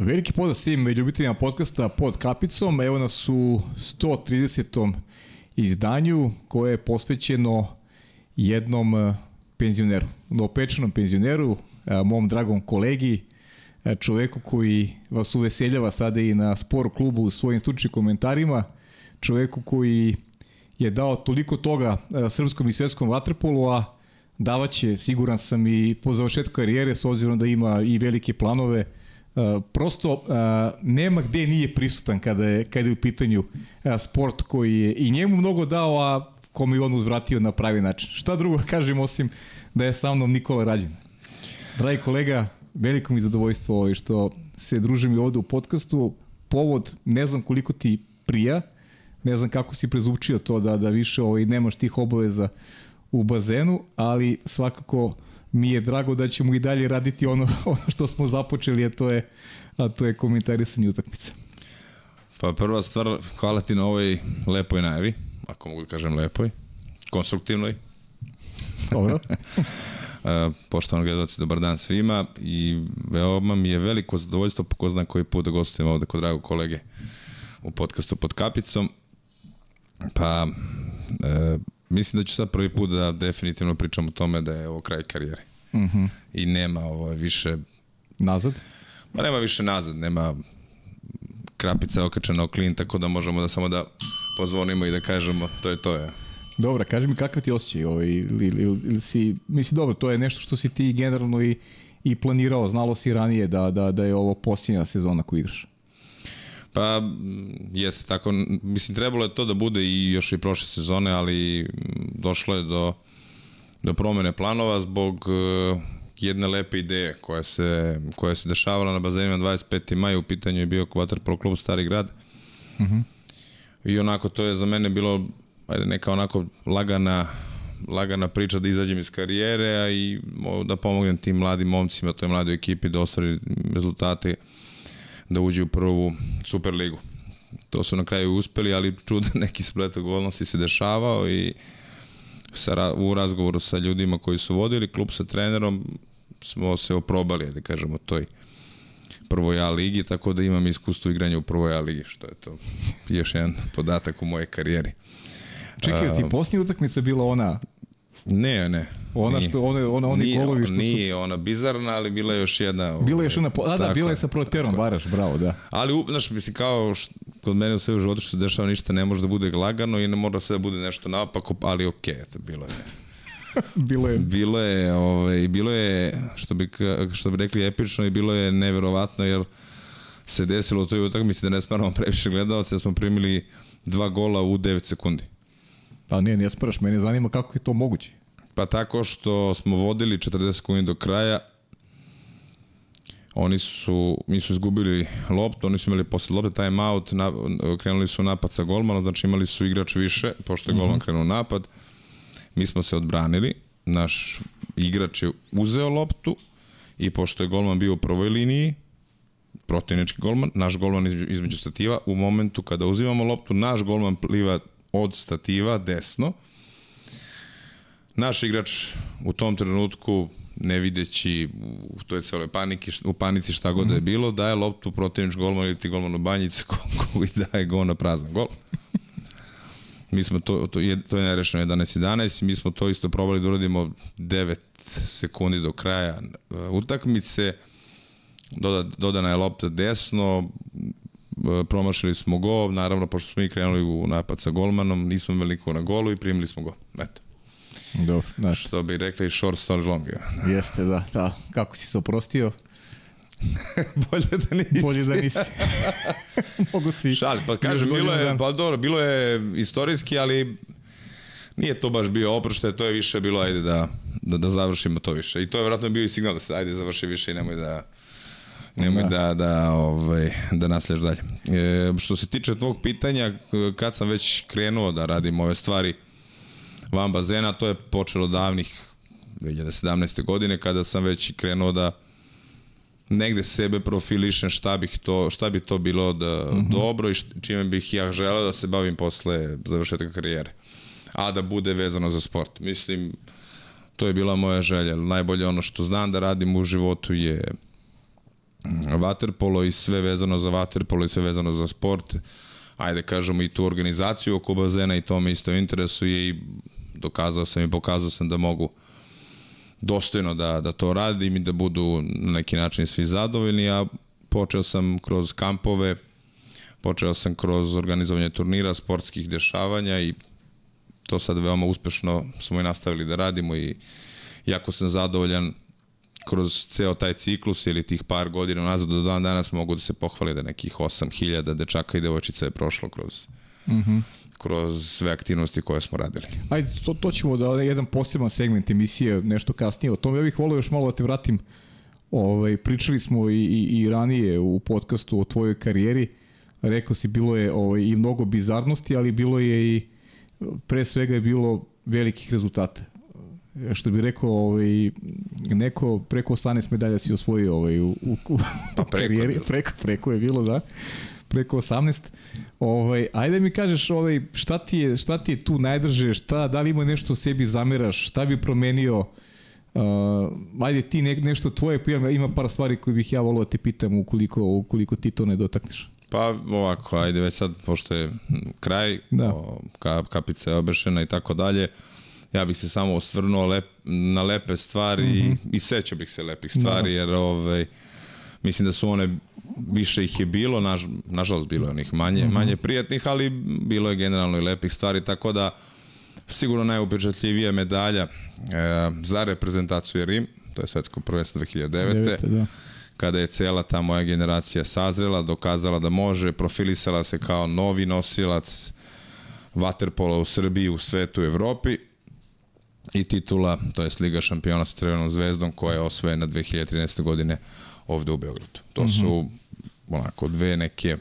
Veliki pozdrav svim ljubiteljima podcasta pod kapicom. Evo nas u 130. izdanju koje je posvećeno jednom e, penzioneru, novopečanom penzioneru, e, mom dragom kolegi, e, čoveku koji vas uveseljava sada i na sporu klubu u svojim stručnim komentarima, čoveku koji je dao toliko toga srpskom i svetskom vaterpolu, a davaće, siguran sam, i po završetku karijere, s obzirom da ima i velike planove, Prosto uh, nema gde nije prisutan kada je, kada je u pitanju uh, sport koji je i njemu mnogo dao, a kome je on uzvratio na pravi način. Šta drugo kažem osim da je sa mnom Nikola Rađen. Dragi kolega, veliko mi zadovoljstvo ovaj što se družim i ovde u podcastu. Povod, ne znam koliko ti prija, ne znam kako si prezvučio to da, da više ovaj, nemaš tih obaveza u bazenu, ali svakako mi je drago da ćemo i dalje raditi ono, ono što smo započeli, a to je, a to je komentarisanje utakmice. Pa prva stvar, hvala ti na ovoj lepoj najavi, ako mogu da kažem lepoj, konstruktivnoj. Dobro. Poštovano gledalci, dobar dan svima i veoma mi je veliko zadovoljstvo po ko zna koji put da gostujem ovde kod dragog kolege u podcastu pod kapicom. Pa, e, Mislim da ću sad prvi put da definitivno pričam o tome da je ovo kraj karijere. Uh mhm. -huh. I nema ovo više... Nazad? Ma nema više nazad, nema krapica okačena o klin, tako da možemo da samo da pozvonimo i da kažemo to je to je. Dobro, kaži mi kakav ti osjećaj ovaj, ili, ili, ili si, misli dobro, to je nešto što si ti generalno i, i planirao, znalo si ranije da, da, da je ovo posljednja sezona koju igraš. Pa, jeste tako, mislim, trebalo je to da bude i još i prošle sezone, ali došlo je do, do promene planova zbog uh, jedne lepe ideje koja se, koja se dešavala na bazenima 25. maja, u pitanju je bio Pro klub Stari grad. Uh mhm. -huh. I onako, to je za mene bilo ajde, neka onako lagana lagana priča da izađem iz karijere a i da pomognem tim mladim momcima, toj mladoj ekipi da ostvari rezultate da uđe u prvu Superligu. To su na kraju uspeli, ali čudan neki splet okolnosti se dešavao i sa, u razgovoru sa ljudima koji su vodili klub sa trenerom smo se oprobali, da kažemo, toj prvoj A ligi, tako da imam iskustvo igranja u prvoj A ligi, što je to još jedan podatak u moje karijeri. Čekaj, ti posljednja utakmica bila ona Ne, ne. Ona što one ona oni nije, golovi što su Nije ona bizarna, ali bila je još jedna. Bila je još ona, a da, bila je sa Proterom Baraš, bravo, da. Ali znaš, mislim kao što, kod mene u sve u životu što se dešava ništa ne može da bude lagano i ne mora sve da bude nešto naopako, ali okej, okay, eto bilo je. bilo je bilo je ovaj bilo je što bi što bi rekli epično i bilo je neverovatno jer se desilo u toj utakmici da ne smaramo previše gledalaca, da smo primili dva gola u 9 sekundi. Pa nije, nije sparaš, mene zanima kako je to moguće. Pa tako što smo vodili 40 sekundi do kraja, oni su, mi su izgubili loptu, oni su imali posle lopte time out, na, krenuli su napad sa golmanom, znači imali su igrač više, pošto je golman mm -hmm. krenuo napad. Mi smo se odbranili, naš igrač je uzeo loptu i pošto je golman bio u prvoj liniji, protivnički golman, naš golman između stativa, u momentu kada uzimamo loptu, naš golman pliva od stativa desno, Naš igrač u tom trenutku ne videći u toj celoj paniki, u panici šta god da je mhm. bilo, daje loptu protivnič golman ili ti golman u banjice koji daje gol na prazan gol. Mi smo to, to, je, to je nerešeno 11-11 mi smo to isto probali da uradimo 9 sekundi do kraja uh, utakmice. Doda, dodana je lopta desno, uh, promašili smo gol, naravno pošto smo mi krenuli u napad sa golmanom, nismo imali na golu i primili smo gol. Eto. Dobro, znaš. Što bi rekli short story long. Da. Jeste, da, da. Kako si se oprostio? Bolje da nisi. Bolje da nisi. Mogu si. Šali, pa kažem, bilo je, pa dobro, bilo je istorijski, ali nije to baš bio oproštaj, to je više bilo, ajde da, da, da završimo to više. I to je vjerojatno bio i signal da se, ajde, završi više i nemoj da, nemoj da, da, da, ovaj, da nasleš dalje. E, što se tiče tvog pitanja, kad sam već krenuo da radim ove stvari, van bazena, to je počelo davnih 2017. godine kada sam već krenuo da negde sebe profilišem šta bih to šta bi to bilo da mm -hmm. dobro i čime bih ja želeo da se bavim posle završetka karijere. A da bude vezano za sport. Mislim to je bila moja želja. Najbolje ono što znam da radim u životu je vaterpolo i sve vezano za vaterpolo i sve vezano za sport. Ajde kažemo i tu organizaciju oko bazena i to me isto interesuje i dokazao sam i pokazao sam da mogu dostojno da, da to radim i da budu na neki način svi zadovoljni, a počeo sam kroz kampove, počeo sam kroz organizovanje turnira, sportskih dešavanja i to sad veoma uspešno smo i nastavili da radimo i jako sam zadovoljan kroz ceo taj ciklus ili tih par godina nazad do dan danas mogu da se pohvali da nekih 8000 dečaka i devojčica je prošlo kroz mm -hmm. Kroz sve aktivnosti koje smo radili. Ajde, to, to ćemo da jedan poseban segment emisije nešto kasnije o tome. Ja bih volio još malo da te vratim Ovaj, pričali smo i, i, i ranije u podcastu o tvojoj karijeri. Rekao si, bilo je ovaj, i mnogo bizarnosti, ali bilo je i pre svega je bilo velikih rezultata. Što bi rekao, ovaj, neko preko 18 medalja si osvojio ovaj, u, u, u pa preko karijeri. Preko, preko je bilo, da preko 18. Ovaj, ajde mi kažeš ovaj, šta, ti je, šta ti je tu najdrže, šta, da li ima nešto sebi zameraš, šta bi promenio Uh, ajde ti ne, nešto tvoje, ima par stvari koje bih ja volio da te pitam ukoliko, ukoliko ti to ne dotakneš. Pa ovako, ajde već sad, pošto je kraj, da. o, ka, kapica je obešena i tako dalje, ja bih se samo osvrnuo lep, na lepe stvari mm -hmm. i, i sećao bih se lepih stvari, da. jer ovaj, mislim da su one, više ih je bilo, naž, nažalost bilo je onih manje, mm -hmm. manje prijatnih, ali bilo je generalno i lepih stvari, tako da sigurno najupečatljivija medalja e, za reprezentaciju je Rim, to je svetsko prvenstvo 2009. 9, da kada je cela ta moja generacija sazrela, dokazala da može, profilisala se kao novi nosilac vaterpola u Srbiji, u svetu, u Evropi i titula, to je Liga šampiona sa Crvenom zvezdom koja je osvojena 2013. godine ovde u Beogradu. To mm -hmm. su onako dve neke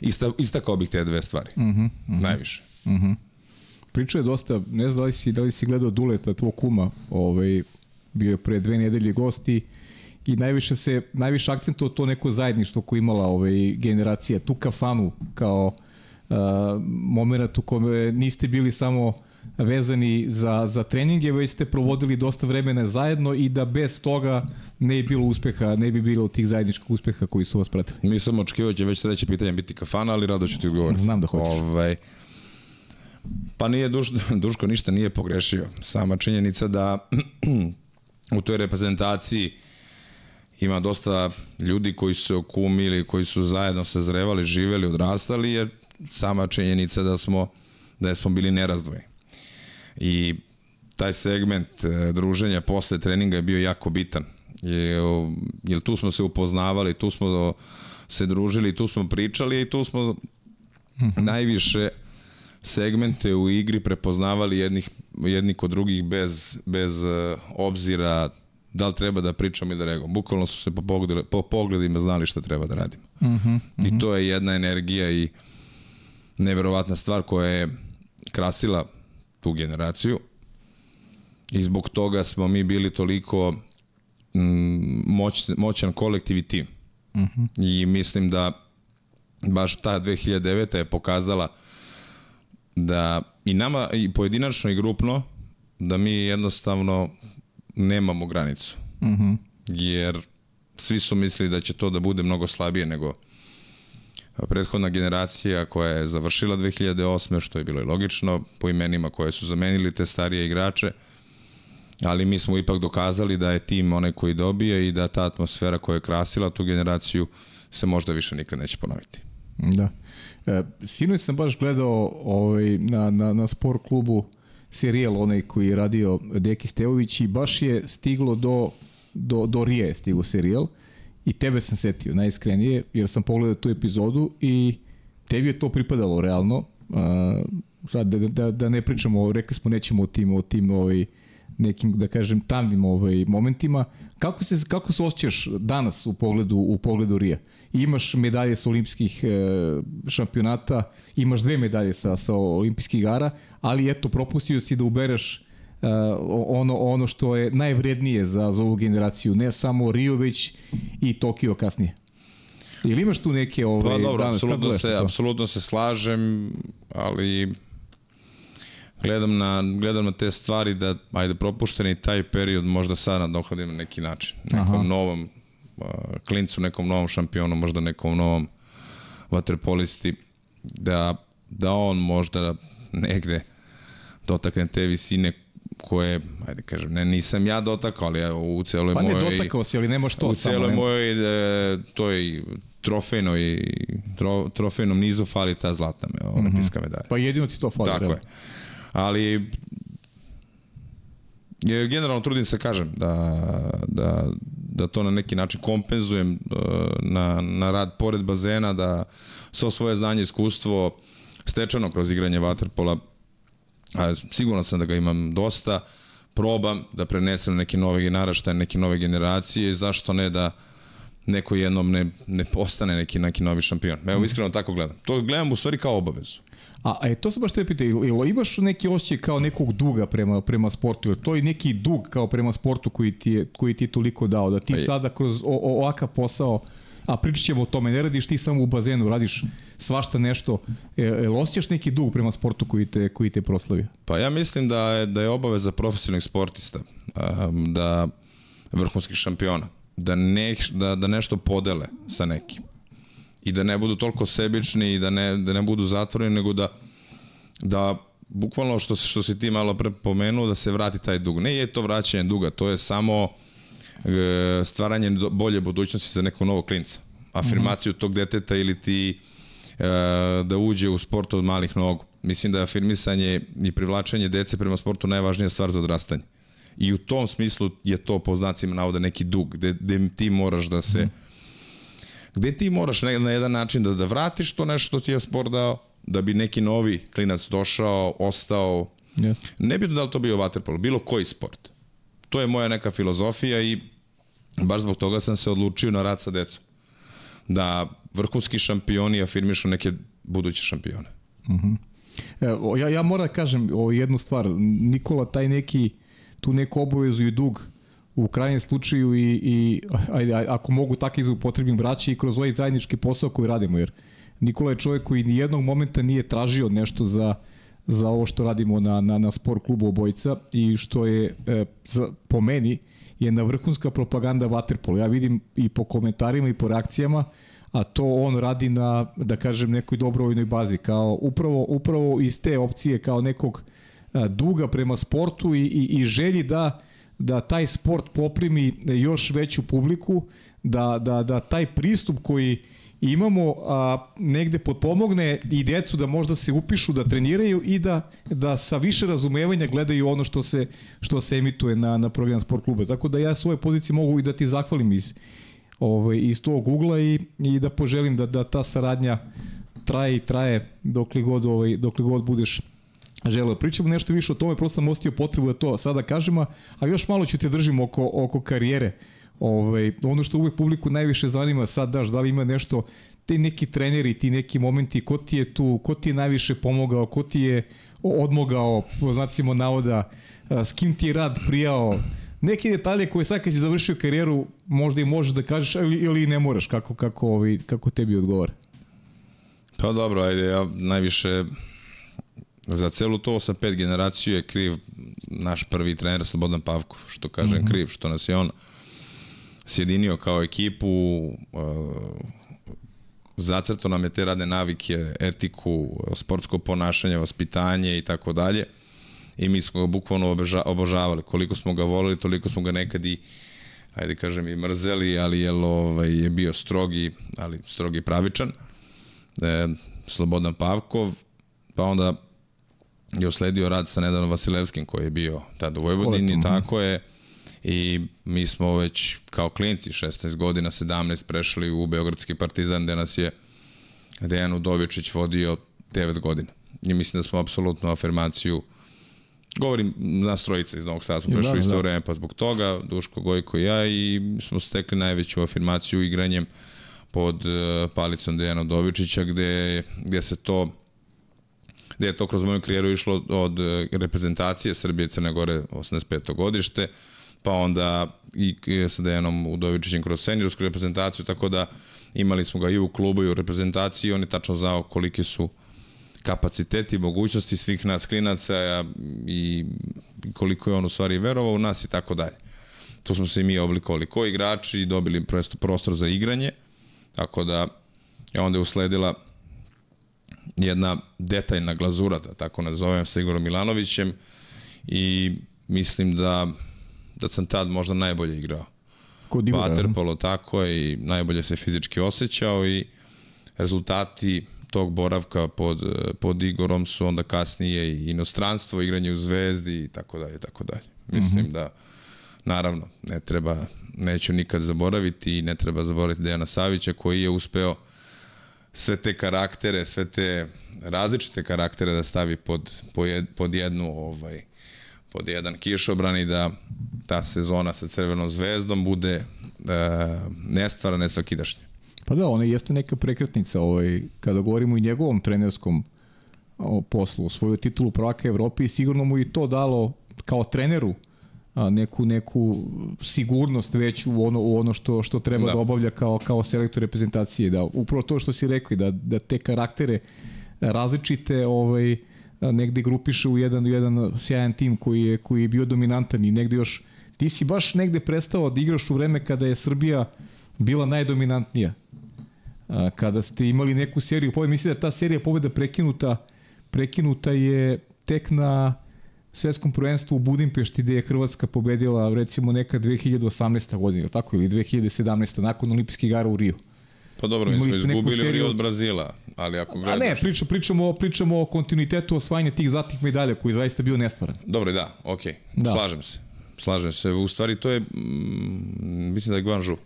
ista, istakao bih te dve stvari. Mm -hmm. Najviše. Mm -hmm. Priča je dosta, ne znam da li si, da li si gledao Duleta, tvoj kuma, ovaj, bio je pre dve nedelje gosti i najviše se najviše akcentuo to neko zajedništvo koje imala ovaj generacija tu kafanu kao uh, momenat u kome niste bili samo vezani za, za treninge, već ste provodili dosta vremena zajedno i da bez toga ne bi bilo uspeha, ne bi bilo tih zajedničkih uspeha koji su vas pratili. Nisam očekivao da će već treće pitanje biti kafana, ali rado ću ti odgovoriti. Znam da hoćeš. Ovaj, pa nije Duš, Duško ništa nije pogrešio. Sama činjenica da u toj reprezentaciji ima dosta ljudi koji su okumili, koji su zajedno sazrevali, živeli, odrastali, je sama činjenica da smo, da smo bili nerazdvojni. I taj segment e, druženja posle treninga je bio jako bitan. Je, jer tu smo se upoznavali, tu smo se družili, tu smo pričali i tu smo -hmm. najviše segmente u igri prepoznavali jednih, jedni kod drugih bez, bez uh, obzira da li treba da pričam ili da reagujemo. Bukvalno su se po, pogledima, po pogledima znali šta treba da radimo. Uh -huh, uh -huh. I to je jedna energija i neverovatna stvar koja je krasila tu generaciju i zbog toga smo mi bili toliko mm, moć, moćan kolektiv i tim. Uh -huh. I mislim da baš ta 2009. je pokazala da i nama i pojedinačno i grupno da mi jednostavno nemamo granicu. Mm -hmm. Jer svi su mislili da će to da bude mnogo slabije nego prethodna generacija koja je završila 2008. što je bilo i logično po imenima koje su zamenili te starije igrače ali mi smo ipak dokazali da je tim onaj koji dobije i da ta atmosfera koja je krasila tu generaciju se možda više nikad neće ponoviti. Da. E, sinoć sam baš gledao ovaj, na, na, na sport klubu serijal onaj koji je radio Deki Stevović i baš je stiglo do, do, do Rije stigo serijal i tebe sam setio najiskrenije jer sam pogledao tu epizodu i tebi je to pripadalo realno. Uh, sad da, da, da ne pričamo, rekli smo nećemo o tim, o tim ovaj, nekim, da kažem, tamnim ovaj, momentima. Kako se, kako se osjećaš danas u pogledu, u pogledu Rija? Imaš medalje sa olimpijskih e, šampionata, imaš dve medalje sa, sa olimpijskih igara, ali eto, propustio si da ubereš e, ono, ono što je najvrednije za, za ovu generaciju, ne samo Rio, već i Tokio kasnije. Ili imaš tu neke ove, pa, dobro, danas, apsolutno se, apsolutno se slažem, ali gledam na, gledam na te stvari da, ajde, propušteni taj period možda sad nadoknadim na neki način. Nekom Aha. novom klincu, nekom novom šampionu, možda nekom novom vaterpolisti, da, da on možda negde dotakne te visine koje, ajde kažem, ne, nisam ja dotakao, ali ja u celoj pa mojoj... Pa ne dotakao si, ali nemaš to u samo. U celoj mojoj, e, toj trofejnoj, tro, trofejnom nizu fali ta zlatna me, olimpijska medalja. Pa jedino ti to fali. Tako je. Ali je, generalno trudim se kažem da, da, da to na neki način kompenzujem e, na, na rad pored bazena, da svo svoje znanje iskustvo stečeno kroz igranje vaterpola, a siguran sam da ga imam dosta, probam da prenesem neki nove naraštaje, neke nove generacije, zašto ne da neko jednom ne, ne postane neki, neki novi šampion. Evo, iskreno tako gledam. To gledam u stvari kao obavezu. A, a to se baš te pita, ili imaš neki osjećaj kao nekog duga prema, prema sportu, ili to je neki dug kao prema sportu koji ti je, koji ti je toliko dao, da ti pa sada kroz o, o, ovakav posao a pričat ćemo o tome, ne radiš ti samo u bazenu, radiš svašta nešto, e, e, osjećaš neki dug prema sportu koji te, koji te proslavio? Pa ja mislim da je, da je obaveza profesionalnih sportista, um, da vrhunskih šampiona, da, ne, da, da nešto podele sa nekim i da ne budu toliko sebični i da ne, da ne budu zatvoreni, nego da, da bukvalno što, što si ti malo pre pomenuo, da se vrati taj dug. Ne je to vraćanje duga, to je samo stvaranje bolje budućnosti za nekog novog klinca. Afirmaciju mm -hmm. tog deteta ili ti e, da uđe u sport od malih nogu. Mislim da je afirmisanje i privlačenje dece prema sportu najvažnija stvar za odrastanje. I u tom smislu je to po znacima navoda neki dug, gde, gde ti moraš da se... Mm -hmm gde ti moraš na, na jedan način da, da vratiš to nešto što ti je sport dao, da bi neki novi klinac došao, ostao. Yes. Ne bi da li to bio vaterpolo, bilo koji sport. To je moja neka filozofija i baš zbog toga sam se odlučio na rad sa decom. Da vrhunski šampioni afirmišu neke buduće šampione. Uh mhm. -huh. Evo, ja, ja moram da kažem o jednu stvar. Nikola, taj neki, tu neku obavezu i dug u krajnjem slučaju i, i ajde, ako mogu tako izupotrebim vraća i kroz ovaj zajednički posao koji radimo, jer Nikola je čovjek koji ni jednog momenta nije tražio nešto za, za ovo što radimo na, na, na sport klubu obojica i što je e, za, po meni je na vrhunska propaganda Waterpolo. Ja vidim i po komentarima i po reakcijama, a to on radi na, da kažem, nekoj dobrovoljnoj bazi, kao upravo, upravo iz te opcije kao nekog a, duga prema sportu i, i, i želji da da taj sport poprimi još veću publiku, da, da, da taj pristup koji imamo a, negde potpomogne i decu da možda se upišu, da treniraju i da, da sa više razumevanja gledaju ono što se, što se emituje na, na program sport kluba. Tako da ja svoje pozicije mogu i da ti zahvalim iz, ovaj, iz tog ugla i, i da poželim da, da ta saradnja traje i traje dokle god, ovaj, dokle god budeš želeo. Pričamo nešto više o tome, prosto sam ostio potrebu da to sada kažemo, a još malo ću te držim oko, oko karijere. Ovaj, ono što uvek publiku najviše zanima sad daš, da li ima nešto, te neki treneri, ti neki momenti, ko ti je tu, ko ti je najviše pomogao, ko ti je odmogao, po znacima navoda, s kim ti je rad prijao, neke detalje koje sad kad si završio karijeru možda i možeš da kažeš ili, ili ne moraš, kako, kako, ovaj, kako tebi odgovara. Pa dobro, ajde, ja najviše Za celu to sa pet generaciju je kriv naš prvi trener Slobodan Pavkov, što kažem mm -hmm. kriv, što nas je on sjedinio kao ekipu, uh, zacrto nam je te radne navike, etiku, sportsko ponašanje, vaspitanje i tako dalje. I mi smo ga bukvalno obožavali. Koliko smo ga volili, toliko smo ga nekad i ajde kažem i mrzeli, ali je, ovaj, je bio strogi, ali strogi pravičan. E, Slobodan Pavkov, pa onda je usledio rad sa Nedanom Vasilevskim koji je bio tada u Vojvodini, tako je. I mi smo već kao klinci 16 godina, 17 prešli u Beogradski partizan gde nas je Dejan Udovičić vodio 9 godina. I mislim da smo apsolutno afirmaciju govorim nas trojica iz Novog Sada smo prešli da, isto da. vreme pa zbog toga, Duško, Gojko i ja i smo stekli najveću afirmaciju igranjem pod uh, palicom Dejana Udovičića gde, gde se to gde je to kroz moju karijeru išlo od e, reprezentacije Srbije Crne Gore 85. godište, pa onda i sa Dejanom Udovičićem kroz seniorsku reprezentaciju, tako da imali smo ga i u klubu i u reprezentaciji, on je tačno znao koliki su kapaciteti, mogućnosti svih nas klinaca i koliko je on u stvari verovao u nas i tako dalje. tu smo se i mi oblikovali ko igrači i dobili prosto prostor za igranje, tako da je onda usledila jedna detaljna glazura, da tako nazovem, sa Igorom Milanovićem i mislim da, da sam tad možda najbolje igrao. Kod Igora, Waterpolo tako je i najbolje se fizički osjećao i rezultati tog boravka pod, pod Igorom su onda kasnije i inostranstvo, igranje u Zvezdi i tako dalje, tako dalje. Mislim mm -hmm. da, naravno, ne treba, neću nikad zaboraviti i ne treba zaboraviti Dejana Savića koji je uspeo sve te karaktere, sve te različite karaktere da stavi pod, pod jednu ovaj, pod jedan kišobran i da ta sezona sa Crvenom zvezdom bude e, nestvara, nesvakidašnja. Pa da, ona jeste neka prekretnica ovaj, kada govorimo i njegovom trenerskom o, poslu, svoju titulu prvaka Evrope i sigurno mu i to dalo kao treneru a, neku neku sigurnost već u ono u ono što što treba da, da obavlja kao kao selektor reprezentacije da upravo to što si rekao da da te karaktere različite ovaj negde grupiše u jedan jedan sjajan tim koji je koji je bio dominantan i negde još ti si baš negde prestao da igraš u vreme kada je Srbija bila najdominantnija. A, kada ste imali neku seriju pobeda, mislim da ta serija pobeda prekinuta prekinuta je tek na svetskom prvenstvu u Budimpešti gde je Hrvatska pobedila recimo neka 2018. godina, tako ili 2017. nakon olimpijskih igara u Riju. Pa dobro, mi smo izgubili seriju... od Brazila, ali ako gledaš... A ne, pričamo, pričamo, pričamo o kontinuitetu osvajanja tih zlatnih medalja koji je zaista bio nestvaran. Dobro, da, okej, okay. da. slažem se. Slažem se. U stvari to je, mm, mislim da je Guangzhou.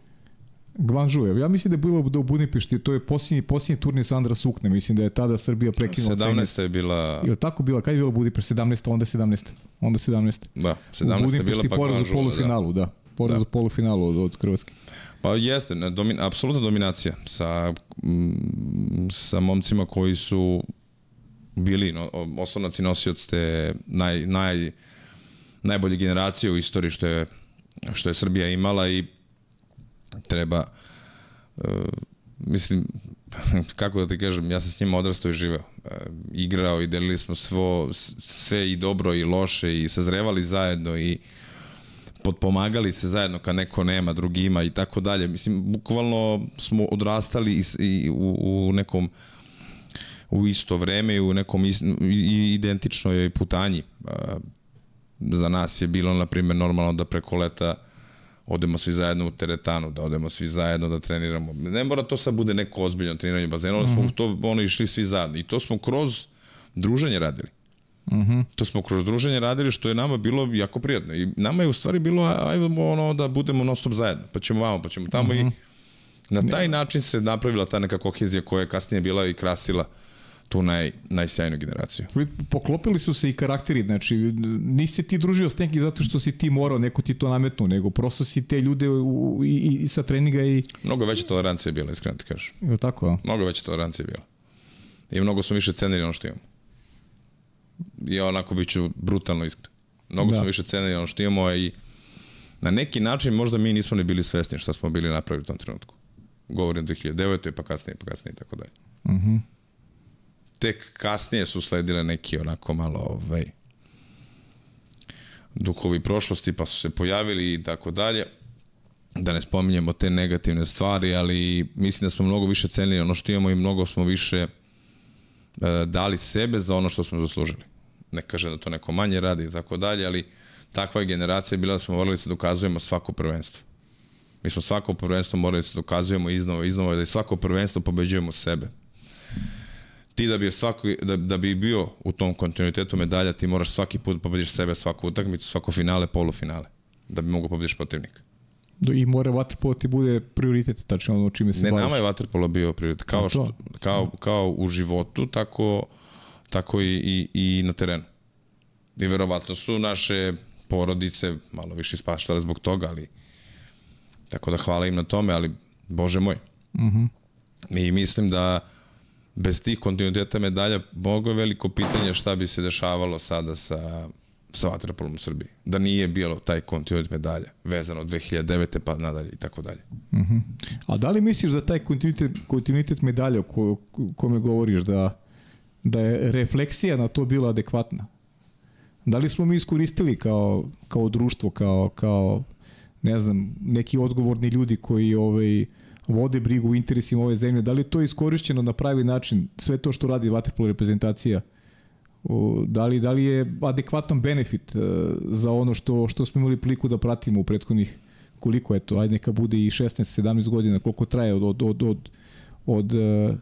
Guangzhou. Ja mislim da je bilo da u Budimpešti, to je posljednji, posljednji turnir Sandra Sukne, mislim da je tada Srbija prekinula 17. je bila... Je tako bila? Kad je bila Budimpešti? 17. Onda 17. Onda 17. Da, 17. je bila pa Guangzhou. U polufinalu, da. da. Poraz da. polufinalu od, od Hrvatske. Pa jeste, domin, apsolutna dominacija sa, mm, sa momcima koji su bili no, osnovnaci nosioc te naj, naj, najbolje generacije u istoriji što je, što je Srbija imala i treba uh, mislim kako da ti kažem, ja sam s njima odrastao i živeo. Uh, igrao i delili smo svo, sve i dobro i loše i sazrevali zajedno i potpomagali se zajedno kad neko nema, drugi ima i tako dalje. Mislim, bukvalno smo odrastali i, i u, u nekom u isto vreme i u nekom is, i identičnoj putanji. Za nas je bilo, na primjer, normalno da preko leta odemo svi zajedno u teretanu, da odemo svi zajedno da treniramo. Ne mora to sad bude neko ozbiljno treniranje bazena, ali smo mm -hmm. to ono išli svi zajedno. I to smo kroz druženje radili. Mm -hmm. To smo kroz druženje radili što je nama bilo jako prijatno. I nama je u stvari bilo ajmo ono da budemo non stop zajedno. Pa ćemo vamo, pa ćemo tamo mm -hmm. i mhm. na taj način se napravila ta neka kohezija koja je kasnije bila i krasila tu naj, najsjajnu generaciju. Poklopili su se i karakteri, znači nisi ti družio s neki zato što si ti morao, neko ti to nametnu, nego prosto si te ljude u, i, i sa treninga i... Mnogo veća tolerancija je bila, iskreno ti kažeš. Je tako? Mnogo veća tolerancija je bila. I mnogo smo više cenili ono što imamo. Ja onako bit ću brutalno iskren. Mnogo da. smo više cenili ono što imamo i na neki način možda mi nismo ni bili svesni šta smo bili napravili u tom trenutku. Govorim 2009. pa kasnije, pa kasnije i tako dalje. Mhm. Tek kasnije su sledile neki onako malo ovaj, duhovi prošlosti pa su se pojavili i tako dalje da ne spominjemo te negativne stvari, ali mislim da smo mnogo više cenili ono što imamo i mnogo smo više e, dali sebe za ono što smo zaslužili. Ne kažem da to neko manje radi i tako dalje, ali takva je generacija bila da smo morali da se dokazujemo svako prvenstvo. Mi smo svako prvenstvo morali da se dokazujemo iznova, iznova, da i svako prvenstvo pobeđujemo sebe ti da bi svako, da, da bi bio u tom kontinuitetu medalja, ti moraš svaki put da pobediš sebe, svaku utakmicu, svako finale, polufinale, da bi mogo pobediš protivnika. I mora vaterpolo ti bude prioritet, tačno ono čime se Ne, baviš. nama je vaterpolo bio prioritet, kao, što, kao, kao u životu, tako, tako i, i, i na terenu. I verovatno su naše porodice malo više ispaštale zbog toga, ali tako da hvala im na tome, ali bože moj. Mhm. Uh -huh. I mislim da bez tih kontinuiteta medalja mogo je veliko pitanje šta bi se dešavalo sada sa sa vaterpolom u Srbiji. Da nije bilo taj kontinuitet medalja vezano od 2009. pa nadalje i tako dalje. Uh mhm. -huh. A da li misliš da taj kontinuitet, kontinuitet medalja o ko, kome govoriš da, da je refleksija na to bila adekvatna? Da li smo mi iskoristili kao, kao društvo, kao, kao ne znam, neki odgovorni ljudi koji ovaj, vode brigu u interesima ove zemlje, da li je to iskorišćeno na pravi način, sve to što radi vaterpolo reprezentacija, da li, da li je adekvatan benefit uh, za ono što, što smo imali priliku da pratimo u prethodnih koliko je to, ajde neka bude i 16-17 godina, koliko traje od, od, od, od, od uh,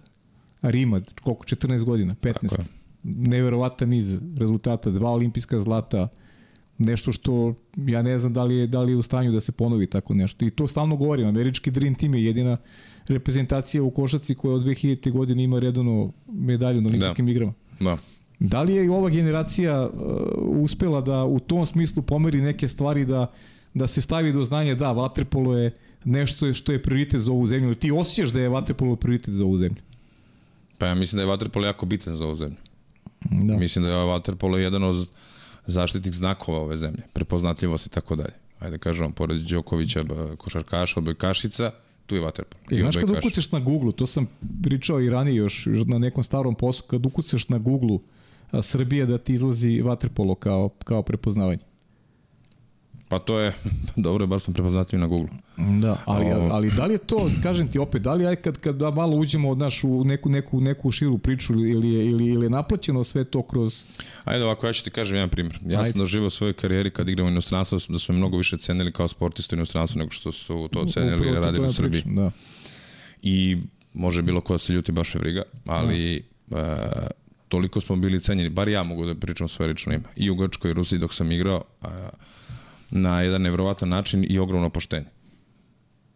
Rima, koliko, 14 godina, 15. Neverovatan niz rezultata, dva olimpijska zlata, nešto što ja ne znam da li je da li je u stanju da se ponovi tako nešto. I to stalno govorim, američki Dream Team je jedina reprezentacija u košaci koja od 2000. godine ima redovno medalju na olimpijskim da. igrama. Da. Da li je ova generacija uh, uspela da u tom smislu pomeri neke stvari da da se stavi do znanja da vaterpolo je nešto što je prioritet za ovu zemlju. Ti osjećaš da je vaterpolo prioritet za ovu zemlju? Pa ja mislim da je vaterpolo jako bitan za ovu zemlju. Da. Mislim da je vaterpolo jedan od zaštitnih znakova ove zemlje, prepoznatljivost i tako dalje. Ajde kažemo, pored Đokovića, košarkaša, odbojkašica, tu je vaterpolo. I, I znaš kad ukucaš na Google, to sam pričao i ranije još na nekom starom poslu, kad ukucaš na Google a, Srbija da ti izlazi vaterpolo kao, kao prepoznavanje. Pa to je, dobro je, bar sam prepoznatljiv na Google. Da, ali, ali, ali da li je to, kažem ti opet, da li je kad, kad da malo uđemo od naš u neku, neku, neku širu priču ili je, ili, ili je naplaćeno sve to kroz... Ajde ovako, ja ću ti kažem jedan primjer. Ja Ajde. sam doživao u svojoj karijeri kad igram u inostranstvu da su me mnogo više cenili kao sportista u inostranstvu nego što su to cenili i radili u Srbiji. Pričam, da. I može bilo ko da se ljuti baš je briga, ali da. uh, toliko smo bili cenjeni, bar ja mogu da pričam svoje lično ime. I u Grčkoj i Rusiji dok sam igrao, uh, na jedan nevrovatan način i ogromno poštenje.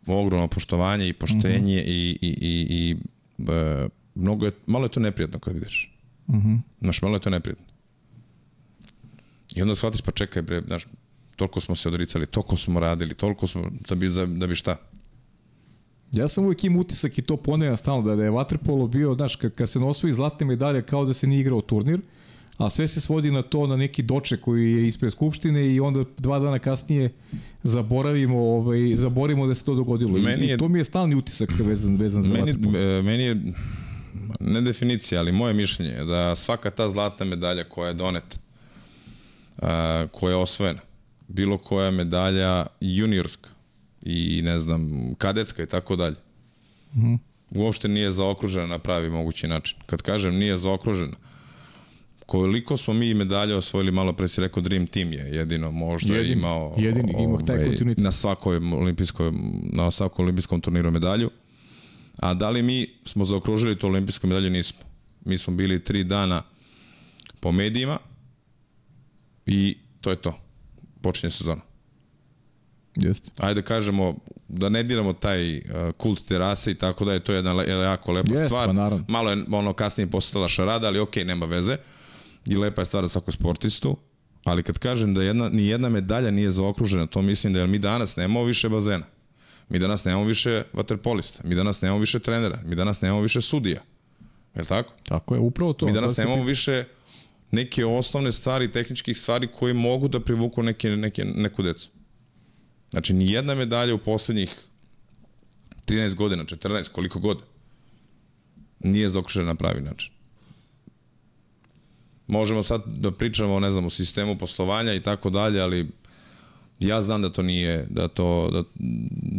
Ogromno poštovanje i poštenje mm -hmm. i, i, i, i e, mnogo je, malo je to neprijatno kad vidiš. Mm -hmm. Znaš, malo je to neprijatno. I onda shvatiš, pa čekaj bre, znaš, toliko smo se odricali, toliko smo radili, toliko smo, da bi, da, da bi šta? Ja sam uvijek im utisak i to ponavljam stalno, da, da je Waterpolo bio, znaš, kad, kad se nosvoji zlatne medalje kao da se nije igrao turnir, a sve se svodi na to, na neki doček koji je ispred Skupštine i onda dva dana kasnije zaboravimo, ovaj, zaborimo da se to dogodilo. Meni je, I to mi je stalni utisak vezan, vezan za meni, e, meni je, ne definicija, ali moje mišljenje je da svaka ta zlatna medalja koja je doneta, a, koja je osvojena, bilo koja medalja juniorska i ne znam, kadetska i tako dalje, mm. uopšte nije zaokružena na pravi mogući način. Kad kažem nije zaokružena, koliko smo mi medalja osvojili, malo pre si rekao Dream Team je jedino možda jedini, imao, jedini, imao taj ovaj, kontinuitet. na svakoj olimpijskoj, na svakom olimpijskom turniru medalju. A da li mi smo zaokružili tu olimpijsku medalju? Nismo. Mi smo bili tri dana po medijima i to je to. Počinje sezona. Jeste. Ajde da kažemo, da ne diramo taj uh, kult terase i tako da je to jedna le, jako lepa Jeste, stvar. Pa Malo je ono kasnije postala šarada, ali okej, okay, nema veze. Uh, i lepa je stvar za svakog sportistu, ali kad kažem da jedna, ni jedna medalja nije zaokružena, to mislim da je mi danas nemamo više bazena. Mi danas nemamo više vaterpolista, mi danas nemamo više trenera, mi danas nemamo više sudija. Je li tako? Tako je, upravo to. Mi danas nemamo više neke osnovne stvari, tehničkih stvari koji mogu da privuku neke, neke, neku decu. Znači, ni jedna medalja u poslednjih 13 godina, 14, koliko god, nije zaokružena na pravi način. Možemo sad da pričamo, ne znam, o sistemu poslovanja i tako dalje, ali ja znam da to nije, da, to, da,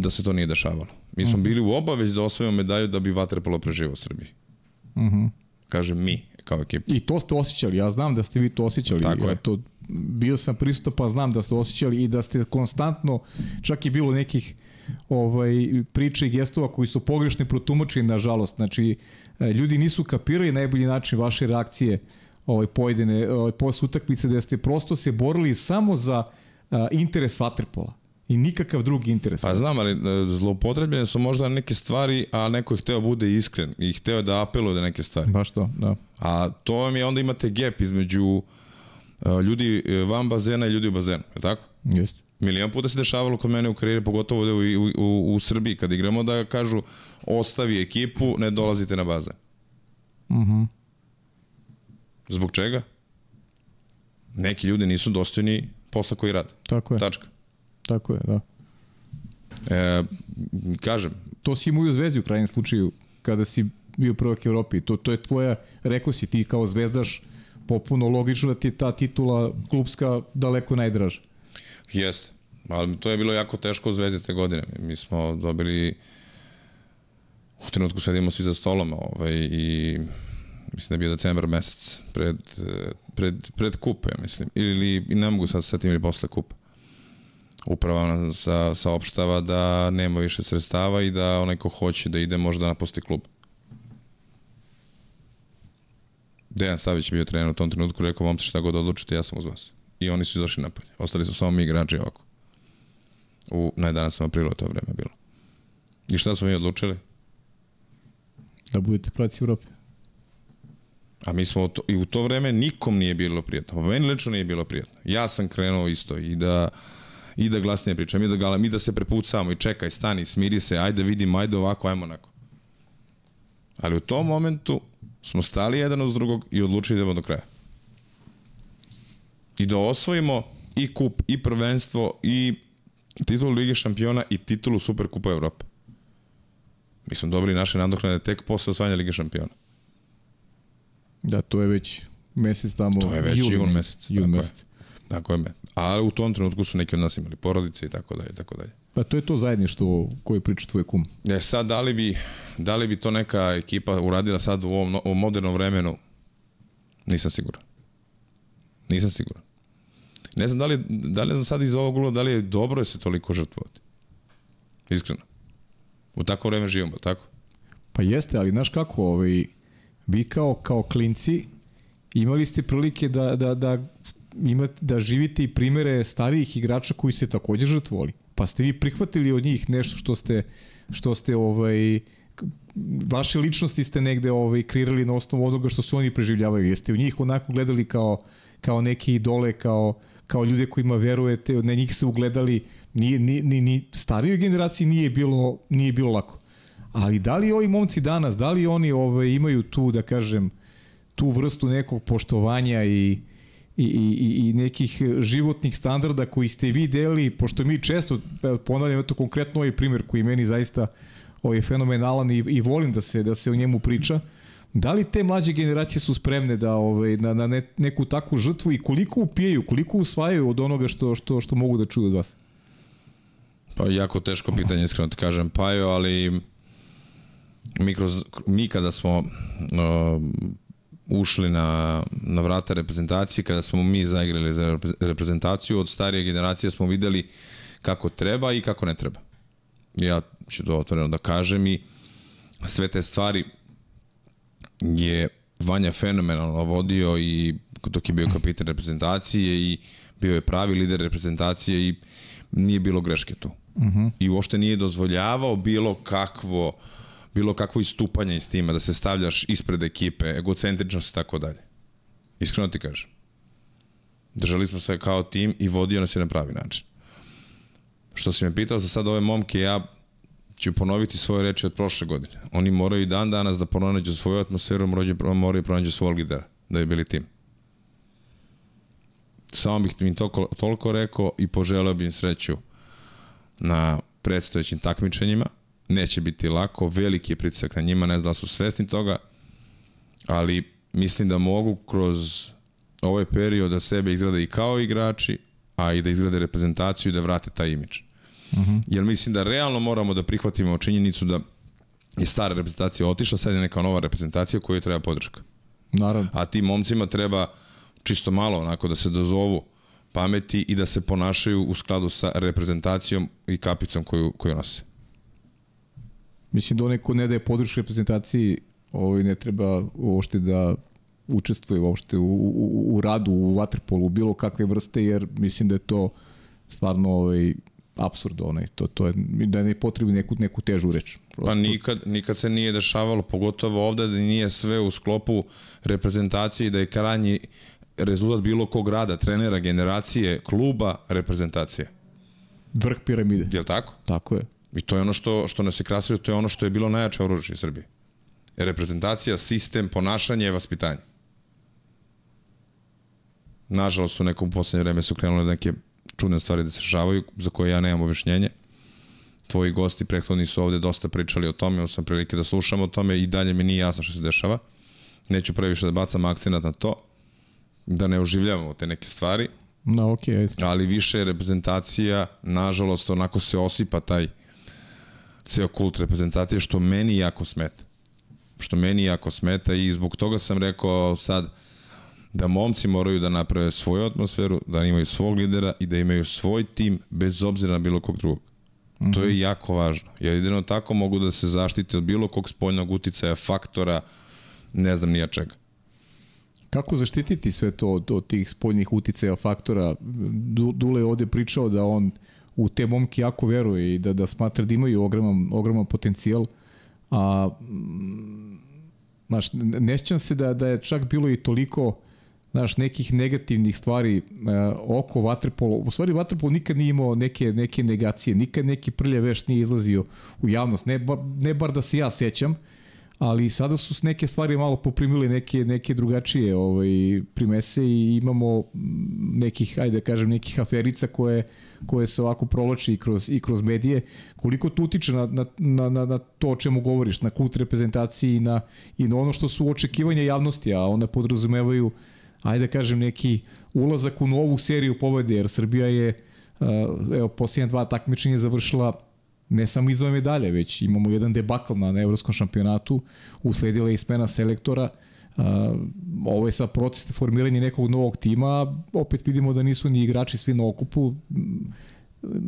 da se to nije dešavalo. Mi smo mm -hmm. bili u obavezi da osvojimo medalju da bi Vatrepolo preživao u Srbiji. Mm -hmm. Kažem mi, kao ekipa. I to ste osjećali, ja znam da ste vi to osjećali. Tako ja je. To, bio sam pristupa, pa znam da ste osjećali i da ste konstantno, čak i bilo nekih ovaj, priče i gestova koji su pogrešni protumačeni, nažalost. Znači, e, ljudi nisu kapirali najbolji način vaše reakcije uh, ovaj, pojedine ovaj, posle utakmice da ste prosto se borili samo za a, interes Vaterpola i nikakav drugi interes. Pa znam, ali e, zloupotrebljene su možda neke stvari, a neko je hteo da bude iskren i hteo da apeluje da neke stvari. Baš to, da. A to vam je, onda imate gap između uh, ljudi e, van bazena i ljudi u bazenu, je tako? Jeste. Milion puta se dešavalo kod mene u karijeri, pogotovo u, u, u, u Srbiji, kad igramo da kažu ostavi ekipu, ne dolazite na bazen. Mhm. Uh -huh. Zbog čega? Neki ljudi nisu dostojni posla koji rade. Tako je. Tačka. Tako je, da. E, kažem. To si imao u Zvezdi u krajnjem slučaju, kada si bio prvak Evropi. To, to je tvoja, rekao si ti kao zvezdaš, popuno logično da ti je ta titula klubska daleko najdraža. Jeste. Ali to je bilo jako teško u Zvezdi te godine. Mi smo dobili u trenutku sedimo svi za stolom ovaj, i mislim da je bio decembar mesec pred, pred, pred kupe, ja mislim. Ili, i ne mogu sad setim ili posle kupa. Uprava nam sa, saopštava da nema više sredstava i da onaj ko hoće da ide može da napusti klub. Dejan Savić je bio trener u tom trenutku, rekao, momci šta god odlučite, ja sam uz vas. I oni su izašli napolje. Ostali su samo mi igrači ovako. U, na 11. aprilu to vreme bilo. I šta smo mi odlučili? Da budete praci u Europi. A mi smo to, i u to vreme nikom nije bilo prijatno. Meni lično nije bilo prijatno. Ja sam krenuo isto i da i da glasnije pričam, i da galam, i da se prepucamo i čekaj, stani, smiri se, ajde vidimo, ajde ovako, ajmo onako. Ali u tom momentu smo stali jedan uz drugog i odlučili da idemo do kraja. I da osvojimo i kup, i prvenstvo, i titulu Lige šampiona i titulu Superkupa Evrope. Mi smo dobili naše nadoknade tek posle osvajanja Lige šampiona. Da, to je već mesec tamo. To je već jul, jul mesec. Jul mesec. Je. Tako je. A u tom trenutku su neki od nas imali porodice i tako dalje, tako dalje. Pa to je to zajedništvo koje priča tvoj kum. E sad, da li bi, da li bi to neka ekipa uradila sad u ovom, u ovom modernom vremenu? Nisam siguran. Nisam siguran. Ne znam da li, da li znam sad iz ovog ugla, da li je dobro da se toliko žrtvovati. Iskreno. U takvo vreme živimo, tako? Pa jeste, ali znaš kako, ovaj, vi kao, kao klinci imali ste prilike da, da, da, imate, da živite i primere starijih igrača koji se takođe žrtvovali. Pa ste vi prihvatili od njih nešto što ste, što ste ovaj, vaše ličnosti ste negde ovaj, kreirali na osnovu onoga što su oni preživljavaju. Jeste u njih onako gledali kao, kao neke idole, kao, kao ljude kojima verujete, na njih se ugledali, ni, ni, ni, ni starijoj generaciji nije bilo, nije bilo lako. Ali da li ovi momci danas, da li oni ovaj, imaju tu, da kažem, tu vrstu nekog poštovanja i, i, i, i nekih životnih standarda koji ste vi delili, pošto mi često, ponavljam, eto konkretno ovaj primjer koji meni zaista ovaj, fenomenalan i, i volim da se, da se o njemu priča, Da li te mlađe generacije su spremne da ovaj na, na ne, neku takvu žrtvu i koliko upijaju, koliko usvajaju od onoga što što što mogu da čuju od vas? Pa jako teško pitanje, iskreno ti kažem, Pajo, ali mi, kroz, mi kada smo uh, ušli na, na vrata reprezentacije, kada smo mi zaigrali za reprezentaciju, od starije generacije smo videli kako treba i kako ne treba. Ja ću to otvoreno da kažem i sve te stvari je Vanja fenomenalno vodio i dok je bio kapitan reprezentacije i bio je pravi lider reprezentacije i nije bilo greške tu. Uh mhm. -huh. I uopšte nije dozvoljavao bilo kakvo uh, bilo kakvo istupanje iz tima, da se stavljaš ispred ekipe, egocentričnost i tako dalje. Iskreno ti kažem. Držali smo se kao tim i vodio nas je na pravi način. Što si me pitao za sad ove momke, ja ću ponoviti svoje reči od prošle godine. Oni moraju i dan danas da pronađu svoju atmosferu, moraju pronađu svog lidera, da bi bili tim. Samo bih mi to, toliko rekao i poželeo bih im sreću na predstojećim takmičenjima, neće biti lako, veliki je pritisak na njima, ne znam da su svesni toga, ali mislim da mogu kroz ovaj period da sebe izgrade i kao igrači, a i da izgrade reprezentaciju i da vrate taj imidž. Uh mhm. -huh. Jer mislim da realno moramo da prihvatimo činjenicu da je stara reprezentacija otišla, sad je neka nova reprezentacija koju treba podrška. Naravno. A tim momcima treba čisto malo onako da se dozovu pameti i da se ponašaju u skladu sa reprezentacijom i kapicom koju, koju nose. Mislim da onaj ko ne daje podršku reprezentaciji ovaj, ne treba uopšte da učestvuje uopšte u, u, u radu u waterpolu bilo kakve vrste jer mislim da je to stvarno ovaj apsurd onaj to to je da ne potrebi neku neku težu reč. Prosto. Pa nikad nikad se nije dešavalo pogotovo ovde da nije sve u sklopu reprezentacije da je krajnji rezultat bilo kog rada, trenera, generacije, kluba, reprezentacije. Vrh piramide. Je li tako? Tako je. I to je ono što, što nas je krasilo, to je ono što je bilo najjače oružje Srbije. Reprezentacija, sistem, ponašanje, vaspitanje. Nažalost, u nekom poslednje vreme su krenule neke čudne stvari da se šavaju, za koje ja nemam objašnjenje. Tvoji gosti prethodni su ovde dosta pričali o tome, imao sam prilike da slušam o tome i dalje mi nije jasno što se dešava. Neću previše da bacam akcenat na to, da ne oživljavamo te neke stvari, No, okay. ali više je reprezentacija, nažalost, onako se osipa taj ceo kult reprezentacije, što meni jako smeta. Što meni jako smeta i zbog toga sam rekao sad da momci moraju da naprave svoju atmosferu, da imaju svog lidera i da imaju svoj tim bez obzira na bilo kog drugog. Mm -hmm. To je mhm. jako važno. Jer jedino tako mogu da se zaštite od bilo kog spoljnog uticaja, faktora, ne znam nija čega. Kako zaštititi sve to od, od tih spoljnih uticaja, faktora? Dule je ovde pričao da on u te momke jako veruje i da, da smatra da imaju ogroman, ogroman potencijal, a znaš, ne se da, da je čak bilo i toliko znaš, nekih negativnih stvari uh, oko Vatrpola. U stvari Vatrpol nikad nije imao neke, neke negacije, nikad neki prlja veš nije izlazio u javnost, ne, bar, ne bar da se ja sećam, ali sada su neke stvari malo poprimile neke, neke drugačije ovaj, primese i imamo nekih, ajde da kažem, nekih aferica koje, koje se ovako provlači i kroz, i kroz medije. Koliko to utiče na, na, na, na, to o čemu govoriš, na kult reprezentaciji i na, i na ono što su očekivanja javnosti, a one podrazumevaju ajde da kažem, neki ulazak u novu seriju pobede, jer Srbija je, evo, posljednje dva takmičenja završila ne samo izove medalje, već imamo jedan debakl na, evropskom šampionatu, usledila je smena selektora, Uh, ovo je sad proces formiranja nekog novog tima, opet vidimo da nisu ni igrači svi na okupu,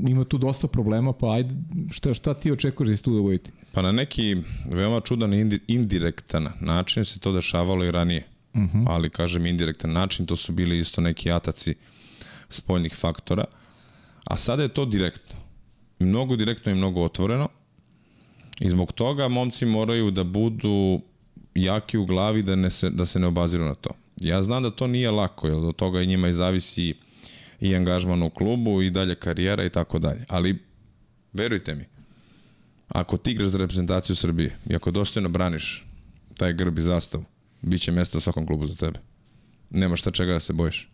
ima tu dosta problema, pa ajde, šta, šta ti očekuješ da se tu dogoditi? Pa na neki veoma čudan indirektan način se to dešavalo i ranije. -huh. Mhm. ali kažem indirektan način, to su bili isto neki ataci spoljnih faktora, a sada je to direktno. Mnogo direktno i mnogo otvoreno i zbog toga momci moraju da budu jaki u glavi da, ne se, da se ne obaziru na to. Ja znam da to nije lako, jer do toga i njima i zavisi i angažman u klubu i dalje karijera i tako dalje. Ali verujte mi, ako ti igraš za reprezentaciju Srbije i ako dostojno braniš taj grb i zastavu, Biće mesta u svakom klubu za tebe. Nema šta čega da se bojiš.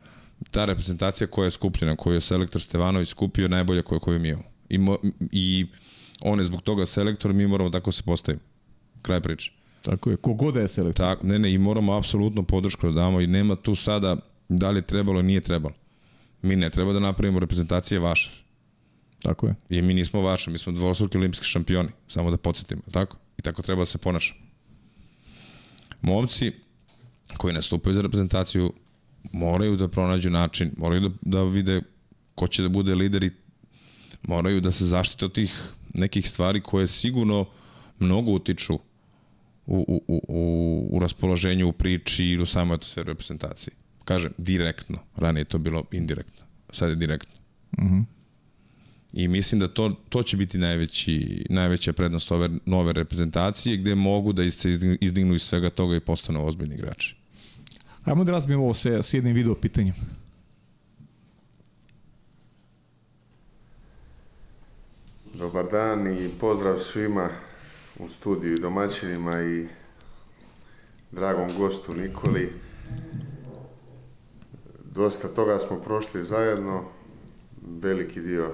Ta reprezentacija koja je skupljena, koju je selektor Stevanović skupio, najbolja koju, koju mi imamo. I, mo, I on je zbog toga selektor, mi moramo tako se postaviti. Kraj priče. Tako je, kogoda je selektor. Tak, ne, ne, i moramo apsolutno podršku da damo i nema tu sada da li je trebalo nije trebalo. Mi ne treba da napravimo reprezentacije vaše. Tako je. I mi nismo vaše, mi smo dvostruki olimpijski šampioni, samo da podsjetimo, tako? I tako treba da se ponašamo momci koji nastupaju za reprezentaciju moraju da pronađu način, moraju da, da vide ko će da bude lider i moraju da se zaštite od tih nekih stvari koje sigurno mnogo utiču u, u, u, u, u raspoloženju, u priči i u samoj atmosferi reprezentacije. Kažem, direktno. Ranije je to bilo indirektno. Sad je direktno. Uh -huh. I mislim da to, to će biti najveći, najveća prednost ove nove reprezentacije gde mogu da se izdignu iz svega toga i postanu ozbiljni igrači. Ajmo da razbijemo ovo se, s jednim video pitanjem. Dobar dan i pozdrav svima u studiju i domaćinima i dragom gostu Nikoli. Dosta toga smo prošli zajedno, veliki dio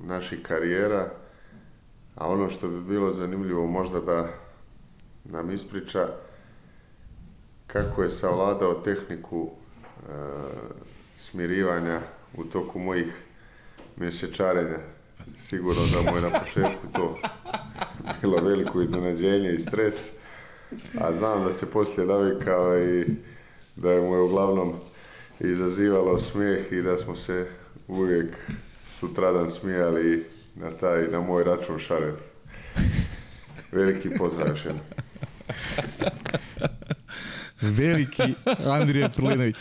naših karijera, a ono što bi bilo zanimljivo možda da nam ispriča kako je savladao tehniku e, smirivanja u toku mojih mjesečarenja. Sigurno da mu je na početku to bilo veliko iznenađenje i stres, a znam da se poslije navikao i da je mu je uglavnom izazivalo smijeh i da smo se uvijek sutradan smijali na taj, na moj račun šaren. Veliki pozdrav još. Veliki Andrija Prlinović.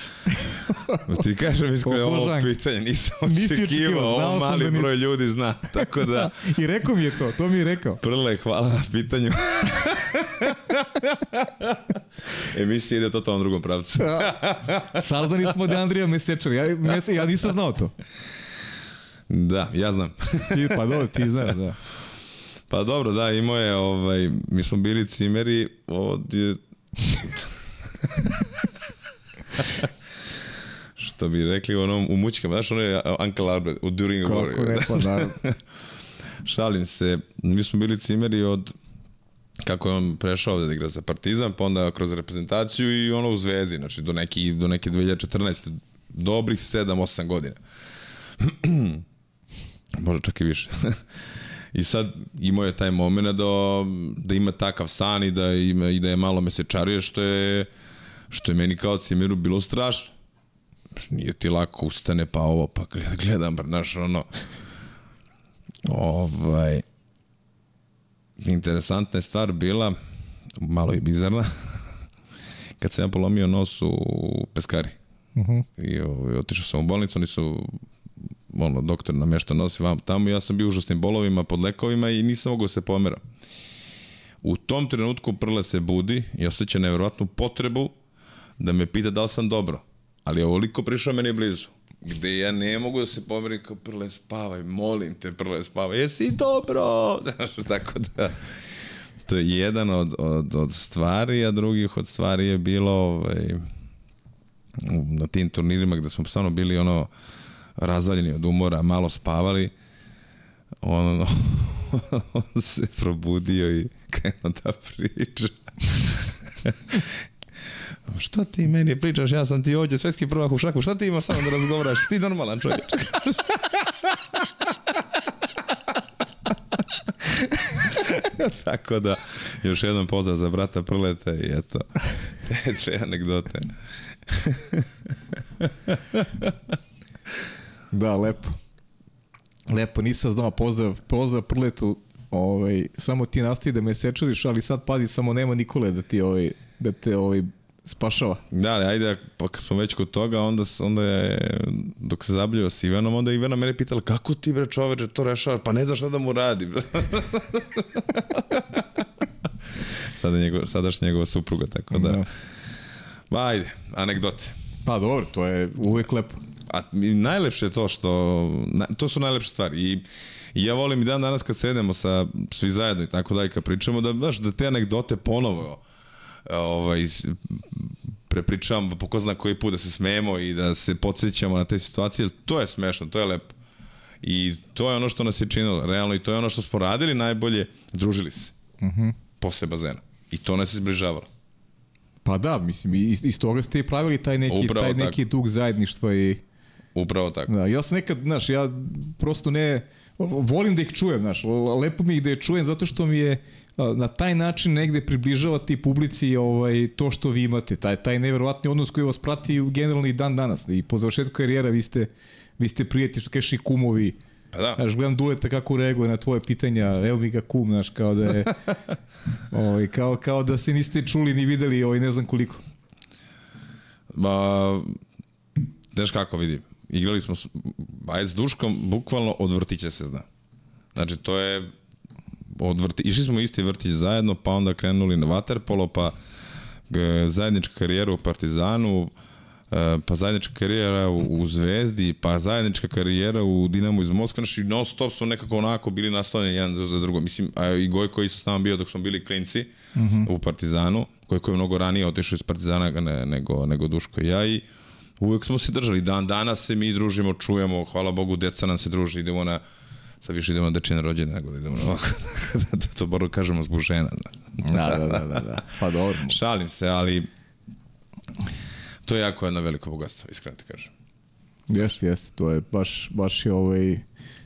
Ti kažem iskreno ovo pitanje, nisam očekivao, ovo mali da broj ljudi zna, tako da... I rekao mi je to, to mi je rekao. Prle, hvala na pitanju. Emisija ide to tom drugom pravcu. Saznali smo da Andrija Mesečar, ja, mese, ja nisam znao to. Da, ja znam. ti, pa dobro, ti znaš, da. Pa dobro, da, imao je, ovaj, mi smo bili cimeri od... Što bi rekli u onom, u mućkama, znaš, ono je Uncle Albert, u During Kako War. Kako pa da. Šalim se, mi smo bili cimeri od kako je on prešao da igra za Partizan, pa onda kroz reprezentaciju i ono u Zvezdi, znači do neki, do neke 2014 dobrih 7-8 godina. Možda čak i više. I sad imao je taj moment da, da ima takav san i da, ima, i da je malo mesečarije, što je, što je meni kao Cimiru bilo strašno. Nije ti lako ustane, pa ovo, pa gledam, znaš, ono, ovaj, interesantna je stvar bila, malo i bizarna, kad sam ja polomio nos u peskari. Uh -huh. I ovaj, otišao sam u bolnicu, oni su ono, doktor namješta nosi vam tamo ja sam bio u užasnim bolovima pod lekovima i nisam mogao da se pomera. U tom trenutku Prle se budi i osjeća nevjerovatnu potrebu da me pita da li sam dobro. Ali je ovoliko prišao meni blizu. Gde ja ne mogu da se pomerim kao Prle spavaj, molim te Prle spavaj, jesi dobro? Tako da, to je jedan od, od, od stvari, a drugih od stvari je bilo ovaj, na tim turnirima gde smo stvarno bili ono razvaljeni od umora, malo spavali, on, on se probudio i krenuo da priča. šta ti meni pričaš, ja sam ti ovdje svetski prvak u šaku, šta ti imaš samo da razgovaraš, ti normalan čovječ. Tako da, još jednom pozdrav za brata Prleta i eto, te dve anegdote. Da, lepo. Lepo, nisam znao, pozdrav, pozdrav Prletu, ovaj, samo ti nastavi da me sečariš, ali sad pazi, samo nema Nikole da ti ovaj, da te ovaj, spašava. Da, ali ajde, pa kad smo već kod toga, onda, onda je, dok se zabljava s Ivanom, onda je Ivana mene pitala, kako ti bre čoveče to rešava? Pa ne znaš šta da mu radi. Sada njegov, sadaš njegova supruga, tako da... No. Ba, ajde, anegdote. Pa dobro, to je uvek lepo a najlepše je to što, na, to su najlepše stvari i, i ja volim i dan danas kad sedemo sa svi zajedno i tako dalje kad pričamo da, znaš, da te anegdote ponovo ovaj, prepričavamo po ko zna koji put da se smejemo i da se podsjećamo na te situacije, to je smešno, to je lepo. I to je ono što nas je činilo, realno, i to je ono što smo radili najbolje, družili se. Uh mhm. -huh. Posle bazena. I to nas je zbližavalo. Pa da, mislim, iz, iz toga ste i pravili taj neki, Upravo taj neki tako. dug zajedništva i... Upravo tako. Da, ja sam nekad, znaš, ja prosto ne, volim da ih čujem, znaš, lepo mi ih da je čujem zato što mi je na taj način negde približavati publici ovaj, to što vi imate, taj, taj neverovatni odnos koji vas prati generalno i dan danas. I po završetku karijera vi ste, vi ste prijatelji, što kažeš i kumovi, Pa da. Znaš, gledam Duleta kako reaguje na tvoje pitanja, evo mi ga kum, znaš, kao da je, ovaj, kao, kao da se niste čuli ni videli, ovaj, ne znam koliko. Ba, znaš kako vidi, igrali smo, ajde s Duškom, bukvalno od vrtića se zna. Znači, to je od vrti, išli smo isti vrtić zajedno, pa onda krenuli na Waterpolo, pa zajednička karijera u Partizanu, e, pa zajednička karijera u, u Zvezdi, pa zajednička karijera u Dinamo iz Moskva, znači non stop smo nekako onako bili nastavljeni jedan za drugo. Mislim, a i Gojko isto s nama bio dok smo bili klinci uh mhm. -huh. u Partizanu, Gojko je mnogo ranije otišao iz Partizana nego, nego Duško i ja i uvek smo se držali. Dan danas se mi družimo, čujemo, hvala Bogu, deca nam se druži, idemo na sad više idemo na dečine rođene nego da idemo na ovako, da to bar kažemo zbog žena. Da. da, da, da, da, da. Pa dobro. Šalim se, ali to je jako jedno veliko bogatstvo, iskreno ti kažem. Jeste, jeste, to je baš, baš je ovaj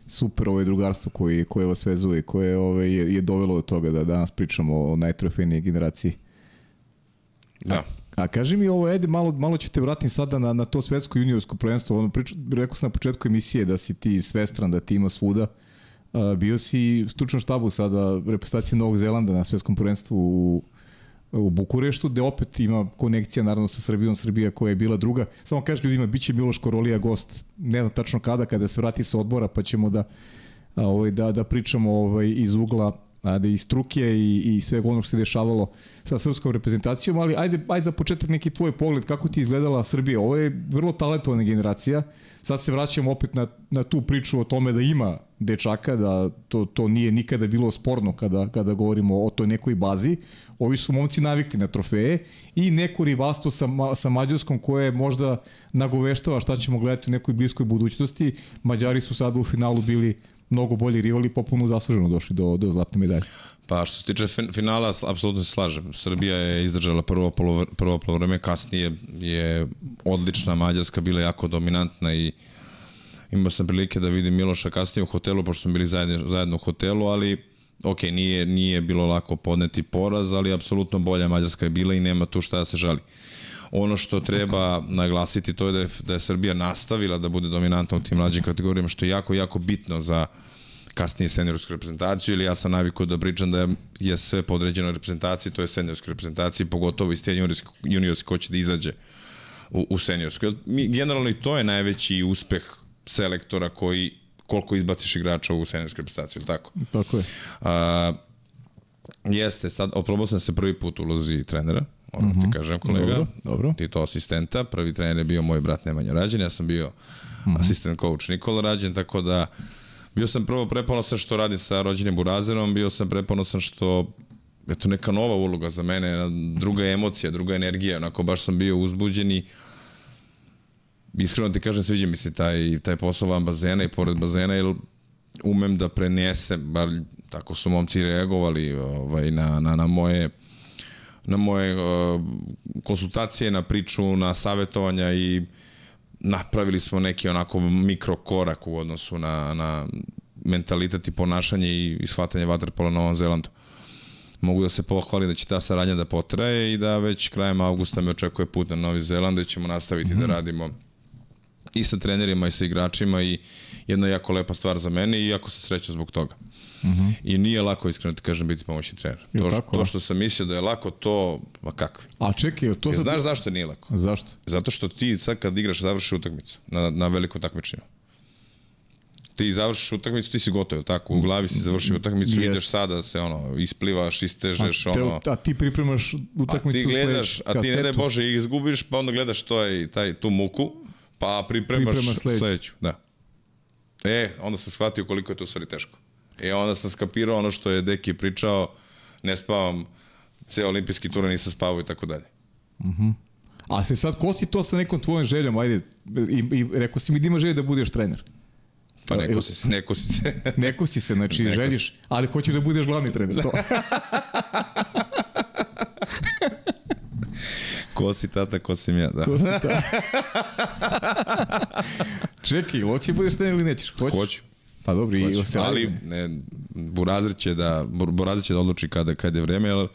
super ovaj drugarstvo koji, koje vas vezuje, koje ovaj, je, je dovelo do toga da danas pričamo o najtrofejnijoj generaciji. Da. A, A kaži mi ovo, Ede, malo, malo ću te vratim sada na, na to svetsko juniorsko prvenstvo. Ono, priču, rekao sam na početku emisije da si ti svestran, da ti ima svuda. Bio si u stručnom štabu sada reprezentacije Novog Zelanda na svetskom prvenstvu u, u Bukureštu, gde opet ima konekcija naravno sa Srbijom, Srbija koja je bila druga. Samo kaži ljudima, bit će Miloš Korolija gost, ne znam tačno kada, kada se vrati sa odbora, pa ćemo da, ovaj, da, da pričamo ovaj, iz ugla da i struke i, i svega onog što se dešavalo sa srpskom reprezentacijom, ali ajde, ajde za početak neki tvoj pogled, kako ti izgledala Srbija? Ovo je vrlo talentovana generacija, sad se vraćamo opet na, na tu priču o tome da ima dečaka, da to, to nije nikada bilo sporno kada, kada govorimo o toj nekoj bazi. Ovi su momci navikli na trofeje i neko rivalstvo sa, sa Mađarskom koje možda nagoveštava šta ćemo gledati u nekoj bliskoj budućnosti. Mađari su sada u finalu bili mnogo bolji rivali popuno zasluženo došli do, do zlatne medalje. Pa što se tiče finala, apsolutno se slažem. Srbija je izdržala prvo, polo, prvo polovreme, kasnije je odlična, Mađarska bila jako dominantna i imao sam prilike da vidim Miloša kasnije u hotelu, pošto smo bili zajedno, zajedno u hotelu, ali ok, nije, nije bilo lako podneti poraz, ali apsolutno bolja Mađarska je bila i nema tu šta da se žali. Ono što treba naglasiti to je da je, da je Srbija nastavila da bude dominantna u tim mlađim kategorijama, što je jako, jako bitno za kasnije seniorsku reprezentaciju, ili ja sam navikao da pričam da je sve podređeno reprezentaciji, to je seniorskoj reprezentaciji, pogotovo iz te juniorske, juniorske ko će da izađe u, u seniorskoj. Mi, generalno i to je najveći uspeh selektora koji koliko izbaciš igrača u seniorsku reprezentaciju, ili tako? Tako je. A, jeste, sad oprobao sam se prvi put u ulozi trenera, ono mm -hmm. ti mhm. kažem kolega, dobro, dobro. ti to asistenta, prvi trener je bio moj brat Nemanja Rađen, ja sam bio mm -hmm. asistent coach Nikola Rađen, tako da bio sam prvo preponosan što radim sa rođenim Burazerom, bio sam preponosan što je to neka nova uloga za mene, druga emocija, druga energija, onako baš sam bio uzbuđen i iskreno ti kažem, sviđa mi se taj, taj posao van bazena i pored bazena, jer umem da prenesem, bar tako su momci reagovali ovaj, na, na, na moje na moje uh, konsultacije, na priču, na savetovanja i napravili smo neki onako mikrokorak u odnosu na, na mentalitet i ponašanje i, i shvatanje vaterpola na Novom Zelandu. Mogu da se pohvali da će ta saradnja da potraje i da već krajem avgusta me očekuje put na Novi Zeland da ćemo nastaviti mm -hmm. da mhm. radimo i sa trenerima i sa igračima i jedna jako lepa stvar za mene i jako se srećam zbog toga. Uh mhm. -huh. I nije lako iskreno ti kažem biti pomoćni trener. To, tako, to što sam mislio da je lako, to, ma kakvi. A čekaj, to sad... Znaš zašto nije lako? Zašto? Zato što ti sad kad igraš završiš utakmicu na, na velikom takmičenju. Ti završiš utakmicu, ti si gotov, tako? U glavi si završio utakmicu, yes. ideš sada da se ono, isplivaš, istežeš, a, te, ono... A ti pripremaš utakmicu a ti gledaš, a ti ne daj Bože izgubiš, pa onda gledaš to je, taj, tu muku, pa pripremaš, pripremaš sledeću. sledeću. Da. E, onda sam shvatio koliko je to stvari teško. E, onda sam skapirao ono što je Deki pričao, ne spavam, ceo olimpijski tur nisam spavao i tako dalje. Mhm. Mm A se sad kosi to sa nekom tvojom željom, ajde, i, i rekao si mi da ima želje da budeš trener. Pa neko si se, neko si se. neko si se, znači neko želiš, si. ali hoćeš da budeš glavni trener, to. ko si tata, ko si ja, da. Ko si tata. Čekaj, hoće budeš trener ili nećeš? Hoćeš? Hoću. Pa dobro, i se ali ne, Burazir će da Burazir će da odluči kada kada je vreme, jer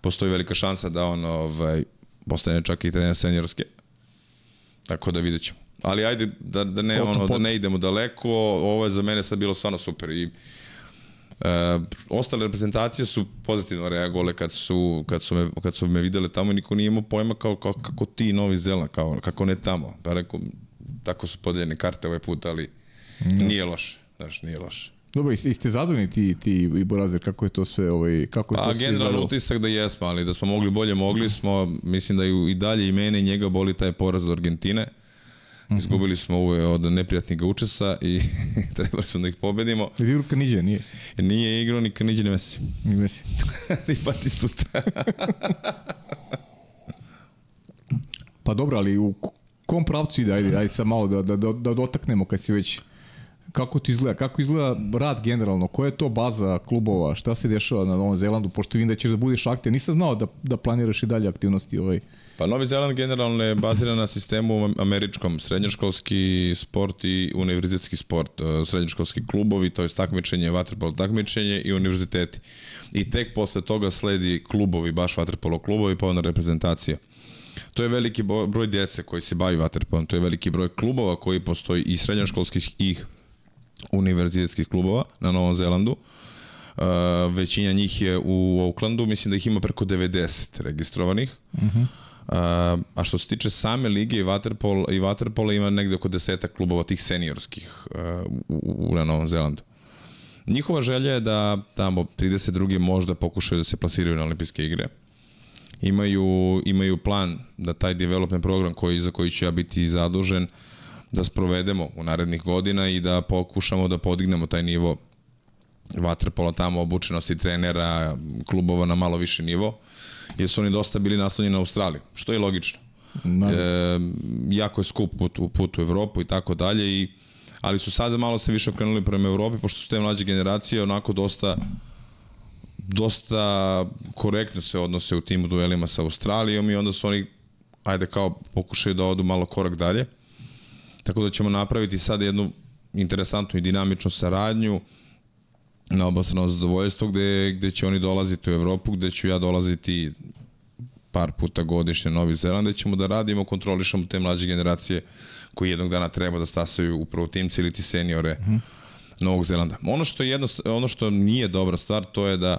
postoji velika šansa da on ovaj postane čak i trener seniorske. Tako da videćemo. Ali ajde da, da ne ono da ne idemo daleko, ovo je za mene sad bilo stvarno super i E, ostale reprezentacije su pozitivno reagovale kad su, kad su, me, kad su me videle tamo i niko nije imao pojma kao, kao kako ti Novi Zeland, kao, kako ne tamo. Pa rekao, tako su podeljene karte ovaj put, ali no. nije loše. Znaš, nije loše. Dobro, i ste zadovoljni ti, ti i Borazer, kako je to sve, ovaj, kako je pa, to sve generalno utisak da jesmo, ali da smo mogli bolje, mogli smo, mislim da i dalje i mene i njega boli taj poraz od Argentine. Mhm. Izgubili smo ove od neprijatnih učesa i trebali smo da ih pobedimo. Je igrao Kanidje, nije? Nije igrao ni Kanidje, ni Messi. Ni Messi. ni Batistuta. pa dobro, ali u kom pravcu ide? Ajde, ajde sad malo da, da, da, da dotaknemo kad si već kako to izgleda? Kako izgleda rad generalno? Koja je to baza klubova? Šta se dešava na Novom Zelandu? Pošto vidim da ćeš da budeš aktiv. Nisam znao da, da planiraš i dalje aktivnosti ovaj. Pa Novi Zeland generalno je baziran na sistemu američkom, srednjoškolski sport i univerzitetski sport, e, srednjoškolski klubovi, to je takmičenje, vaterpolo takmičenje i univerziteti. I tek posle toga sledi klubovi, baš vaterpolo klubovi, pa onda reprezentacija. To je veliki broj djece koji se bavi vaterpolom, to je veliki broj klubova koji postoji i srednjoškolskih i univerzitetskih klubova na Novom Zelandu. Uh, većina njih je u Aucklandu, mislim da ih ima preko 90 registrovanih. Uh -huh. Uh, a što se tiče same lige i Waterpol, i Waterpola ima negde oko deseta klubova tih seniorskih uh, u, u, na Novom Zelandu. Njihova želja je da tamo 32. možda pokušaju da se plasiraju na olimpijske igre. Imaju, imaju plan da taj development program koji, za koji ću ja biti zadužen uh, da sprovedemo u narednih godina i da pokušamo da podignemo taj nivo vaterpola tamo, obučenosti trenera, klubova na malo više nivo, jer su oni dosta bili naslonjeni na Australiju, što je logično. E, jako je skup put, put u Evropu i tako dalje i ali su sada malo se više okrenuli prema Evropi, pošto su te mlađe generacije onako dosta dosta korektno se odnose u timu duelima sa Australijom i onda su oni ajde kao pokušaju da odu malo korak dalje. Tako da ćemo napraviti sad jednu interesantnu i dinamičnu saradnju na obostrano zadovoljstvo gde, gde će oni dolaziti u Evropu, gde ću ja dolaziti par puta godišnje Novi Zeland, gde ćemo da radimo, kontrolišemo te mlađe generacije koji jednog dana treba da stasaju upravo timci ili ti seniore mm -hmm. Novog Zelanda. Ono što, je jedno, ono što nije dobra stvar, to je da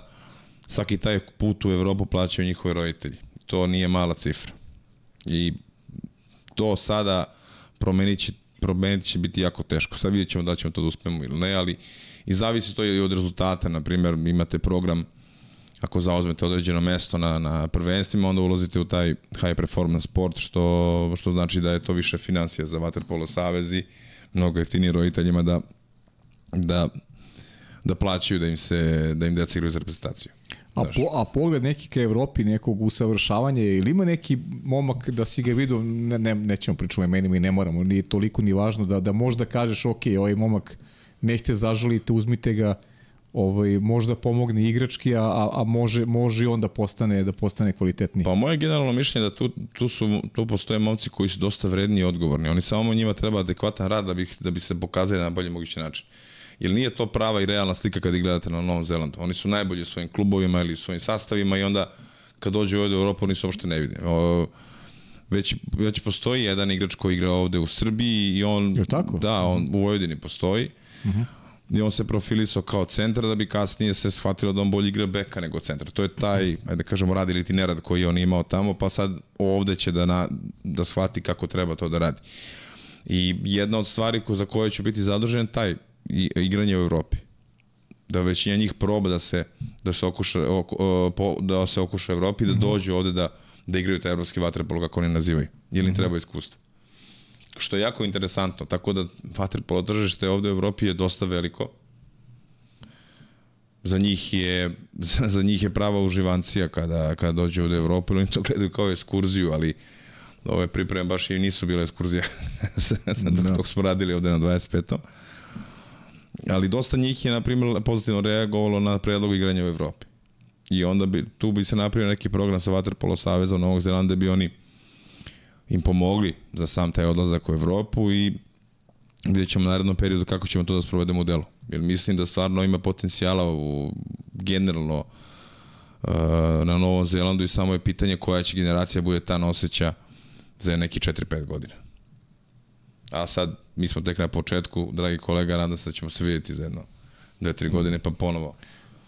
svaki taj put u Evropu plaćaju njihovi roditelji. To nije mala cifra. I to sada promenit će, promenit će biti jako teško. Sad vidjet ćemo da ćemo to da uspemo ili ne, ali i zavisi to i od rezultata. Naprimjer, imate program ako zauzmete određeno mesto na, na prvenstvima, onda ulazite u taj high performance sport, što, što znači da je to više financija za Waterpolo savez i mnogo jeftinije roditeljima da, da, da plaćaju da im se da im deca igraju za reprezentaciju. A, po, a pogled neki ka Evropi, nekog usavršavanja, ili ima neki momak da si ga vidio, ne, ne, nećemo pričati o imenima i ne moramo, nije toliko ni važno, da, da možda kažeš, ok, ovaj momak nećete zažalite, uzmite ga, ovaj možda pomogne igrački, a, a može može on da postane da postane kvalitetniji. Pa moje generalno mišljenje da tu tu su tu postoje momci koji su dosta vredni i odgovorni. Oni samo njima treba adekvatan rad da bi da bi se pokazali na bolji mogući način. Jer nije to prava i realna slika kad ih gledate na Novom Zelandu. Oni su najbolji u svojim klubovima ili u svojim sastavima i onda kad dođu ovde u Evropu oni se uopšte ne vide. O, već, već postoji jedan igrač koji igra ovde u Srbiji i on... Je tako? Da, on u Vojvodini postoji. Uh mhm. -huh i on se profilisao kao centar da bi kasnije se shvatilo da on bolje igra beka nego centar. To je taj, ajde da kažemo, rad ili ti nerad koji je on imao tamo, pa sad ovde će da, na, da shvati kako treba to da radi. I jedna od stvari ko, za koje ću biti zadužen taj igranje u Evropi. Da većina njih proba da se da se okuša o, da se okuša u Evropi, da mhm. dođu ovde da da igraju taj evropski vaterpolo kako oni nazivaju. Ili im mhm. treba iskustvo što je jako interesantno. Tako da vaterpolo tržište ovde u Evropi je dosta veliko. Za njih je, za njih je prava uživancija kada, kada dođe u Evropu, oni to gledaju kao ekskurziju, ali ove pripreme baš i nisu bile ekskurzije. dok, no. dok smo radili ovde na 25. Ali dosta njih je, na primjer, pozitivno reagovalo na predlog igranja u Evropi. I onda bi, tu bi se napravio neki program sa Vaterpolo Saveza Novog Zelanda, bi oni im pomogli za sam taj odlazak u Evropu i vidjet ćemo u narednom periodu kako ćemo to da sprovedemo u delu. Jer mislim da stvarno ima potencijala u, generalno uh, na Novom Zelandu i samo je pitanje koja će generacija bude ta noseća za neki 4-5 godina. A sad, mi smo tek na početku, dragi kolega, nadam se da ćemo se vidjeti za jedno 2-3 godine, pa ponovo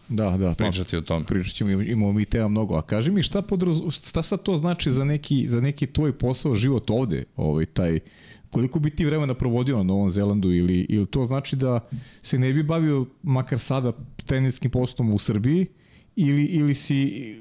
Da, da. Pričati pa, o tom. Pričat ćemo, imamo mi tema mnogo. A kaži mi šta, podraz, šta sad to znači za neki, za neki tvoj posao, život ovde, ovaj, taj, koliko bi ti vremena provodio na Novom Zelandu ili, ili to znači da se ne bi bavio makar sada teniskim poslom u Srbiji ili, ili si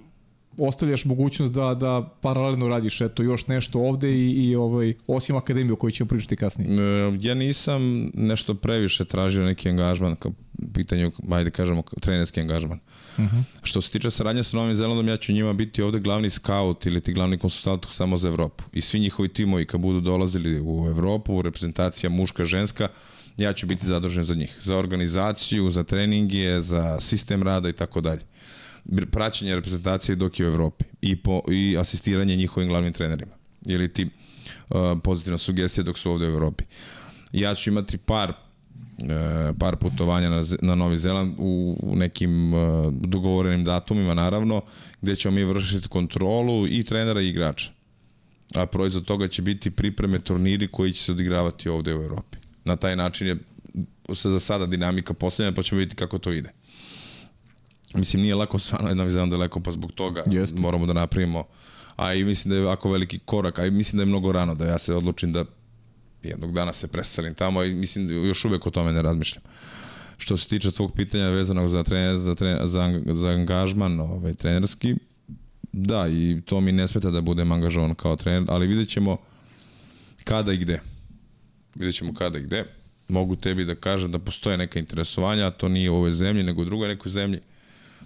ostavljaš mogućnost da da paralelno radiš eto još nešto ovde i, i ovaj osim akademije o kojoj ćemo pričati kasnije. E, ja nisam nešto previše tražio neki angažman kao pitanju, ajde kažemo, trenerski angažman. Uh mhm. -huh. Što se tiče saradnja sa Novim Zelandom, ja ću njima biti ovde glavni scout ili ti glavni konsultant samo za Evropu. I svi njihovi timovi kad budu dolazili u Evropu, reprezentacija muška, ženska, ja ću biti zadužen za njih. Za organizaciju, za treninge, za sistem rada i tako dalje praćenje reprezentacije dok je u Evropi i, po, i asistiranje njihovim glavnim trenerima. Ili ti uh, pozitivna sugestija dok su ovde u Evropi. Ja ću imati par uh, par putovanja na, na Novi Zeland u, u nekim uh, dogovorenim datumima naravno, gde ćemo mi vršiti kontrolu i trenera i igrača. A proizvod toga će biti pripreme turniri koji će se odigravati ovde u Evropi. Na taj način je se za sada dinamika posljednja, pa ćemo vidjeti kako to ide. Mislim, nije lako stvarno jedna vizija daleko, pa zbog toga Jeste. moramo da napravimo. A i mislim da je ovako veliki korak, a i mislim da je mnogo rano da ja se odlučim da jednog dana se preselim tamo i mislim da još uvek o tome ne razmišljam. Što se tiče tvog pitanja vezanog za, trener, za, trener, za, za angažman ovaj, trenerski, da, i to mi ne smeta da budem angažovan kao trener, ali vidjet ćemo kada i gde. Vidjet ćemo kada i gde. Mogu tebi da kažem da postoje neka interesovanja, a to nije u ovoj zemlji, nego u drugoj nekoj zemlji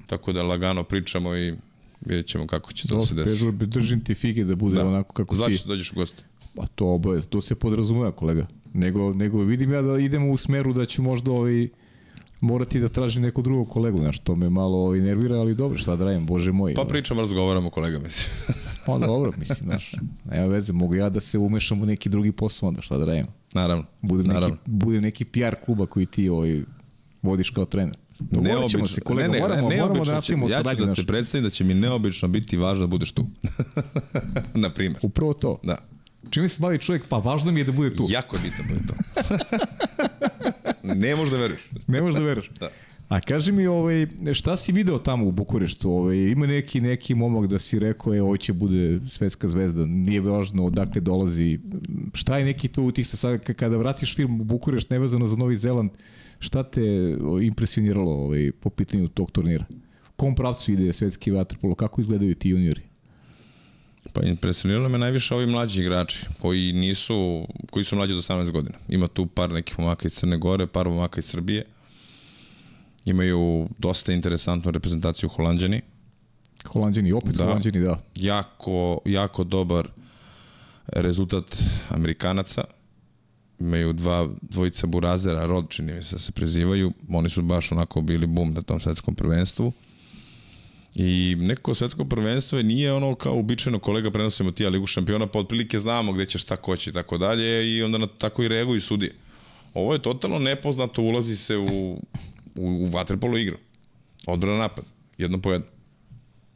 Tako da lagano pričamo i vidjet ćemo kako će to Do, se desiti. Držim ti fige da bude da. onako kako Zvaći ti. Zvaći dođeš u goste. Pa to obavez, to se podrazumeva kolega. nego, nego vidim ja da idemo u smeru da će možda ovaj, morati da traži neko drugog kolegu, znaš, to me malo ovaj, nervira, ali dobro, šta da radim, bože moj. Pa pričamo, razgovaramo kolega, mislim. pa dobro, mislim, znaš, nema veze, mogu ja da se umešam u neki drugi posao, onda šta da radim. Naravno. Budem, naravno. Neki, budem neki PR kluba koji ti ovaj, vodiš kao trener. Dogovorit ćemo se, kolega, ne, ne, moramo, ne, moramo da nastavimo ja ću da te predstavim da će mi neobično biti važno da budeš tu. Na primjer. Upravo to. Da. Čime se bavi čovjek? Pa važno mi je da bude tu. Jako je bitno da bude tu. ne možeš da veruješ. Ne možeš da veruješ. da. A kaži mi, ovaj, šta si video tamo u Bukureštu? Ovaj, ima neki, neki momak da si rekao, je, ovo će bude svetska zvezda, nije važno odakle dolazi. Šta je neki to utih sad, kada vratiš film u Bukurešt nevezano za Novi Zeland, šta te impresioniralo ovaj, po pitanju tog turnira? Kom pravcu ide svetski vaterpolo? Kako izgledaju ti juniori? Pa impresioniralo me najviše ovi mlađi igrači koji nisu, koji su mlađi od 18 godina. Ima tu par nekih momaka iz Crne Gore, par momaka iz Srbije. Imaju dosta interesantnu reprezentaciju Holandjani. Holandjani, opet da. Holandjani, da. Jako, jako dobar rezultat Amerikanaca. Imaju dva dvojica Burazera, Rod čini mi se da se prezivaju. Oni su baš onako bili bum na tom svetskom prvenstvu. I neko svetsko prvenstvo je nije ono kao uobičajeno kolega prenosimo ti Ligu šampiona, pa otprilike znamo gde ćeš šta koći i tako dalje i onda na, tako i reaguju sudije. Ovo je totalno nepoznato, ulazi se u, u, u vaterpolo igru. Odbrana napad, jedno po jedno.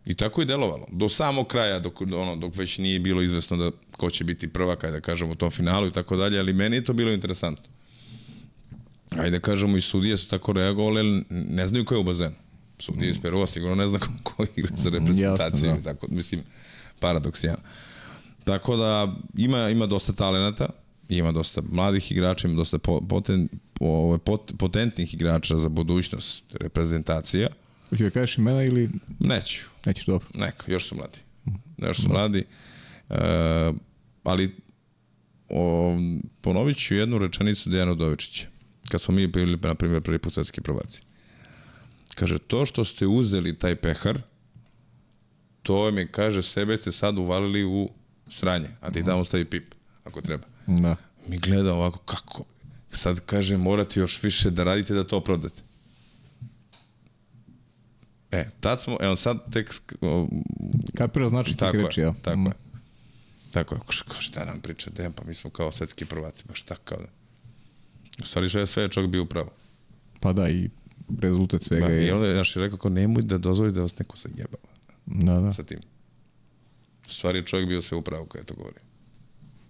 I tako je delovalo. Do samog kraja, dok, ono, dok već nije bilo izvesno da ko će biti prva, kada kažemo, u tom finalu i tako dalje, ali meni je to bilo interesantno. Ajde da kažemo, i sudije su tako reagovali, ne znaju ko je u bazenu. Sudija iz Perua sigurno ne zna ko, ko igra za reprezentaciju. Jasno, da. tako, mislim, paradoksijan. Tako da ima, ima dosta talenata, ima dosta mladih igrača, ima dosta poten, ove, pot, potentnih igrača za budućnost reprezentacija. Hoće da kažeš imena ili... Neću. Neću, dobro. Neka, još su mladi. Još su mladi. E, ali o, ponovit ću jednu rečenicu Dejana Dovičića. Kad smo mi bili, na primjer, prvi put svetski prvaci. Kaže, to što ste uzeli taj pehar, to mi, kaže, sebe ste sad uvalili u sranje, a ti tamo stavi pip, ako treba. Da. Mi gleda ovako, kako? Sad kaže, morate još više da radite da to prodate. E, tad smo, evo sad tek... Kapira znači tako reči, ja. Tako mm. je. Tako je. Kaže, šta nam priča, Dejan, pa mi smo kao svetski prvaci, baš tako kao da. U stvari sve, sve je čovjek bio upravo. Pa da, i rezultat svega da, je... I onda je naš rekao, kao, nemoj da dozvoli da vas neko zajebava. Da, da. Sa tim. U stvari je čovjek bio sve upravo kada je to govori.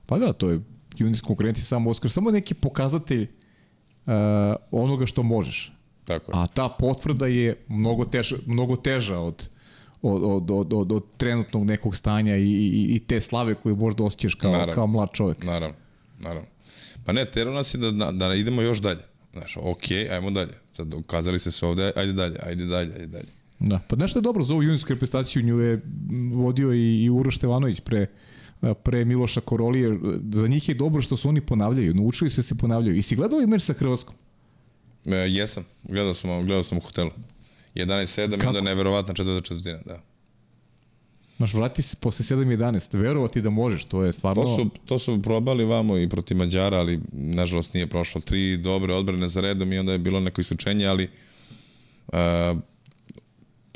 Pa da, to je junijski konkurencija samo Oskar, samo neki pokazatelj uh, onoga što možeš. Tako je. A ta potvrda je mnogo teža, mnogo teža od, od, od, od, od, od trenutnog nekog stanja i, i, i te slave koju možda osjećaš kao, naravno, kao mlad čovjek. Naravno, naravno. Pa ne, tero nas je da, da, da idemo još dalje. Znaš, ok, ajmo dalje. Sad ukazali ste se ovde, ajde dalje, ajde dalje, ajde dalje. Da, pa nešto je dobro za ovu junijsku reprezentaciju, nju je vodio i, i Uroš Stevanović pre, pre Miloša Korolije. Za njih je dobro što su oni ponavljaju, naučili se da se ponavljaju. I si gledao i meč sa Hrvatskom? E, jesam, gledao sam, gledao sam u hotelu. 11-7 i onda neverovatna četvrta četvrtina, da. Znaš, vrati se posle 7-11, verovati da možeš, to je stvarno... To su, to su probali vamo i protiv Mađara, ali nažalost nije prošlo. Tri dobre odbrane za redom i onda je bilo neko isključenje, ali uh,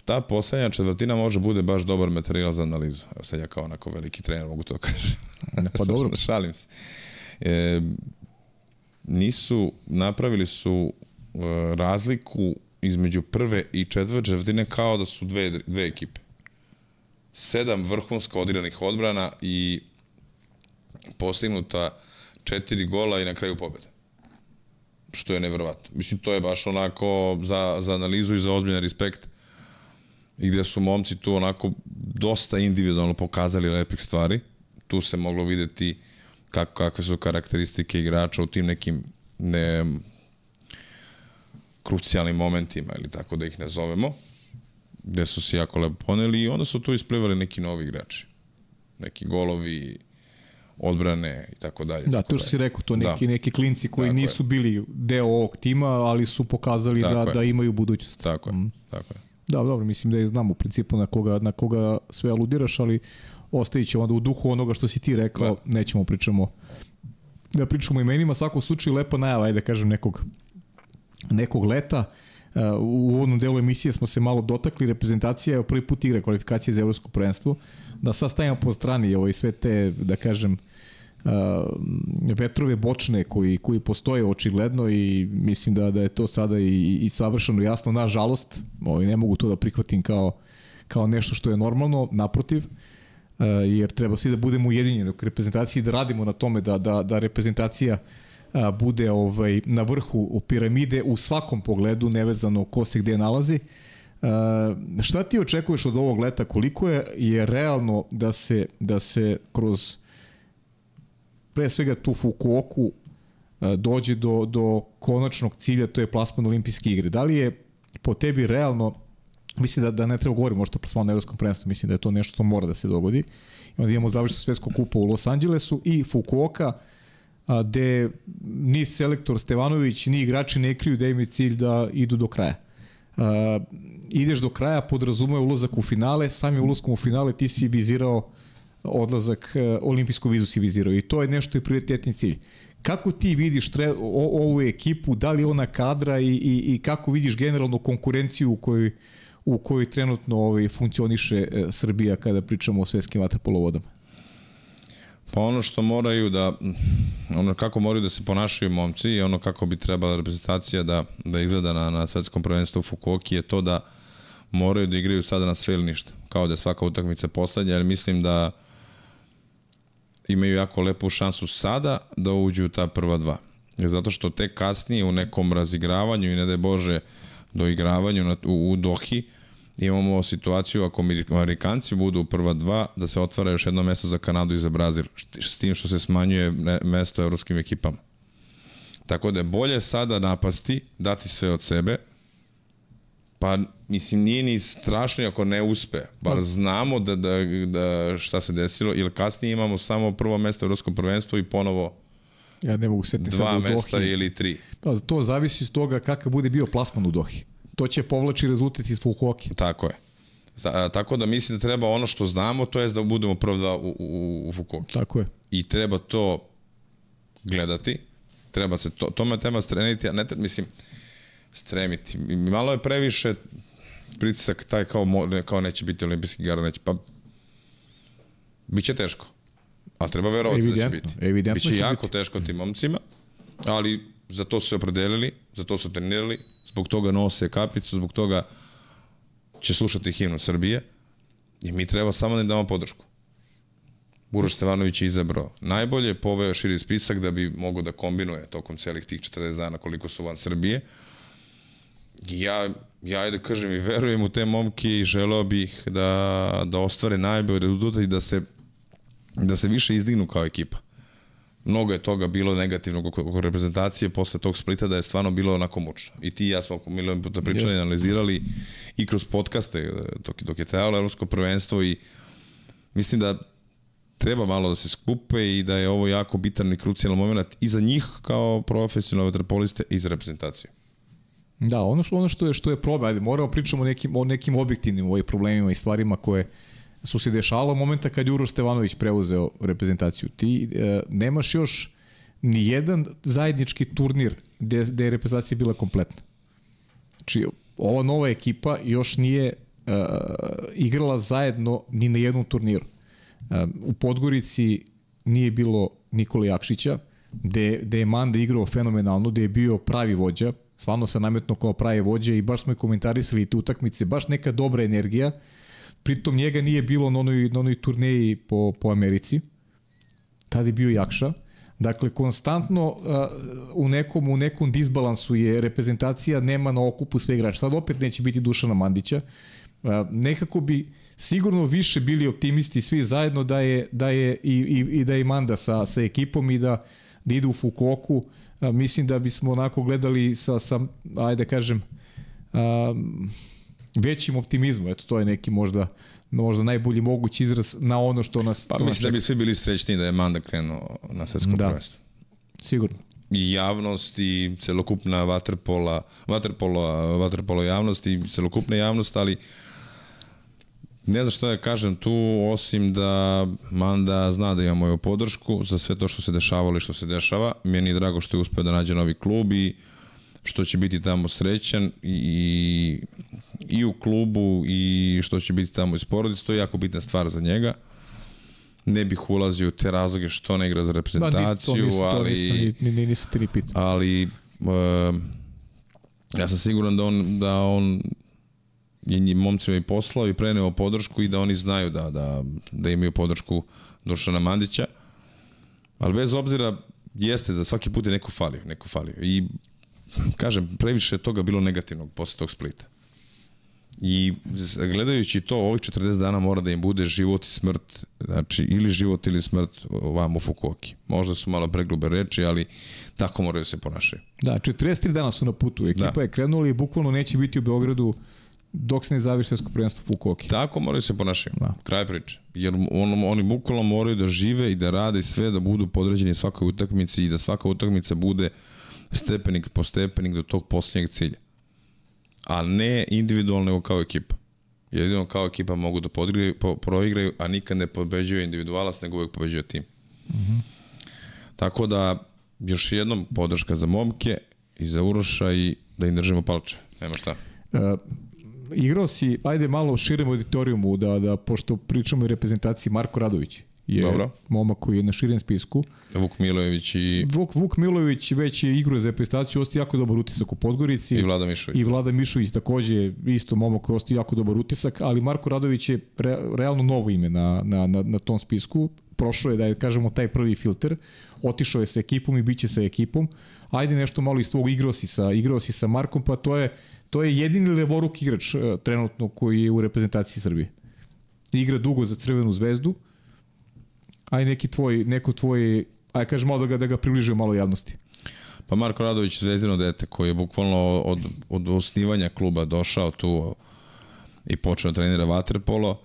ta poslednja četvrtina može bude baš dobar materijal za analizu. Evo sad ja kao onako veliki trener mogu to kažem. Ne, pa dobro. Šalim se. E, nisu, napravili su razliku između prve i četvrte četvrtine kao da su dve, dve ekipe sedam vrhunsko odigranih odbrana i postignuta četiri gola i na kraju pobjede. Što je neverovatno. Mislim, to je baš onako za, za analizu i za ozbiljan respekt i gde su momci tu onako dosta individualno pokazali lepih stvari. Tu se moglo videti kako, kakve su karakteristike igrača u tim nekim ne, krucijalnim momentima ili tako da ih ne zovemo gde su se jako lepo poneli i onda su tu isplivali neki novi igrači. Neki golovi, odbrane i tako dalje. Da, to što si rekao, to neki, da. neki klinci koji tako nisu je. bili deo ovog tima, ali su pokazali tako da, je. da imaju budućnost. Tako je, mm. tako je. Da, dobro, mislim da je znam u principu na koga, na koga sve aludiraš, ali ostavit ćemo onda u duhu onoga što si ti rekao, da. nećemo pričamo da pričamo imenima, svako slučaju lepa najava, ajde da kažem, nekog, nekog leta. Uh, u uvodnom delu emisije smo se malo dotakli, reprezentacija je prvi put igra kvalifikacije za evropsko prvenstvo. Da sad stavimo po strani ovaj, sve te, da kažem, uh, vetrove bočne koji, koji postoje očigledno i mislim da, da je to sada i, i savršeno jasno. Nažalost, ovaj, ne mogu to da prihvatim kao, kao nešto što je normalno, naprotiv, uh, jer treba svi da budemo ujedinjeni u reprezentaciji da radimo na tome da, da, da reprezentacija a, bude ovaj na vrhu u piramide u svakom pogledu nevezano ko se gde nalazi. A, šta ti očekuješ od ovog leta koliko je je realno da se da se kroz pre svega tu Fukuoku dođe do, do konačnog cilja, to je plasman olimpijske igre. Da li je po tebi realno, mislim da, da ne treba govoriti možda o plasmanu na evropskom prvenstvu, mislim da je to nešto što mora da se dogodi. I onda imamo završenu svetskog kupa u Los Angelesu i Fukuoka, a, gde ni selektor Stevanović, ni igrači ne kriju da im je cilj da idu do kraja. A, ideš do kraja, podrazumuje ulazak u finale, samim ulazkom u finale ti si vizirao odlazak, e, olimpijsku vizu si vizirao i to je nešto i prioritetni cilj. Kako ti vidiš tre, o, ovu ekipu, da li ona kadra i, i, i kako vidiš generalno konkurenciju u kojoj, u kojoj trenutno ovaj, funkcioniše e, Srbija kada pričamo o svetskim vaterpolovodama? Pa ono što moraju da, ono kako moraju da se ponašaju momci i ono kako bi trebala reprezentacija da, da izgleda na, na svetskom prvenstvu u Fukuoki je to da moraju da igraju sada na sve ili ništa. Kao da je svaka utakmica poslednja, jer mislim da imaju jako lepu šansu sada da uđu u ta prva dva. Zato što te kasnije u nekom razigravanju i ne da Bože doigravanju na, u, u Dohi, imamo situaciju ako Amerikanci budu u prva dva, da se otvara još jedno mesto za Kanadu i za Brazil, s tim što se smanjuje mesto evropskim ekipama. Tako da je bolje sada napasti, dati sve od sebe, pa mislim nije ni strašno ako ne uspe, bar pa- znamo da, da, da šta se desilo, ili kasnije imamo samo prvo mesto u evropskom prvenstvu i ponovo Ja ne mogu setiti dva mesta Dohi. ili tri. Pa to zavisi od toga kakav bude bio plasman u Dohi to će povlači rezultat iz Fukuoki. Tako je. Tako da mislim da treba ono što znamo, to je da budemo prvo da u, u, u Fukuoki. Tako je. I treba to gledati, treba se to, tome tema streniti, a ne treba, mislim, stremiti. Malo je previše pritisak taj kao, kao neće biti olimpijski igara, neće, pa biće teško. Ali treba verovati da će biti. Evidentno Biće jako biti. teško tim momcima, ali za to su se opredelili, za to su trenirali, zbog toga nose kapicu, zbog toga će slušati himnu Srbije i mi treba samo da im damo podršku. Uroš Stevanović je izabrao najbolje, poveo širi spisak da bi mogo da kombinuje tokom celih tih 40 dana koliko su van Srbije. Ja, ja ajde kažem i verujem u te momke i želeo bih da, da ostvare najbolje rezultate i da se, da se više izdignu kao ekipa mnogo je toga bilo negativnog oko reprezentacije posle tog splita da je stvarno bilo onako mučno. I ti i ja smo milion puta pričali, Just. analizirali i kroz podcaste e, dok, dok je trajalo evropsko prvenstvo i mislim da treba malo da se skupe i da je ovo jako bitan i krucijalan moment i za njih kao profesionalne vaterpoliste i za reprezentaciju. Da, ono što ono što je što je problem, ajde, moramo pričamo o nekim o nekim objektivnim ovim problemima i stvarima koje su se dešavalo momenta kad je Uroš Stevanović preuzeo reprezentaciju. Ti e, nemaš još ni jedan zajednički turnir gde, gde je reprezentacija bila kompletna. Znači, ova nova ekipa još nije uh, igrala zajedno ni na jednom turniru. Uh, u Podgorici nije bilo Nikola Jakšića, gde, gde je Manda igrao fenomenalno, gde je bio pravi vođa, stvarno se nametno kao pravi vođa i baš smo i komentarisali te utakmice, baš neka dobra energija. Uh, Pritom njega nije bilo na onoj, na onoj turneji po, po Americi. Tada je bio Jakša. Dakle, konstantno uh, u nekom, u nekom disbalansu je reprezentacija nema na okupu sve igrača. Sad opet neće biti Dušana Mandića. Uh, nekako bi sigurno više bili optimisti svi zajedno da je, da je i, i, i da je Manda sa, sa ekipom i da, da ide u Fukuoku. Uh, mislim da bismo onako gledali sa, sa ajde da kažem, um, većim optimizmom. Eto, to je neki možda možda najbolji mogući izraz na ono što nas... Pa mislim da bi svi bili srećni da je Manda krenuo na svetskom da. prvenstvu. Sigurno. I javnost i celokupna vaterpola, vaterpolo, vaterpolo javnost i celokupna javnost, ali Ne znam šta da kažem tu, osim da Manda zna da ima moju podršku za sve to što se dešavalo i što se dešava. Meni je drago što je uspeo da nađe novi klub i što će biti tamo srećan i, i u klubu i što će biti tamo iz porodice. To je jako bitna stvar za njega. Ne bih ulazio u te razloge što ne igra za reprezentaciju, ba, nisam, ali... Nisam, ni, ni, nisam ti ni pitao. Ali uh, ja sam siguran da on, da on je momcima i poslao i preneo podršku i da oni znaju da, da, da imaju podršku Dušana Mandića. Ali bez obzira, jeste da svaki put je neko falio, neko falio. I kažem, previše toga bilo negativnog posle tog splita. I gledajući to, ovih 40 dana mora da im bude život i smrt, znači ili život ili smrt vam u Fukuoki. Možda su malo pregrube reči, ali tako moraju se ponašaju. Da, 43 dana su na putu, ekipa da. je krenula i bukvalno neće biti u Beogradu dok se ne završi svetsko prvenstvo Fukuoki. Tako moraju se ponašati. Da. Kraj priče. Jer on, oni bukvalno moraju da žive i da rade sve da budu podređeni svakoj utakmici i da svaka utakmica bude stepenik po stepenik do tog posljednjeg cilja. A ne individualno nego kao ekipa. Jedino kao ekipa mogu da podgriju, po, proigraju, a nikad ne pobeđuje individualac, nego uvek pobeđuje tim. Mm -hmm. Tako da, još jednom podrška za momke i za Uroša i da im držimo palče. Nema šta. Uh, igrao si, ajde malo širem auditorijumu, da, da, pošto pričamo o reprezentaciji Marko Radović je Dobro. momak koji je na širem spisku. Vuk Milojević i... Vuk, Vuk Milojević već je igrao za reprezentaciju, ostaje jako dobar utisak u Podgorici. I Vlada Mišović. I Vlada Mišović takođe isto momak koji ostaje jako dobar utisak, ali Marko Radović je re, realno novo ime na, na, na, na tom spisku. Prošao je da je, kažemo, taj prvi filter. Otišao je sa ekipom i biće sa ekipom. Ajde nešto malo iz svog igrao si sa, igrao si sa Markom, pa to je To je jedini levoruk igrač uh, trenutno koji je u reprezentaciji Srbije. Igra dugo za Crvenu zvezdu. Aj neki tvoj, neko tvoj, aj kažem malo da ga, da ga približe malo javnosti. Pa Marko Radović zvezdino dete koji je bukvalno od, od osnivanja kluba došao tu i počeo da trenira vaterpolo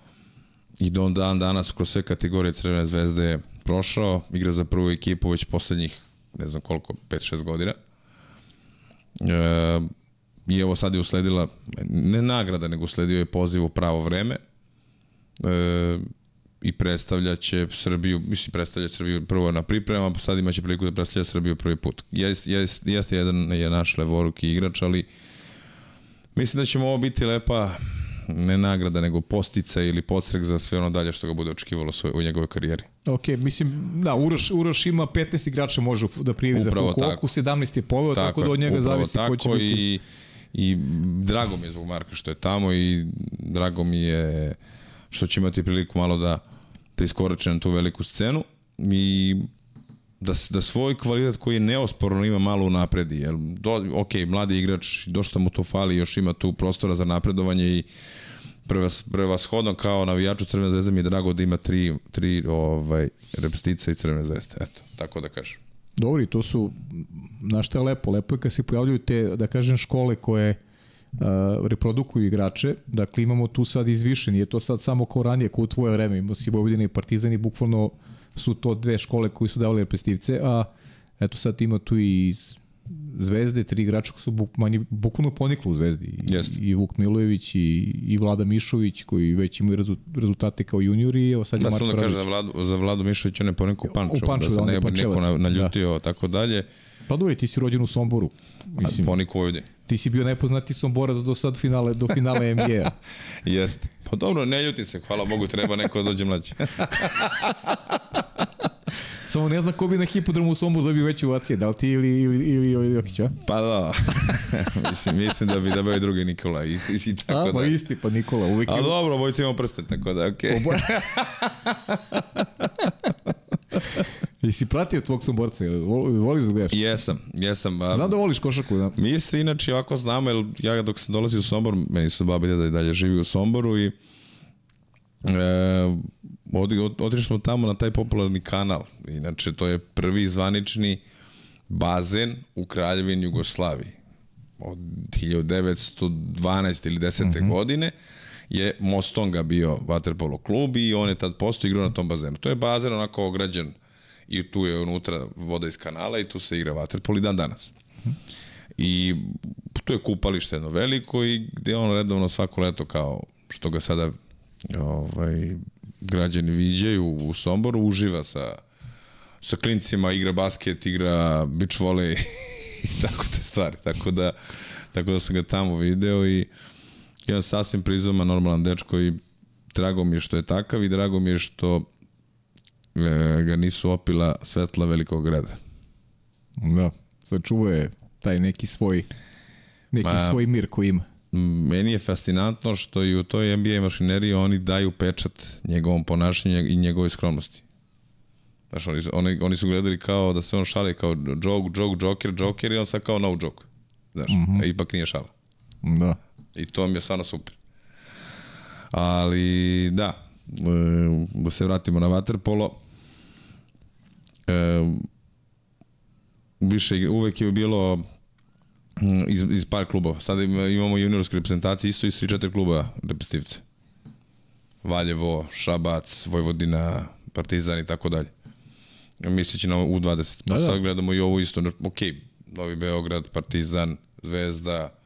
i do dan danas kroz sve kategorije Crvene zvezde je prošao, igra za prvu ekipu već poslednjih ne znam koliko, 5-6 godina. E, I evo sad je usledila, ne nagrada, nego usledio je poziv u pravo vreme. E, i predstavljaće Srbiju, mislim predstavlja Srbiju prvo na pripremama, pa sad imaće priliku da predstavlja Srbiju prvi put. Jeste jest, jest jedan je naš levoruki igrač, ali mislim da će mu ovo biti lepa ne nagrada, nego postica ili podstrek za sve ono dalje što ga bude očekivalo svoj, u njegovoj karijeri. Ok, mislim, da, Uroš, Uroš ima 15 igrača može da prijavi za Fukuoku, 17 je poveo, tako, tako da od njega zavisi ko će biti. I, i drago mi je zbog Marka što je tamo i drago mi je što će imati priliku malo da, da iskorače na tu veliku scenu i da, da svoj kvalitet koji je neosporno ima malo napredi. Jer do, ok, mladi igrač, došta mu to fali, još ima tu prostora za napredovanje i prevashodno kao navijaču Crvene zvezde mi je drago da ima tri, tri ovaj, repstice i Crvene zvezde. Eto, tako da kažem. Dobri, to su, znaš šta je lepo? Lepo je kad se pojavljuju te, da kažem, škole koje uh, reprodukuju igrače. Dakle, imamo tu sad izvišen, je to sad samo kao ranije, kao u tvoje vreme. Imamo si Vojvodina i Partizan i bukvalno su to dve škole koji su davali represtivce, a eto sad ima tu i iz Zvezde, tri igrača koji su buk, manje, bukvalno poniklo u Zvezdi. I, yes. I Vuk Milojević i, i Vlada Mišović koji već imaju rezultate kao juniori. Evo sad da, sam da kaže za Vladu, za Vladu Mišović on je poniklo Pančevo, u Pančevo, da se ne bi neko na, naljutio, da. tako dalje. Pa dobro, ti si rođen u Somboru. Mislim, Ponik ovdje. Ti si bio najpoznatiji Somborac do sad finale, do finale NBA. Jeste. Pa dobro, ne ljuti se, hvala Bogu, treba neko da dođe mlađi. Samo ne znam ko bi na hipodromu u Somboru dobio veće ovacije, da li ti ili, ili, ili, ili Jokić, a? Pa da, mislim, mislim da bi da bi drugi Nikola i, i tako a, da. Pa isti, pa Nikola uvijek. A dobro, vojci imamo prste, tako da, okej. Okay. Jesi pratio tvog somborca? Voliš da gledaš? Jesam, jesam. A... Znam da voliš košarku, da. Mi se inače ovako znamo, jer ja dok sam dolazio u Sombor, meni su babi da dalje živi u Somboru i e, otišli smo tamo na taj popularni kanal. Inače, to je prvi zvanični bazen u Kraljevini Jugoslaviji. Od 1912 ili 10. Mm -hmm. godine je Mostonga bio vaterpolo klub i on je tad posto igrao na tom bazenu. To je bazen onako ograđen i tu je unutra voda iz kanala i tu se igra vaterpolo i dan danas. I tu je kupalište jedno veliko i gde on redovno svako leto kao što ga sada ovaj, građani viđaju u Somboru, uživa sa, sa klincima, igra basket, igra beach volley i tako te stvari. Tako da, tako da sam ga tamo video i jedan sasvim prizoma normalan dečko i drago mi je što je takav i drago mi je što ga nisu opila svetla velikog grada. Da, sačuvuje taj neki svoj neki Ma, svoj mir koji ima. Meni je fascinantno što i u toj NBA mašineriji oni daju pečat njegovom ponašanju i njegovoj skromnosti. Znaš, oni, oni, oni su gledali kao da se on šali kao joke, joke, joker, joker i on sad kao no joke. Znaš, mm -hmm. a ipak nije šala. Da. I to mi je stvarno super. Ali, da, e, da se vratimo na waterpolo. E, više, uvek je bilo mm, iz, iz par klubova. Sada imamo juniorske reprezentacije, isto iz 3-4 kluba reprezentativce. Valjevo, Šabac, Vojvodina, Partizan i tako dalje. Misleći na U20. Pa da, da. sad gledamo i ovo isto. Ok, Novi Beograd, Partizan, Zvezda,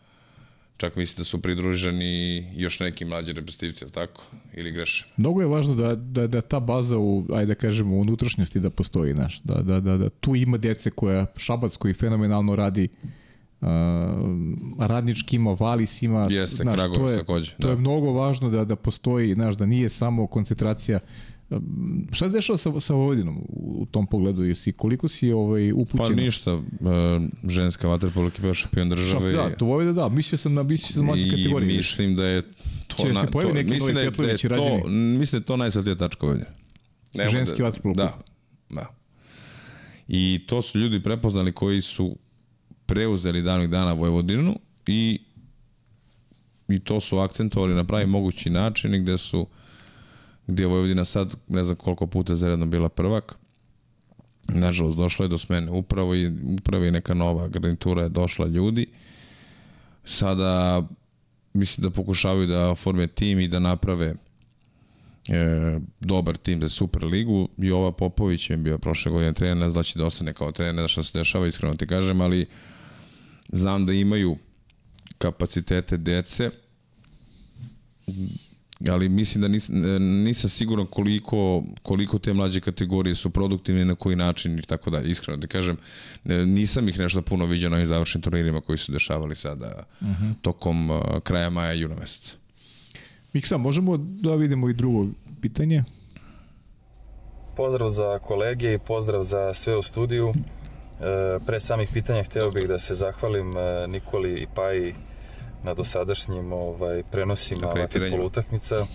Čak mislim da su pridruženi još neki mlađi reprezentativci, ali tako? Ili greše? Mnogo je važno da, da, da ta baza u, ajde da kažemo, u unutrašnjosti da postoji, znaš. Da, da, da, da tu ima djece koja, Šabac koji fenomenalno radi, uh, radnički ima, Valis ima. Jeste, znaš, to je, takođe. To da. je mnogo važno da, da postoji, znaš, da nije samo koncentracija Šta se dešava sa, sa Vojvodinom u tom pogledu? Jesi, koliko si ovaj, upućen? Pa ništa, uh, ženska vaterpolo ekipa šampion države. Šap, da, to Vojvoda da, mislio sam na, mislio sam na mlađe kategorije. I mislim da je to... Će na, se pojavi neki novi da je, da je to, Mislim da je to najsvetija tačka ovdje. Ženski da, vaterpolo Da, da. I to su ljudi prepoznali koji su preuzeli danog dana Vojvodinu i i to su akcentovali na pravi mogući način gde su gdje je Vojvodina sad, ne znam koliko puta zaredno bila prvak. Nažalost, došlo je do smene upravo i upravo i neka nova garnitura je došla ljudi. Sada mislim da pokušavaju da forme tim i da naprave e, dobar tim za Super ligu i ova Popović je bio prošle godine trener, ne znam da da ostane kao trener, ne znam šta se dešava, iskreno ti kažem, ali znam da imaju kapacitete dece ali mislim da nis, nisam siguran koliko, koliko te mlađe kategorije su produktivne na koji način i tako dalje. Iskreno da kažem, nisam ih nešto puno vidio na ovim završnim turnirima koji su dešavali sada uh mhm. -huh. tokom uh, kraja maja i juna meseca. Miksa, možemo da vidimo i drugo pitanje? Pozdrav za kolege i pozdrav za sve u studiju. E, pre samih pitanja hteo bih da se zahvalim e, Nikoli i Paji na dosadašnjim ovaj, prenosima vaterpolo utakmica.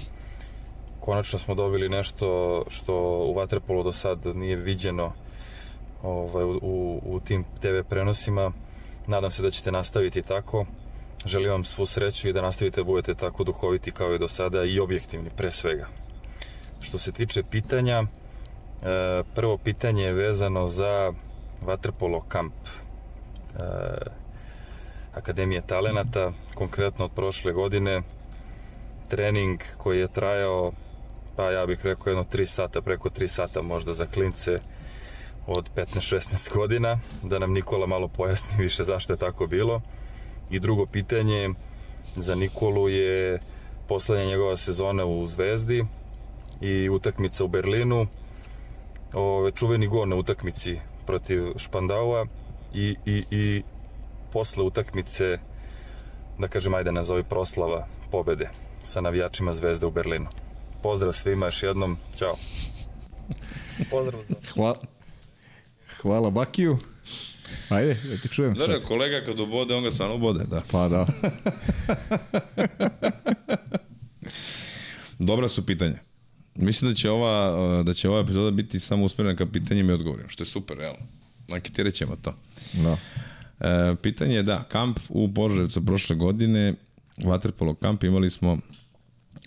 Konačno smo dobili nešto što u vaterpolu do sad nije viđeno ovaj, u, u tim TV prenosima. Nadam se da ćete nastaviti tako. Želim vam svu sreću i da nastavite da budete tako duhoviti kao i do sada i objektivni pre svega. Što se tiče pitanja, e, prvo pitanje je vezano za Vaterpolo kamp. Akademije talenata, konkretno od prošle godine, trening koji je trajao, pa ja bih rekao jedno 3 sata, preko 3 sata možda za klince od 15-16 godina, da nam Nikola malo pojasni više zašto je tako bilo. I drugo pitanje za Nikolu je poslednja njegova sezona u Zvezdi i utakmica u Berlinu, ove, čuveni gol na utakmici protiv Špandaua i, i, i posle utakmice, da kažem, ajde nazovi proslava pobede sa navijačima Zvezde u Berlinu. Pozdrav svima još jednom, ćao. Pozdrav za... Hvala. Hvala Bakiju. Ajde, da ti čujem sad. Dobro, kolega kad ubode, on ga stvarno ubode, da. Pa da. Dobra su pitanja. Mislim da će ova, da će ova epizoda biti samo usmjerena ka pitanjima i odgovorima, što je super, realno. Anketirat ćemo to. Da. E, pitanje je da, kamp u Požarevcu prošle godine, Waterpolo kamp, imali smo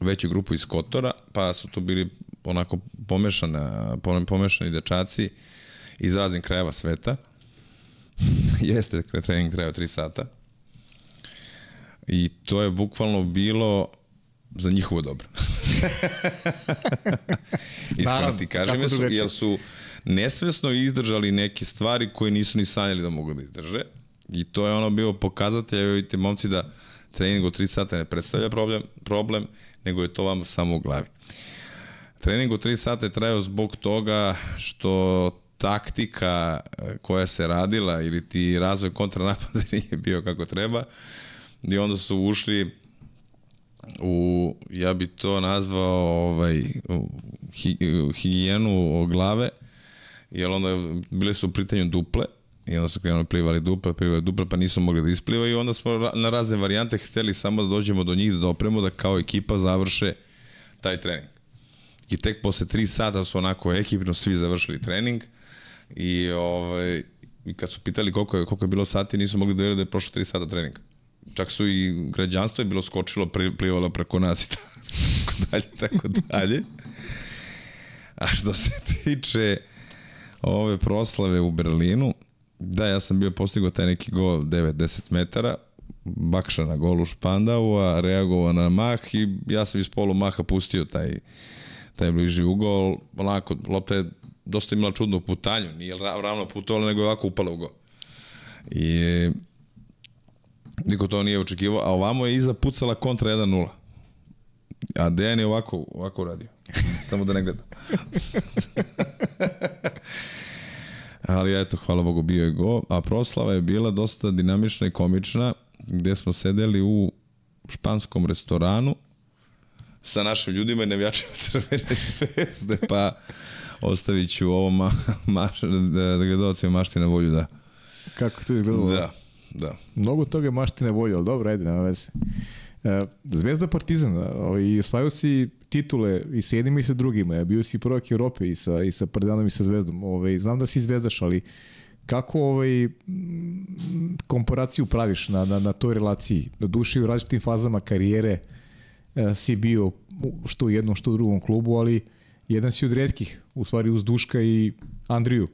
veću grupu iz Kotora, pa su to bili onako pomešana, pomešani dečaci iz raznih krajeva sveta. Jeste, trening trajao 3 sata. I to je bukvalno bilo za njihovo dobro. Iskreno ti kažem, jer su, jer su nesvesno izdržali neke stvari koje nisu ni sanjali da mogu da izdrže. I to je ono bio pokazatelj, evo vidite momci da trening od 3 sata ne predstavlja problem, problem nego je to vam samo u glavi. Trening od 3 sata je trajao zbog toga što taktika e, koja se radila ili ti razvoj kontranapada nije bio kako treba i onda su ušli u, ja bi to nazvao ovaj, hi, higijenu glave, jer onda bile su u pritanju duple, i onda su krenuli plivali duple, plivali duple, pa nismo mogli da isplivaju i onda smo na razne varijante hteli samo da dođemo do njih, da dopremo, da kao ekipa završe taj trening. I tek posle 3 sata su onako ekipno svi završili trening i, ovaj, i kad su pitali koliko je, koliko je bilo sati, nisu mogli da vjeruju da je prošlo 3 sata treninga. Čak su i građanstvo je bilo skočilo, plivalo preko nas i tako dalje, tako dalje. A što se tiče ove proslave u Berlinu, da, ja sam bio postigao taj neki gol 9-10 metara, Bakša na golu Špandau, a reagovao na mah i ja sam iz polu maha pustio taj, taj bliži ugol. Onako, lopta je dosta imala čudnu putanju, nije ravno putovala, nego je ovako upala u gol. I niko to nije očekivao, a ovamo je iza pucala kontra 1-0. A Dejan je ovako, ovako radio. Samo da ne gleda. Ali eto, hvala Bogu, bio je go. A proslava je bila dosta dinamična i komična, gde smo sedeli u španskom restoranu sa našim ljudima i navijačima crvene zvezde, pa ostavit ću ovo ma, maš, da, da gledalcima mašti na volju da... Kako to izgledalo? Da, da. Mnogo toga mašti na volju, ali dobro, ajde, nema veze. E, Zvezda Partizan, i osvajao si titule i sa jednim i sa drugima, bio si prvak Europe i sa, i sa Partizanom i sa Zvezdom. Ovaj, znam da si zvezdaš, ali kako ovaj, komparaciju praviš na, na, na toj relaciji? Na duši u različitim fazama karijere e, si bio što u jednom, što u drugom klubu, ali jedan si od redkih, u stvari uz Duška i Andriju.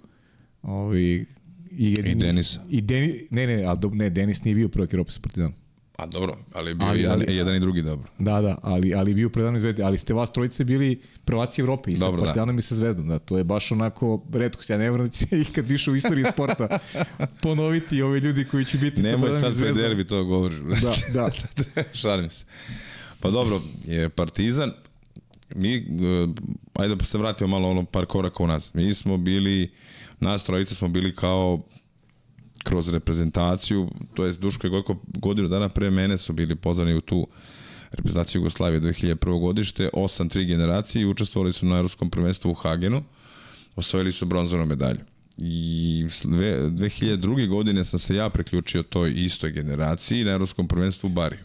Ovaj, i, jedin, I Denis. I Deni, ne, ne, a, ne, Denis nije bio prvak Europe sa Partizanom. A dobro, ali je bio ali, jedan, ali, jedan i drugi dobro. Da, da, ali, ali bio predano Zvezdi, ali ste vas trojice bili prvaci Evrope i sa dobro, Partizanom da. i sa Zvezdom, da, to je baš onako redko, ja ne vrlo da će ikad više u istoriji sporta ponoviti ove ljudi koji će biti Nemoj sa Partizanom i Zvezdom. Nemoj sad derbi to govoriš. Da, da. Šalim se. Pa dobro, je Partizan, mi, eh, ajde da se vratimo malo ono par koraka u nas. Mi smo bili, nas trojice smo bili kao kroz reprezentaciju, to je Duško i Gojko godinu dana pre mene su bili pozvani u tu reprezentaciju Jugoslavije 2001. godište, 8-3 generacije i učestvovali su na Evropskom prvenstvu u Hagenu, osvojili su bronzanu medalju. I 2002. godine sam se ja preključio toj istoj generaciji na Evropskom prvenstvu u Bariju.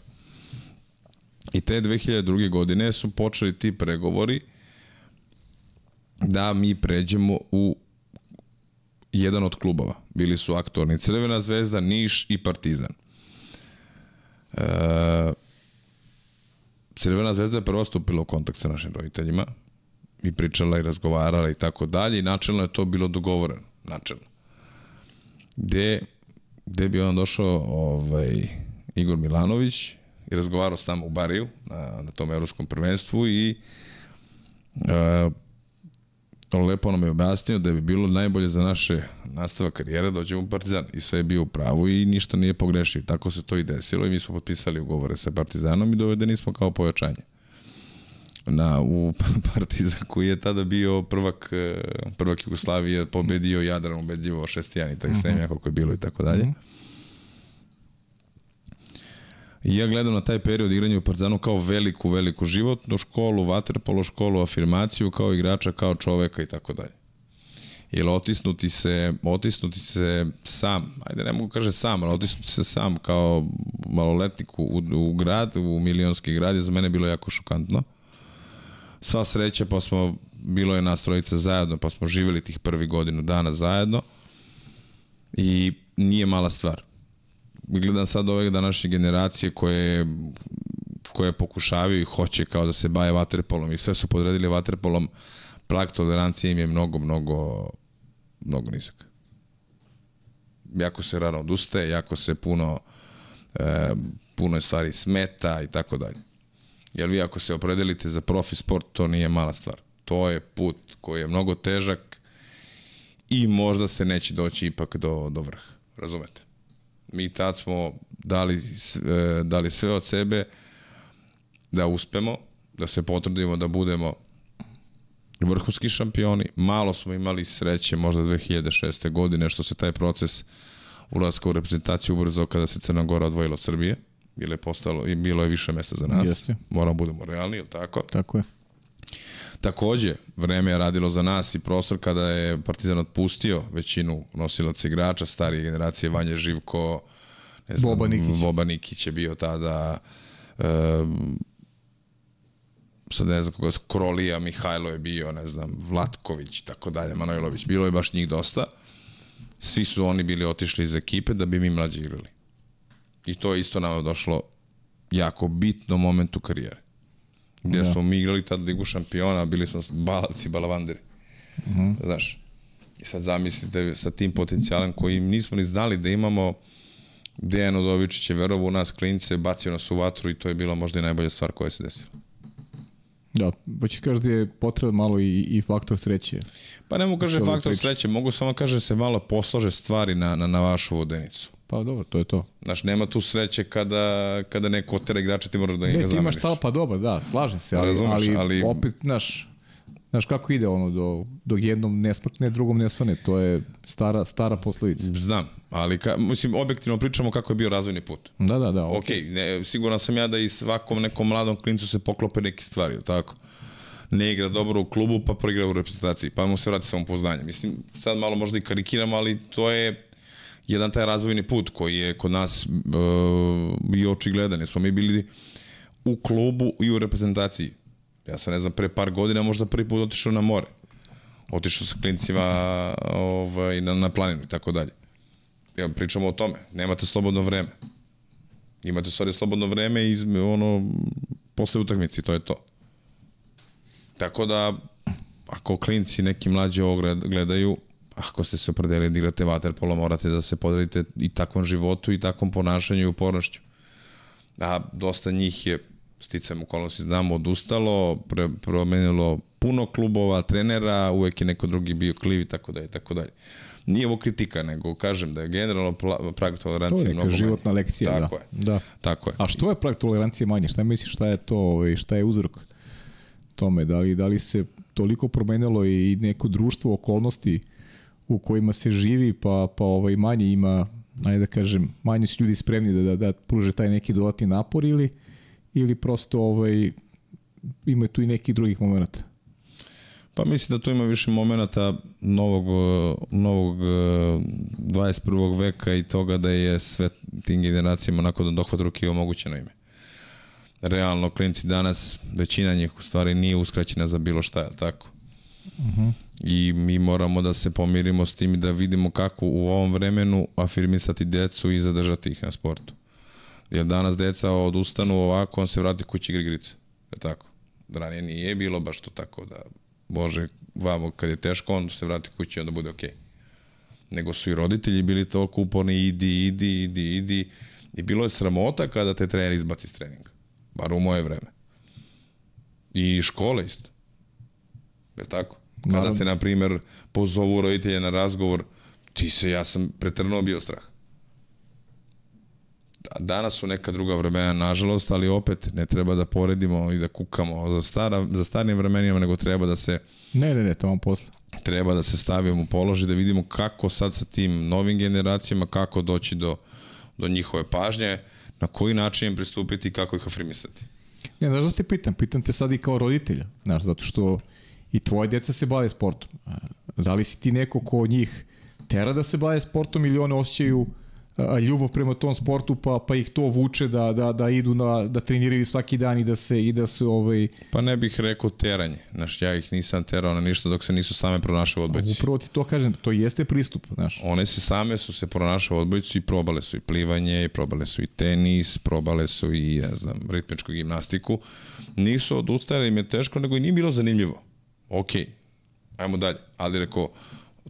I te 2002. godine su počeli ti pregovori da mi pređemo u jedan od klubova. Bili su aktualni Crvena zvezda, Niš i Partizan. E, Crvena zvezda je prvo stupila u kontakt sa našim roditeljima i pričala i razgovarala i tako dalje i načelno je to bilo dogovoreno. Načelno. Gde, gde bi on došao ovaj, Igor Milanović i razgovarao s nama u Bariju na, na tom evropskom prvenstvu i e, lepo nam je objasnio da bi bilo najbolje za naše nastava karijere da dođemo u Partizan i sve je bio u pravu i ništa nije pogrešio. Tako se to i desilo i mi smo potpisali ugovore sa Partizanom i dovedeni smo kao pojačanje na, u Partizan koji je tada bio prvak, e, prvak Jugoslavije, pobedio Jadran, ubedljivo 6-1 i tako mm -hmm. koliko je bilo i tako dalje. Mm -hmm. I ja gledam na taj period igranja u Partizanu kao veliku, veliku životnu školu, vaterpolo školu, afirmaciju kao igrača, kao čoveka i tako dalje. Jer otisnuti se, otisnuti se sam, ajde ne mogu kaže sam, ali otisnuti se sam kao maloletnik u, u grad, u milionski grad je za mene bilo jako šokantno. Sva sreća, pa smo, bilo je nas trojica zajedno, pa smo živjeli tih prvi godinu dana zajedno i nije mala stvar gledam sad ove današnje generacije koje koje pokušavaju i hoće kao da se baje vaterpolom i sve su podredili vaterpolom, prag tolerancije im je mnogo, mnogo, mnogo nizak. Jako se rano odustaje, jako se puno, e, puno stvari smeta i tako dalje. Jer vi ako se opredelite za profi sport, to nije mala stvar. To je put koji je mnogo težak i možda se neće doći ipak do, do vrha. Razumete? Mi tad smo dali, e, dali sve od sebe da uspemo, da se potrudimo da budemo vrhunski šampioni. Malo smo imali sreće možda 2006. godine što se taj proces ulazka u reprezentaciju ubrzao kada se Crna Gora odvojila od Srbije. Bilo je, postalo, i bilo je više mesta za nas. Jeste. Moramo da budemo realni, ili tako? Tako je. Takođe, vreme je radilo za nas i prostor kada je Partizan otpustio većinu nosilaca igrača, starije generacije, Vanja Živko, ne znam, Boba Nikić. Boba Nikić je bio tada, um, sad ne znam koga, Krolija, Mihajlo je bio, ne znam, Vlatković i tako dalje, Manojlović, bilo je baš njih dosta. Svi su oni bili otišli iz ekipe da bi mi mlađi igrali. I to je isto nama došlo jako bitno moment u karijere. Gde da. smo mi igrali tad Ligu šampiona, bili smo balavci, balavanderi. Uh mhm. -huh. Znaš, i sad zamislite sa tim potencijalom koji nismo ni znali da imamo Dejan Odovičić je verovo u nas klince, bacio nas u vatru i to je bila možda i najbolja stvar koja se desila. Da, pa će kaže da je potreban malo i, i faktor sreće. Pa ne mogu kaže faktor priče. sreće, mogu samo kaže da se malo poslože stvari na, na, na vašu vodenicu. Pa dobro, to je to. Znaš, nema tu sreće kada, kada neko otera igrača, ti moraš da njega zameniš. Ne, ti imaš tal, pa dobro, da, slažem se, ali, Razumeš, ali, ali, opet, znaš, Znaš kako ide ono, do, do jednom nesmrtne, drugom nesvane, to je stara, stara posledica. Znam, ali ka, mislim, objektivno pričamo kako je bio razvojni put. Da, da, da. Ok, okay ne, siguran sam ja da i svakom nekom mladom klincu se poklope neke stvari, tako? Ne igra dobro u klubu, pa proigra u reprezentaciji, pa mu se vrati samopouzdanje. Mislim, sad malo možda i karikiramo, ali to je jedan taj razvojni put koji je kod nas uh, i očigledan. Smo mi bili u klubu i u reprezentaciji. Ja sam, ne znam, pre par godina možda prvi put otišao na more. Otišao sa klincima ovaj, na, na planinu i tako dalje. Ja, pričamo o tome. Nemate slobodno vreme. Imate stvari slobodno vreme iz, ono, posle utakmice to je to. Tako da, ako klinci neki mlađi ovo gledaju, ako ste se opredelili da igrate vaterpolo, morate da se podelite i takvom životu i takvom ponašanju i upornošću. A dosta njih je sticam okolnosti znamo odustalo, pre, promenilo puno klubova, trenera, uvek je neko drugi bio kliv i tako dalje, tako dalje. Nije ovo kritika, nego kažem da je generalno prag tolerancije mnogo manje. životna lekcija, tako da. Je. da. Tako je. A što je prag tolerancije manje? Šta misliš, šta je to, ovaj, šta je uzrok tome? Da li, da li se toliko promenilo i neko društvo, okolnosti u kojima se živi, pa, pa ovaj, manje ima, ajde da kažem, manje su ljudi spremni da, da, da pruže taj neki dodatni napor ili ili prosto ovaj, ima tu i neki drugih momenta? Pa mislim da tu ima više momenta novog, novog 21. Eh, veka i toga da je sve tim generacijama nakon dohvat ruke omogućeno ime. Realno, klinci danas, većina njih u stvari nije uskraćena za bilo šta, je tako? Uh mhm. -huh. I mi moramo da se pomirimo s tim i da vidimo kako u ovom vremenu afirmisati decu i zadržati ih na sportu. Jer danas deca odustanu ovako, on se vrati kući igri igrice. Je tako? Ranije nije bilo baš to tako da, bože, vamo, kad je teško, on se vrati kući i onda bude okej. Okay. Nego su i roditelji bili toliko uporni, idi, idi, idi, idi. I bilo je sramota kada te trener izbaci iz treninga. Bar u moje vreme. I škole isto. Je tako? Kada te, na primer, pozovu roditelje na razgovor, ti se, ja sam pretrnuo bio strah. Danas su neka druga vremena, nažalost, ali opet ne treba da poredimo i da kukamo za, stara, za starim vremenima, nego treba da se... Ne, ne, ne, to vam posle. Treba da se stavimo u položaj, da vidimo kako sad sa tim novim generacijama, kako doći do, do njihove pažnje, na koji način im pristupiti i kako ih afirmisati. Ne, znaš da te pitam? Pitam te sad i kao roditelja, znaš, zato što i tvoje djeca se bave sportom. Da li si ti neko ko njih tera da se bave sportom ili one osjećaju ljubav prema tom sportu pa pa ih to vuče da da da idu na da treniraju svaki dan i da se i da se ovaj pa ne bih rekao teranje. Znaš ja ih nisam terao na ništa dok se nisu same pronašle odbojci. upravo ti to kažem to jeste pristup znaš. One se same su se pronašle odbojci i probale su i plivanje i probale su i tenis probale su i ja znam ritmičku gimnastiku. Nisu odustale im je teško nego i nije bilo zanimljivo okay. ajmo dalje ali rekao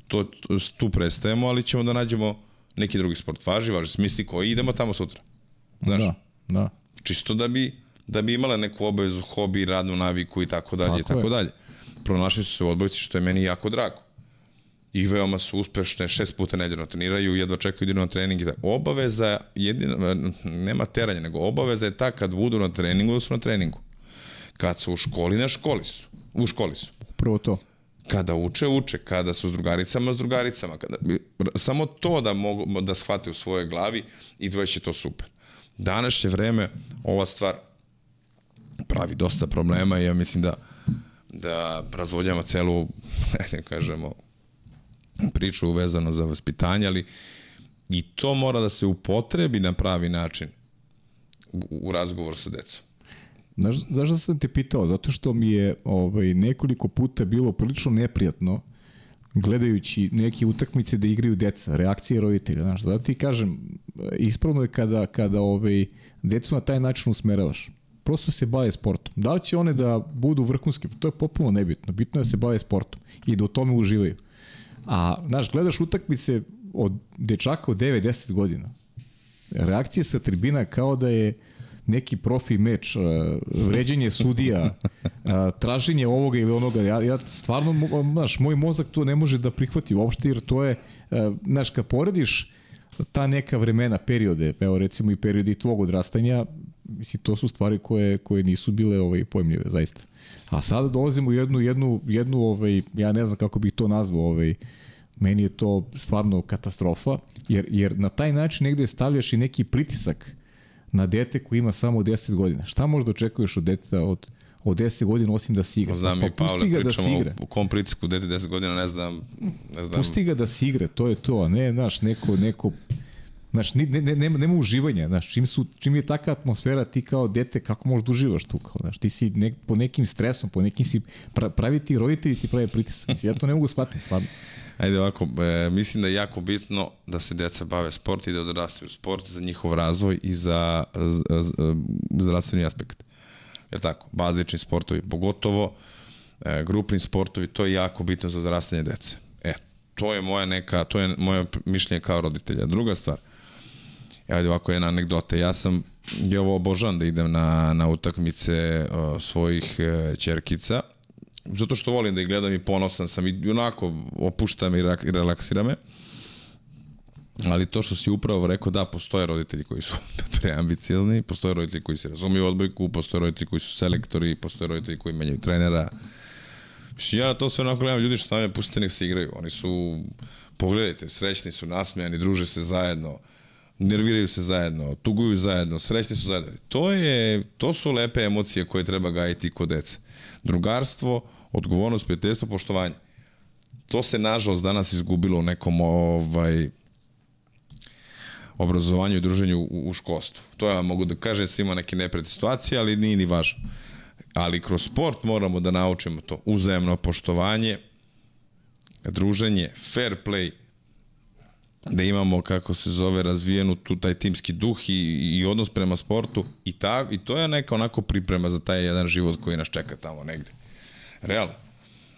to, tu prestajemo ali ćemo da nađemo neki drugi sport važi, važi smisli koji idemo tamo sutra. Znaš? Da, da. Čisto da bi, da bi imala neku obavezu, hobi, radnu naviku i tako dalje tako i tako je. dalje. Pronašli su se u odbojci što je meni jako drago. i veoma su uspešne, šest puta nedeljno treniraju, jedva čekaju da na trening. Obaveza, jedina, nema teranja, nego obaveza je ta kad budu na treningu, da su na treningu. Kad su u školi, na školi su. U školi su. Prvo to. Kada uče, uče. Kada su s drugaricama, s drugaricama. Kada, samo to da mogu da shvate u svojoj glavi i dvoje to super. Današnje vreme, ova stvar pravi dosta problema i ja mislim da da razvodljamo celu, ne kažemo, priču uvezano za vaspitanje, ali i to mora da se upotrebi na pravi način u, u razgovor sa decom. Znaš, znaš da sam te pitao? Zato što mi je ovaj, nekoliko puta bilo prilično neprijatno gledajući neke utakmice da igraju deca, reakcije roditelja, znaš, zato ti kažem, ispravno je kada, kada ovaj, decu na taj način usmeravaš. Prosto se bave sportom. Da li će one da budu vrhunske? To je popuno nebitno. Bitno je da se bave sportom i da u tome uživaju. A, znaš, gledaš utakmice od dečaka od 9-10 godina. Reakcije sa tribina kao da je neki profi meč, uh, vređenje sudija, uh, traženje ovoga ili onoga. Ja, ja stvarno, znaš, moj mozak to ne može da prihvati uopšte, jer to je, uh, znaš, kad porediš ta neka vremena, periode, evo recimo i periodi tvog odrastanja, mislim, to su stvari koje, koje nisu bile ovaj, pojemljive, zaista. A sada dolazimo u jednu, jednu, jednu ovaj, ja ne znam kako bih to nazvao, ovaj, meni je to stvarno katastrofa, jer, jer na taj način negde stavljaš i neki pritisak na dete koji ima samo 10 godina. Šta možda očekuješ od deteta od, od 10 godina osim da si igra? Znam pa, i Pavle, ga da si igra. u kom pritisku dete 10 godina, ne znam, ne znam. Pusti ga da si igra, to je to, a ne, znaš, neko, neko Znaš, ne, ne, ne, nema, nema uživanja, znaš, čim, su, čim je taka atmosfera, ti kao dete, kako možeš da uživaš tu, kao, znaš, ti si nek, po nekim stresom, po nekim si, pra, pravi ti roditelji ti pravi pritisak, ja to ne mogu shvatiti, stvarno. Ajde ovako, e, mislim da je jako bitno da se deca bave sport i da odrastaju sport za njihov razvoj i za, za, za zdravstveni aspekt. Jer tako, bazični sportovi, pogotovo e, grupni sportovi, to je jako bitno za odrastanje dece. E, to je moja neka, to je moje mišljenje kao roditelja. Druga stvar, Ajde ovako jedna anegdota. Ja sam, ja ovo obožavam da idem na, na utakmice o, svojih e, čerkica, zato što volim da ih gledam i ponosan sam i onako opuštam i, relaksira me. Ali to što si upravo rekao, da, postoje roditelji koji su preambiciozni, postoje roditelji koji se razumiju odbojku, postoje roditelji koji su selektori, postoje roditelji koji menjaju trenera. Mislim, ja to sve onako gledam, ljudi što nam pustite nek se igraju. Oni su, pogledajte, srećni su, nasmejani, druže se zajedno nerviraju se zajedno, tuguju zajedno, srećni su zajedno. To, je, to su lepe emocije koje treba gajiti kod dece. Drugarstvo, odgovornost, prijateljstvo, poštovanje. To se nažalost danas izgubilo u nekom ovaj, obrazovanju i druženju u, u školstvu. To ja mogu da kažem da ima neke nepred situacije, ali nije ni važno. Ali kroz sport moramo da naučimo to. Uzajemno poštovanje, druženje, fair play, da imamo, kako se zove, razvijenu tu taj timski duh i, i odnos prema sportu i, ta, i to je neka onako priprema za taj jedan život koji nas čeka tamo negde. Realno.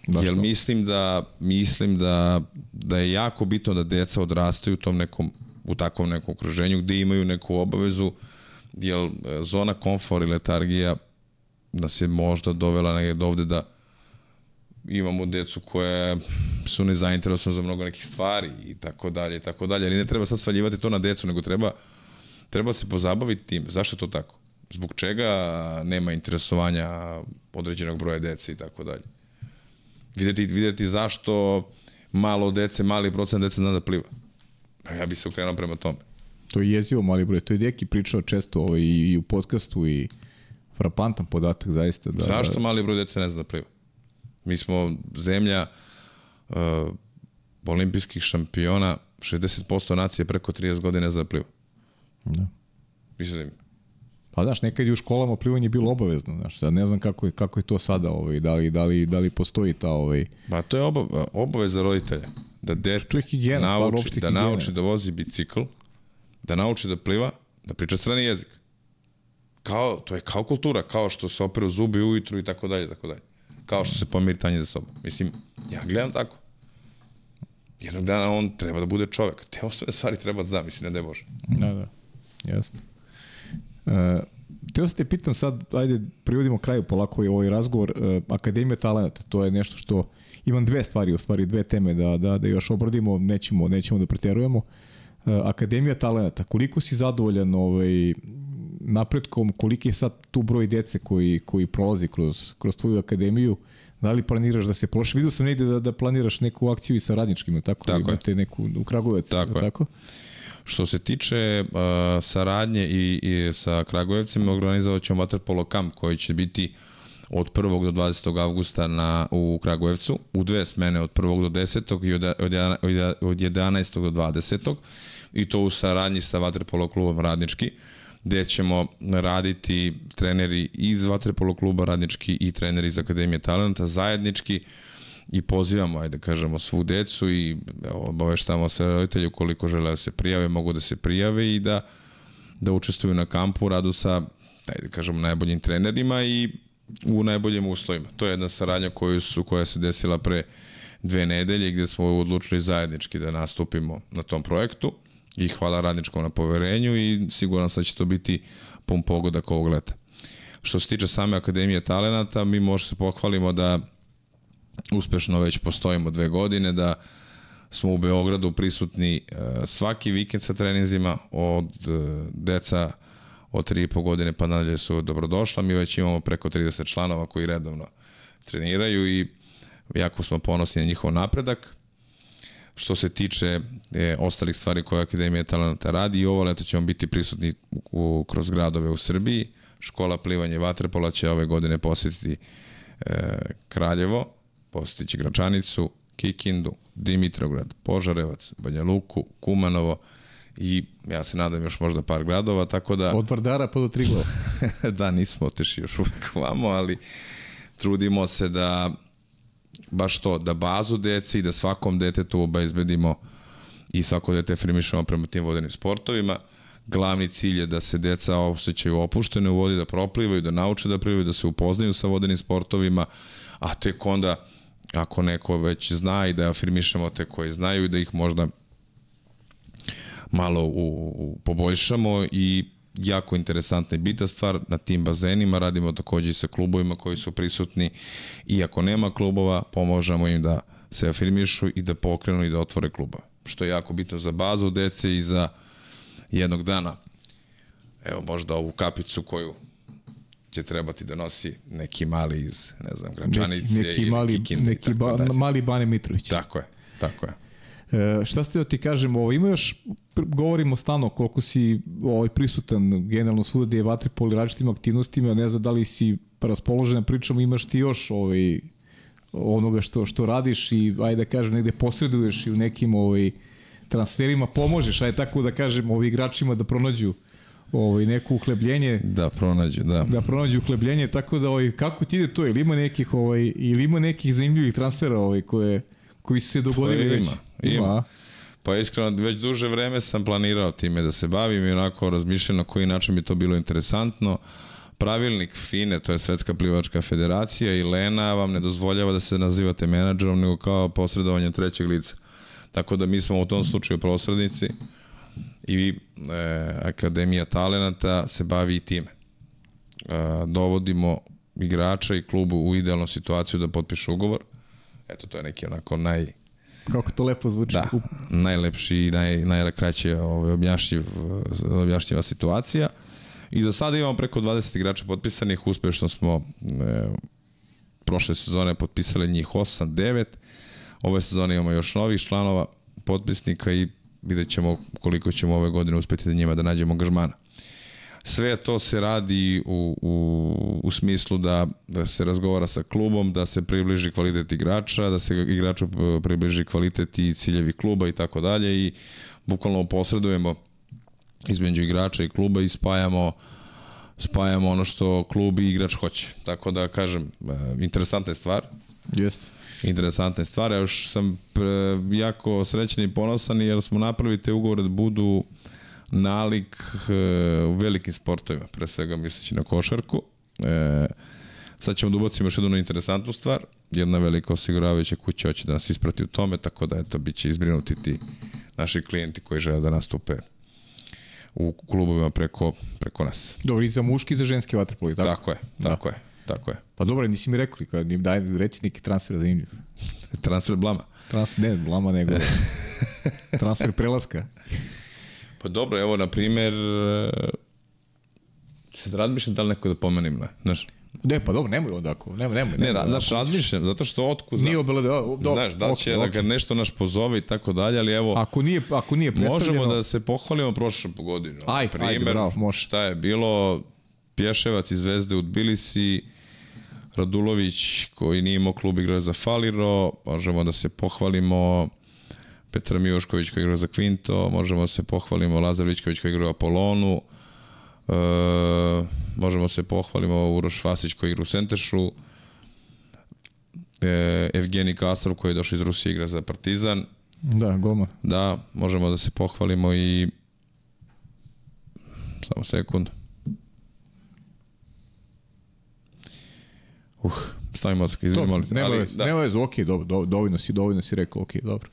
Da, Jer mislim da, mislim da, da je jako bitno da deca odrastaju u tom nekom, u takvom nekom okruženju gde imaju neku obavezu, jer e, zona komfort i letargija nas je možda dovela negde ovde da imamo decu koje su nezainteresovane za mnogo nekih stvari i tako dalje i tako dalje, ali ne treba sad svaljivati to na decu, nego treba treba se pozabaviti tim. Zašto je to tako? Zbog čega nema interesovanja određenog broja dece i tako dalje? Videti, videti zašto malo dece, mali procent dece zna da pliva. Pa ja bi se okrenuo prema tome. To je jezivo mali broj. To je Deki pričao često ovaj, i u podcastu i frapantan podatak zaista. Da, Zašto mali broj dece ne zna da pliva? Mi smo zemlja uh, olimpijskih šampiona, 60% nacije preko 30 godina za pliva. Da. Mislim, Pa znaš, nekad je u školama plivanje bilo obavezno, znaš, sad ne znam kako je, kako je to sada, ovaj, da, li, da, li, da li postoji ta... Ovaj... Pa to je oba, obaveza roditelja, da dete je higijena, nauči, da nauči da vozi bicikl, da nauči da pliva, da priča strani jezik. Kao, to je kao kultura, kao što se operu zubi ujutru i tako dalje, tako dalje kao što se pomiri tanje za sobom. Mislim, ja gledam tako. Jednog dana on treba da bude čovek. Te ostale stvari treba da zna, mislim, ne da je Bože. Da, da, jasno. E, Teo se te pitam sad, ajde, privodimo kraju polako i ovaj razgovor, uh, Akademija talenta, to je nešto što, imam dve stvari, u stvari dve teme da, da, da još obradimo, nećemo, nećemo da pretjerujemo. Uh, Akademija talenta, koliko si zadovoljan ovaj, napretkom, koliki je sad tu broj dece koji, koji prolazi kroz, kroz tvoju akademiju, da li planiraš da se prošle? Vidio sam negde da, da planiraš neku akciju i sa radničkim, tako? Tako Imate je. neku u Kragovec, tako? tako? Što se tiče uh, saradnje i, i sa Kragujevcima, organizovat ćemo Waterpolo Camp koji će biti od 1. do 20. avgusta na, u Kragujevcu, u dve smene od 1. do 10. i od, od, od 11. do 20. i to u saradnji sa Waterpolo klubom Radnički gde ćemo raditi treneri iz Vatrepolo kluba radnički i treneri iz Akademije talenta zajednički i pozivamo, ajde kažemo, svu decu i obaveštavamo sve roditelje ukoliko žele da se prijave, mogu da se prijave i da, da učestvuju na kampu u radu sa, ajde kažemo, najboljim trenerima i u najboljim uslovima. To je jedna saradnja koju su, koja se desila pre dve nedelje gde smo odlučili zajednički da nastupimo na tom projektu i hvala radničkom na poverenju i siguran sam da će to biti pun pogodak ovog leta. Što se tiče same Akademije talenata, mi možemo se pohvalimo da uspešno već postojimo dve godine, da smo u Beogradu prisutni e, svaki vikend sa treninzima od e, deca od 3,5 godine pa nadalje su dobrodošla. Mi već imamo preko 30 članova koji redovno treniraju i jako smo ponosni na njihov napredak što se tiče e, ostalih stvari koje Akademija talenata radi i ovo leto ćemo biti prisutni u, kroz gradove u Srbiji. Škola plivanja i vaterpola će ove godine posetiti e, Kraljevo, posetići Gračanicu, Kikindu, Dimitrograd, Požarevac, Banja Luku, Kumanovo i ja se nadam još možda par gradova, tako da... Od Vardara pa do Triglova. da, nismo otišli još uvek vamo, ali trudimo se da baš to, da bazu dece i da svakom detetu obezbedimo i svako dete frimišamo prema tim vodenim sportovima. Glavni cilj je da se deca osjećaju opuštene u vodi, da proplivaju, da nauče da plivaju, da se upoznaju sa vodenim sportovima, a tek onda ako neko već zna i da afirmišemo te koji znaju i da ih možda malo u, u, poboljšamo i jako interesantna i bita stvar na tim bazenima, radimo takođe i sa klubovima koji su prisutni i ako nema klubova, pomožemo im da se afirmišu i da pokrenu i da otvore klubove. Što je jako bitno za bazu dece i za jednog dana evo možda ovu kapicu koju će trebati da nosi neki mali iz, ne znam, Gračanice neki, neki ili mali, Kikinde. Neki ba, mali Bane Mitrović. Tako je, tako je. E, šta ste da ti kažem, ovo, ima još, govorimo stalno koliko si ovaj, prisutan generalno svuda gde je vatripol i različitim aktivnostima, ne znam da li si raspoložen, pričamo, imaš ti još ovaj, onoga što, što radiš i, ajde da kažem, negde posreduješ i u nekim ovaj, transferima pomožeš, ajde tako da kažem, ovi igračima da pronađu ovaj neko uhlebljenje da pronađu da. Da pronađu uhlebljenje tako da ovaj kako ti ide to? Ili ima nekih ovaj ili ima nekih zanimljivih transfera ovaj koje koji su se dogodili pa već? ima, ima. Pa iskreno, već duže vreme sam planirao time da se bavim i onako razmišljam na koji način bi to bilo interesantno. Pravilnik FINE, to je Svetska plivačka federacija i Lena vam ne dozvoljava da se nazivate menadžerom nego kao posredovanje trećeg lica. Tako da mi smo u tom slučaju prosrednici i e, Akademija talenata se bavi i time. E, dovodimo igrača i klubu u idealnu situaciju da potpišu ugovor. Eto, to je neki onako naj... Kako to lepo zvuči. Da, najlepši i naj, najkraće ovaj, objašnjiv, objašnjiva situacija. I za sada imamo preko 20 igrača potpisanih, uspešno smo e, prošle sezone potpisali njih 8, 9. Ove sezone imamo još novih članova potpisnika i vidjet ćemo koliko ćemo ove godine uspeti da njima da nađemo gažmana. Sve to se radi u, u, u smislu da, da se razgovara sa klubom, da se približi kvalitet igrača, da se igraču približi kvalitet i ciljevi kluba i tako dalje i bukvalno posredujemo između igrača i kluba i spajamo spajamo ono što klub i igrač hoće. Tako da kažem, e, interesantna je stvar. Jeste interesantne stvari. Još sam jako srećan i ponosan jer smo napravili te ugovore da budu nalik e, u velikim sportovima, pre svega misleći na košarku. E, sad ćemo da ubacimo još jednu interesantnu stvar. Jedna velika osiguravajuća kuća hoće da nas isprati u tome, tako da eto, bit će izbrinuti ti naši klijenti koji žele da nastupe u klubovima preko, preko nas. Dobro, i za muški i za ženski vaterpolo, tako? Tako je, tako da. je, tako je. Pa dobro, nisi mi rekao, kad mi daj, reci neki transfer zanimljiv. transfer blama. Transfer, ne, blama, nego transfer prelaska. Pa dobro, evo, na primjer, sad razmišljam da li neko da pomenim, ne, znaš. Ne, pa dobro, nemoj onda ako, nemoj, nemoj. Ne, znaš, razmišljam, zato što otku. Nije obele, do, Znaš, da će okay, da ga nešto naš pozove i tako dalje, ali evo... Ako nije, ako nije predstavljeno... Možemo da se pohvalimo prošle godinu. Aj, Primer, ajde, bravo, može. Šta je bilo, Pješevac iz Zvezde u Tbilisi, Radulović koji nije imao klub igrao za Faliro, možemo da se pohvalimo. Petar Mijošković koji igra za Quinto, možemo da se pohvalimo. Lazar Vićković koji igra u Apolonu, e, možemo se pohvalimo. Uroš Vasić koji igra u Sentešu, e, Evgeni Kastrov koji je došao iz Rusije igra za Partizan. Da, golman. Da, možemo da se pohvalimo i samo sekund. Uh, stavim mozak, izvini, molim se. Nema veze, da. nema veze, okej, dobro, do, dovoljno si, dovoljno si rekao, okej, dobro.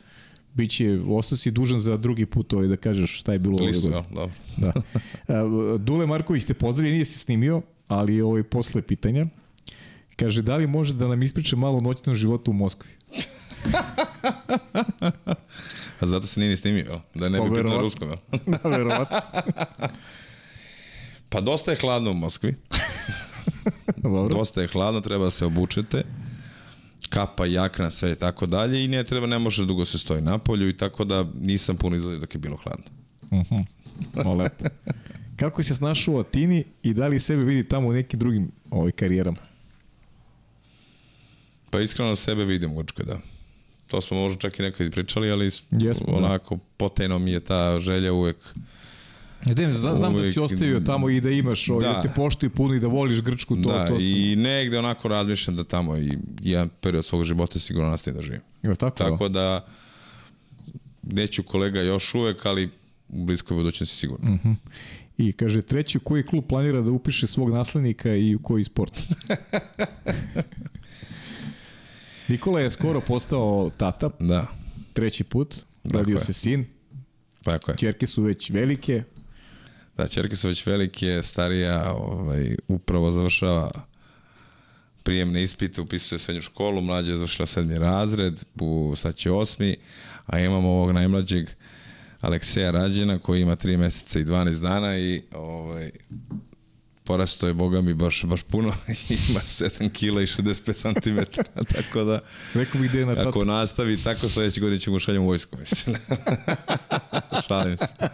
Biće, ostao si dužan za drugi put ovaj da kažeš šta je bilo Listu, ovaj da, da. da. Dule Marković te pozdravlja, nije se snimio, ali ovaj posle pitanja. Kaže, da li može da nam ispriča malo o noćnom životu u Moskvi? A zato se nije ni snimio, da ne bi pitao ruskom. da, verovatno. pa dosta je hladno u Moskvi. Dobro. Dosta je hladno, treba da se obučete. Kapa, jakna, sve i tako dalje i ne treba, ne može dugo se stoji na polju i tako da nisam puno izgledao dok je bilo hladno. Uh mhm. -huh. O, lepo. Kako se snašao u Atini i da li sebe vidi tamo u nekim drugim ovaj, karijerama? Pa iskreno sebe vidim u Grčkoj, da. To smo možda čak i nekad pričali, ali Jesmo, da. onako da. poteno mi je ta želja uvek Ne, znam, znam da si ostavio tamo i da imaš, ovaj, da, da te poštuju puno i da voliš Grčku, to, da, to sam... i negde onako razmišljam da tamo i jedan period svog života sigurno nastavim da živim. Je tako? Tako da, neću kolega još uvek, ali u bliskoj budućnosti sigurno. Uh mhm. -huh. I kaže, treći, koji klub planira da upiše svog naslednika i u koji sport? Nikola je skoro postao tata. Da. Treći put. Rodio se sin. Tako je. Čerke su već velike. Da, čerke su već velike, starija ovaj, upravo završava prijemne ispite, upisuje srednju školu, mlađa je završila sedmi razred, u, sad će osmi, a imamo ovog najmlađeg Alekseja Rađena koji ima 3 meseca i 12 dana i ovaj, porasto je, boga mi, baš, baš puno, ima 7 kila i 65 cm, tako da, Rekao bih je na ako nastavi tako, sledeće godine ćemo šaljem u vojsku, mislim. Šalim se.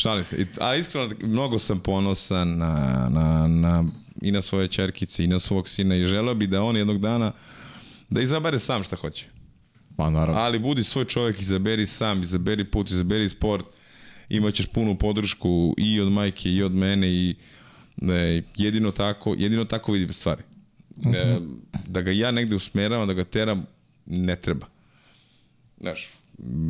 Šalim se. A iskreno, mnogo sam ponosan na, na, na, i na svoje čerkice i na svog sina i želeo bi da on jednog dana da izabere sam šta hoće. Pa naravno. Ali budi svoj čovjek, izaberi sam, izaberi put, izaberi sport, imaćeš punu podršku i od majke i od mene i ne, jedino tako, jedino tako vidim stvari. Uh -huh. e, da ga ja negde usmeravam, da ga teram, ne treba. Znaš,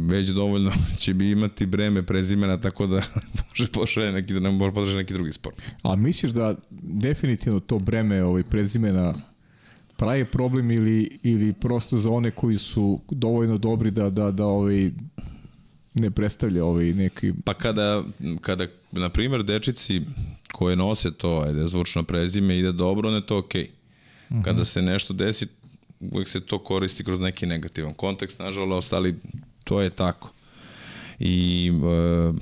već dovoljno će bi imati breme prezimena, tako da može pošalje neki, da nam može podržati neki drugi sport. A misliš da definitivno to breme ovaj, prezimena pravi problem ili, ili prosto za one koji su dovoljno dobri da, da, da ovaj, ne predstavlja ovaj neki... Pa kada, kada na primjer, dečici koje nose to, ajde, zvučno prezime ide dobro, onda je to okej. Okay. Uh -huh. Kada se nešto desi, uvek se to koristi kroz neki negativan kontekst, nažalost, ali to je tako. I e,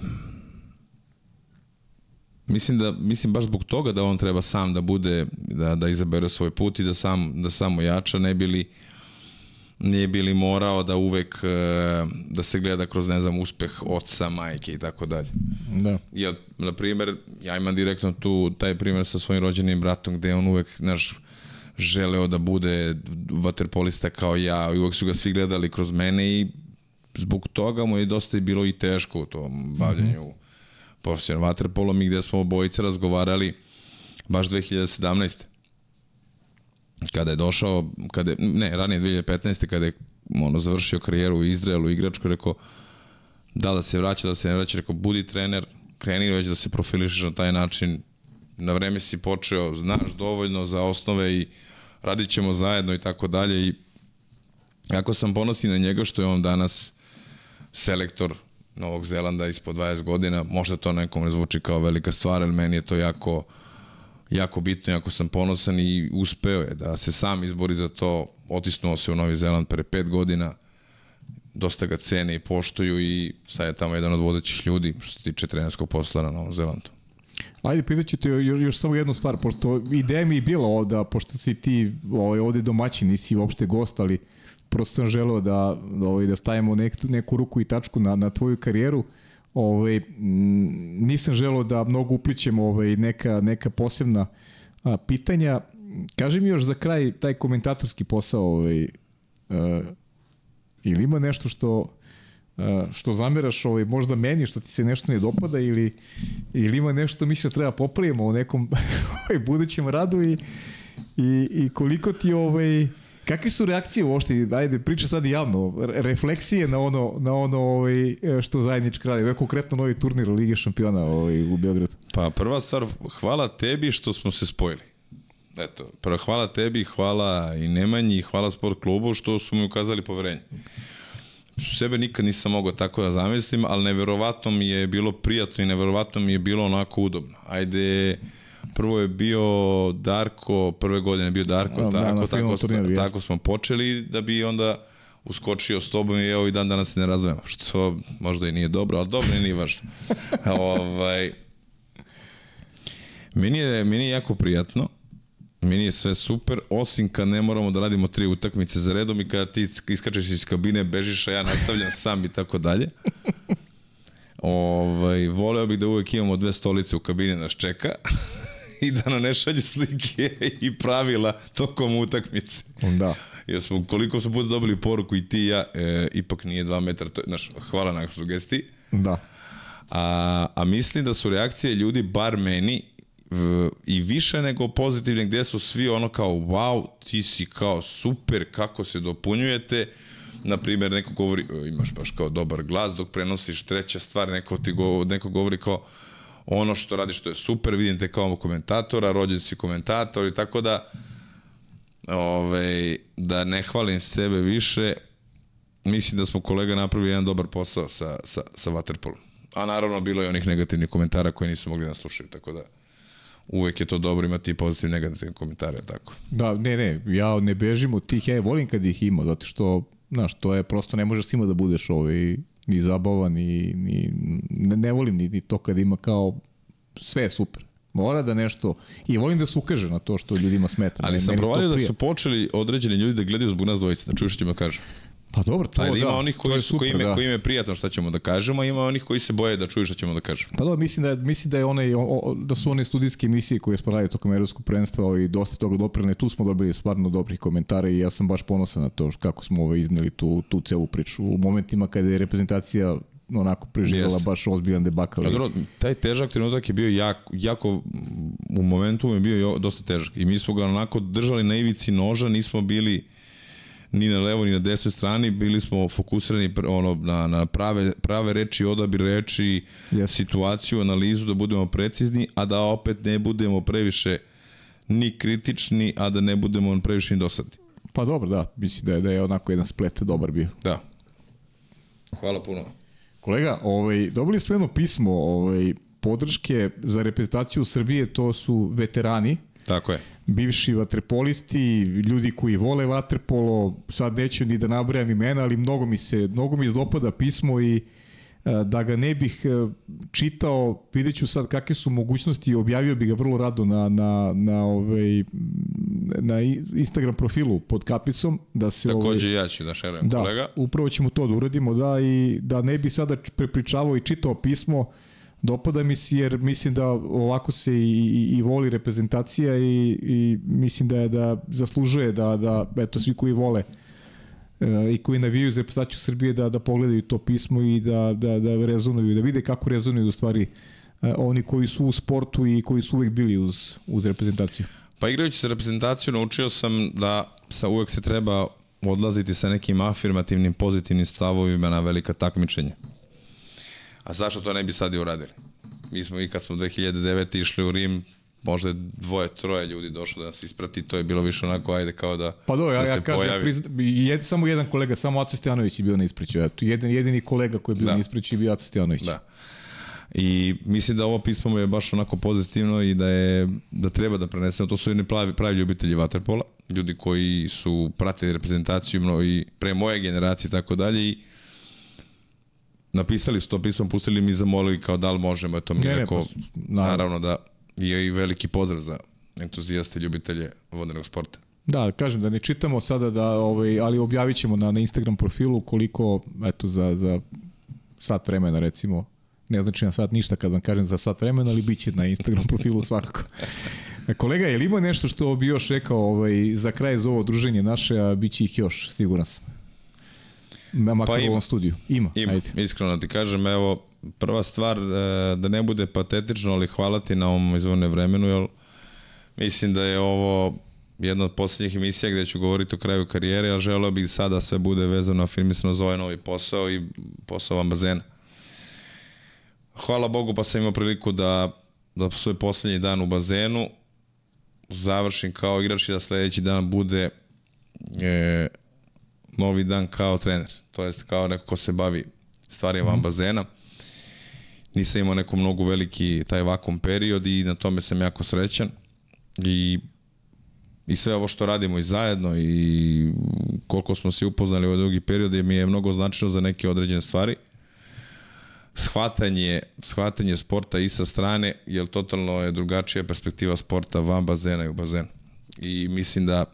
mislim da mislim baš zbog toga da on treba sam da bude da da izabere svoj put i da sam da samo jača ne bili nije bili morao da uvek e, da se gleda kroz ne znam uspeh oca, majke i tako dalje. Da. Ja na primer ja imam direktno tu taj primer sa svojim rođenim bratom gde on uvek naš želeo da bude vaterpolista kao ja i uvek su ga svi gledali kroz mene i zbog toga mu je dosta i bilo i teško u tom bavljanju mm -hmm. profesionalnom vaterpolom i gde smo obojice razgovarali baš 2017. Kada je došao, kada je, ne, ranije 2015. kada je ono, završio karijeru u Izraelu, igračku, rekao da da se vraća, da se ne vraća, rekao budi trener, kreni već da se profilišeš na taj način, na vreme si počeo, znaš dovoljno za osnove i radit ćemo zajedno i tako dalje i ako sam ponosi na njega što je on danas selektor Novog Zelanda ispod 20 godina. Možda to nekom ne zvuči kao velika stvar, ali meni je to jako, jako bitno, jako sam ponosan i uspeo je da se sam izbori za to. Otisnuo se u Novi Zeland pre 5 godina, dosta ga cene i poštuju i sad je tamo jedan od vodećih ljudi što se tiče trenerskog posla na Novom Zelandu. Ajde, pitaću te još, još samo jednu stvar, pošto ideja mi je bila ovda, pošto si ti ovaj, ovde domaćin, nisi uopšte gost, ali prosto sam želeo da, ovaj, da stavimo nek, neku ruku i tačku na, na tvoju karijeru. Ovaj, nisam želeo da mnogo uplićemo ovaj, neka, neka posebna a, pitanja. Kaži mi još za kraj taj komentatorski posao, ovaj, a, ili ima nešto što što zameraš ovaj, možda meni, što ti se nešto ne dopada ili, ili ima nešto mi se da treba popravimo u nekom ovaj, budućem radu i, i, i koliko ti ovaj, Kakve su reakcije uopšte, ajde, priča sad javno, refleksije na ono, na ono ovaj, što zajednički radi, ovaj konkretno novi turnir Lige šampiona ovaj, u Beogradu? Pa prva stvar, hvala tebi što smo se spojili. Eto, prvo hvala tebi, hvala i Nemanji, hvala sport klubu što su mi ukazali poverenje sebe nikad nisam mogao tako da zamislim, ali neverovatno mi je bilo prijatno i neverovatno mi je bilo onako udobno. Ajde, prvo je bio Darko, prve godine je bio Darko, no, tako, da, tako, turniru, tako smo počeli da bi onda uskočio s tobom i evo i dan danas se ne razvijemo, što možda i nije dobro, ali dobro i nije važno. ovaj, meni je, meni je jako prijatno, meni je sve super, osim kad ne moramo da radimo tri utakmice za redom i kada ti iskačeš iz kabine, bežiš, a ja nastavljam sam i tako dalje. Ovaj, voleo bih da uvek imamo dve stolice u kabini nas čeka i da nam ne šalju slike i pravila tokom utakmice. Da. Jer smo, koliko smo puta dobili poruku i ti i ja, e, ipak nije dva metra, to, znaš, hvala na sugestiji. Da. A, a mislim da su reakcije ljudi, bar meni, i više nego pozitivne gde su svi ono kao wow, ti si kao super, kako se dopunjujete na primjer neko govori imaš baš kao dobar glas dok prenosiš treća stvar neko ti go, neko govori kao ono što radiš to je super vidim te kao komentatora rođen si komentator i tako da ovaj, da ne hvalim sebe više mislim da smo kolega napravili jedan dobar posao sa, sa, sa Waterpolom a naravno bilo je onih negativnih komentara koji nisu mogli da slušaju tako da uvek je to dobro imati pozitivne negativne komentare, tako. Da, ne, ne, ja ne bežim od tih, ja volim kad ih ima, zato što, znaš, to je, prosto ne možeš svima da budeš ovaj, ni zabavan, ni, ni ne, ne volim ni, ni to kad ima kao, sve je super. Mora da nešto, i volim da se ukaže na to što ljudima smeta. Ali sam provalio da su počeli određeni ljudi da gledaju zbog nas dvojice, da čuješ što ćemo da kažem. Pa dobro, to Ali ima da, onih koji, su, super, koji, ime, da. koji ime prijatno šta ćemo da kažemo, a ima onih koji se boje da čuju šta ćemo da kažemo. Pa dobro, mislim da, mislim da, je onaj, o, da su one studijske emisije koje smo radili tokom evropskog prvenstva i dosta toga doprene, tu smo dobili stvarno dobrih komentara i ja sam baš ponosan na to kako smo ovaj, izneli tu, tu celu priču. U momentima kada je reprezentacija onako preživjela Jest. baš ozbiljan debakal. A dobro, taj težak trenutak je bio jako, jako u momentu je bio dosta težak i mi smo ga onako držali na ivici noža, nismo bili ni na levo ni na desnoj strani, bili smo fokusirani ono, na, na prave, prave reči, odabir reči, yes. situaciju, analizu, da budemo precizni, a da opet ne budemo previše ni kritični, a da ne budemo previše ni dosadni. Pa dobro, da, mislim da je, da je onako jedan splet dobar bio. Da. Hvala puno. Kolega, ovaj, dobili smo jedno pismo ovaj, podrške za reprezentaciju Srbije, to su veterani. Tako je bivši vaterpolisti, ljudi koji vole vaterpolo, sad neću ni da nabrajam imena, ali mnogo mi se, mnogo mi dopada pismo i e, da ga ne bih e, čitao, vidjet ću sad kakve su mogućnosti, objavio bih ga vrlo rado na, na, na, ovaj, na Instagram profilu pod kapicom. Da se, Takođe ovaj, ja ću da šerujem da, kolega. upravo ćemo to da uradimo, da, i da ne bi sada prepričavao i čitao pismo, dopada mi se jer mislim da ovako se i, i, i voli reprezentacija i, i mislim da je da zaslužuje da, da eto svi koji vole e, i koji navijaju za reprezentaciju Srbije da, da pogledaju to pismo i da, da, da rezonuju, da vide kako rezonuju u stvari e, oni koji su u sportu i koji su uvek bili uz, uz reprezentaciju. Pa igrajući sa reprezentaciju naučio sam da sa uvek se treba odlaziti sa nekim afirmativnim, pozitivnim stavovima na velika takmičenja. A zašto to ne bi sad i uradili? Mi smo i kad smo 2009. išli u Rim, možda je dvoje, troje ljudi došlo da nas isprati, to je bilo više onako, ajde kao da Pa do, ja, da ja kažem, ja prizna, jed, samo jedan kolega, samo Aco Stjanović je bio na ispriču, eto, jedan, jedini kolega koji je bio da. na ispriču je bio Aco Stjanović. Da. I mislim da ovo pismo je baš onako pozitivno i da je da treba da prenesemo. To su jedni pravi, pravi ljubitelji vaterpola, ljudi koji su pratili reprezentaciju i pre moje generacije i tako dalje i napisali su to pismo, pustili mi zamolili kao da li možemo, eto mi ne, neko, ne, pa, naravno. naravno da je i veliki pozdrav za entuzijaste, ljubitelje vodenog sporta. Da, kažem da ne čitamo sada da ovaj ali objavićemo na na Instagram profilu koliko eto za za sat vremena recimo ne znači na sat ništa kad vam kažem za sat vremena, ali biće na Instagram profilu svakako. Kolega, je li ima nešto što bi još rekao ovaj, za kraj za ovo druženje naše, a bit će ih još, siguran sam. Makar pa ima. u ovom studiju. Ima, ima. Ajde. iskreno ti kažem, evo, prva stvar, e, da ne bude patetično, ali hvala ti na ovom izvorne vremenu, jer mislim da je ovo jedna od poslednjih emisija gde ću govoriti o kraju karijere, ali želeo bih sada sve bude vezano afirmisano za ovaj novi posao i posao vam bazena hvala Bogu pa sam imao priliku da, da svoj poslednji dan u bazenu završim kao igrač i da sledeći dan bude e, novi dan kao trener. To jest kao neko ko se bavi stvarima van bazena. Nisam imao neko mnogo veliki taj vakum period i na tome sam jako srećan. I i sve ovo što radimo i zajedno i koliko smo se upoznali u ovaj drugi period je mi je mnogo značajno za neke određene stvari shvatanje, shvatanje sporta i sa strane, jer totalno je drugačija perspektiva sporta van bazena i u bazenu. I mislim da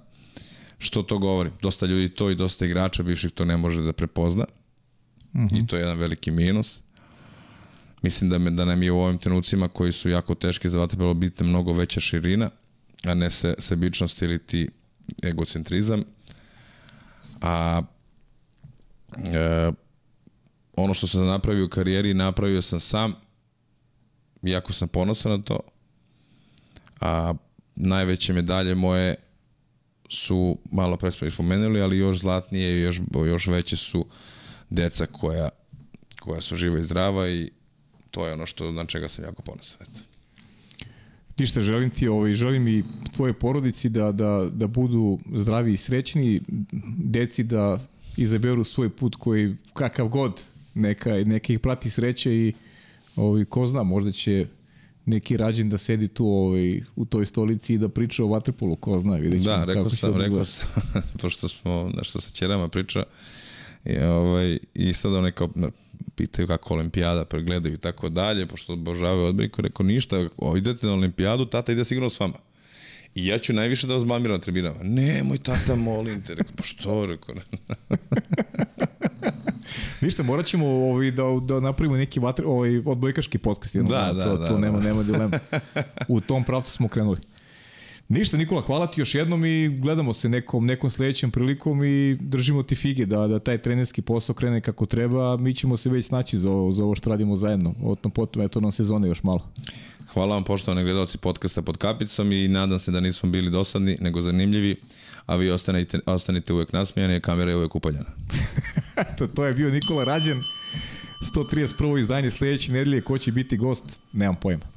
što to govori? Dosta ljudi to i dosta igrača bivših to ne može da prepozna. Uh -huh. I to je jedan veliki minus. Mislim da, me, da nam je u ovim trenucima koji su jako teški za vaterpolo biti mnogo veća širina, a ne se, sebičnost ili ti egocentrizam. A e, ono što sam napravio u karijeri napravio sam sam jako sam ponosan na to a najveće medalje moje su malo pre smo spomenuli, ali još zlatnije i još, još veće su deca koja, koja su živa i zdrava i to je ono što na čega sam jako ponosan. Eto. Ništa, želim ti ovaj, želim i tvoje porodici da, da, da budu zdravi i srećni, deci da izaberu svoj put koji kakav god neka, neka ih prati sreće i ovaj, ko zna, možda će neki rađen da sedi tu ovaj, u toj stolici i da priča o vaterpolu, ko zna, vidjet ćemo da, rekao kako sam, rekao sam, pošto smo nešto sa ćerama priča, i, ovaj, i sada one kao, pitaju kako olimpijada pregledaju i tako dalje, pošto obožavaju odbojku, rekao ništa, idete na olimpijadu, tata ide sigurno s vama. I ja ću najviše da vas blamiram na tribinama. Nemoj tata, molim te. Rekao, pa što? Rekao, Ništa, morat ćemo ovaj, da, da napravimo neki vatr, ovaj, odbojkaški podcast. Jedno, da, da, to, da, to da. nema, nema dilema. U tom pravcu smo krenuli. Ništa, Nikola, hvala ti još jednom i gledamo se nekom, nekom sledećem prilikom i držimo ti fige da, da taj trenerski posao krene kako treba, mi ćemo se već snaći za ovo, za ovo što radimo zajedno. O tom potom, eto nam sezone još malo. Hvala vam poštovani gledalci podcasta pod kapicom i nadam se da nismo bili dosadni, nego zanimljivi, a vi ostanite, ostanite uvek nasmijani, a kamera je uvek upaljena. to, to je bio Nikola Rađen, 131. izdanje sledeće nedelje, ko će biti gost, nemam pojma.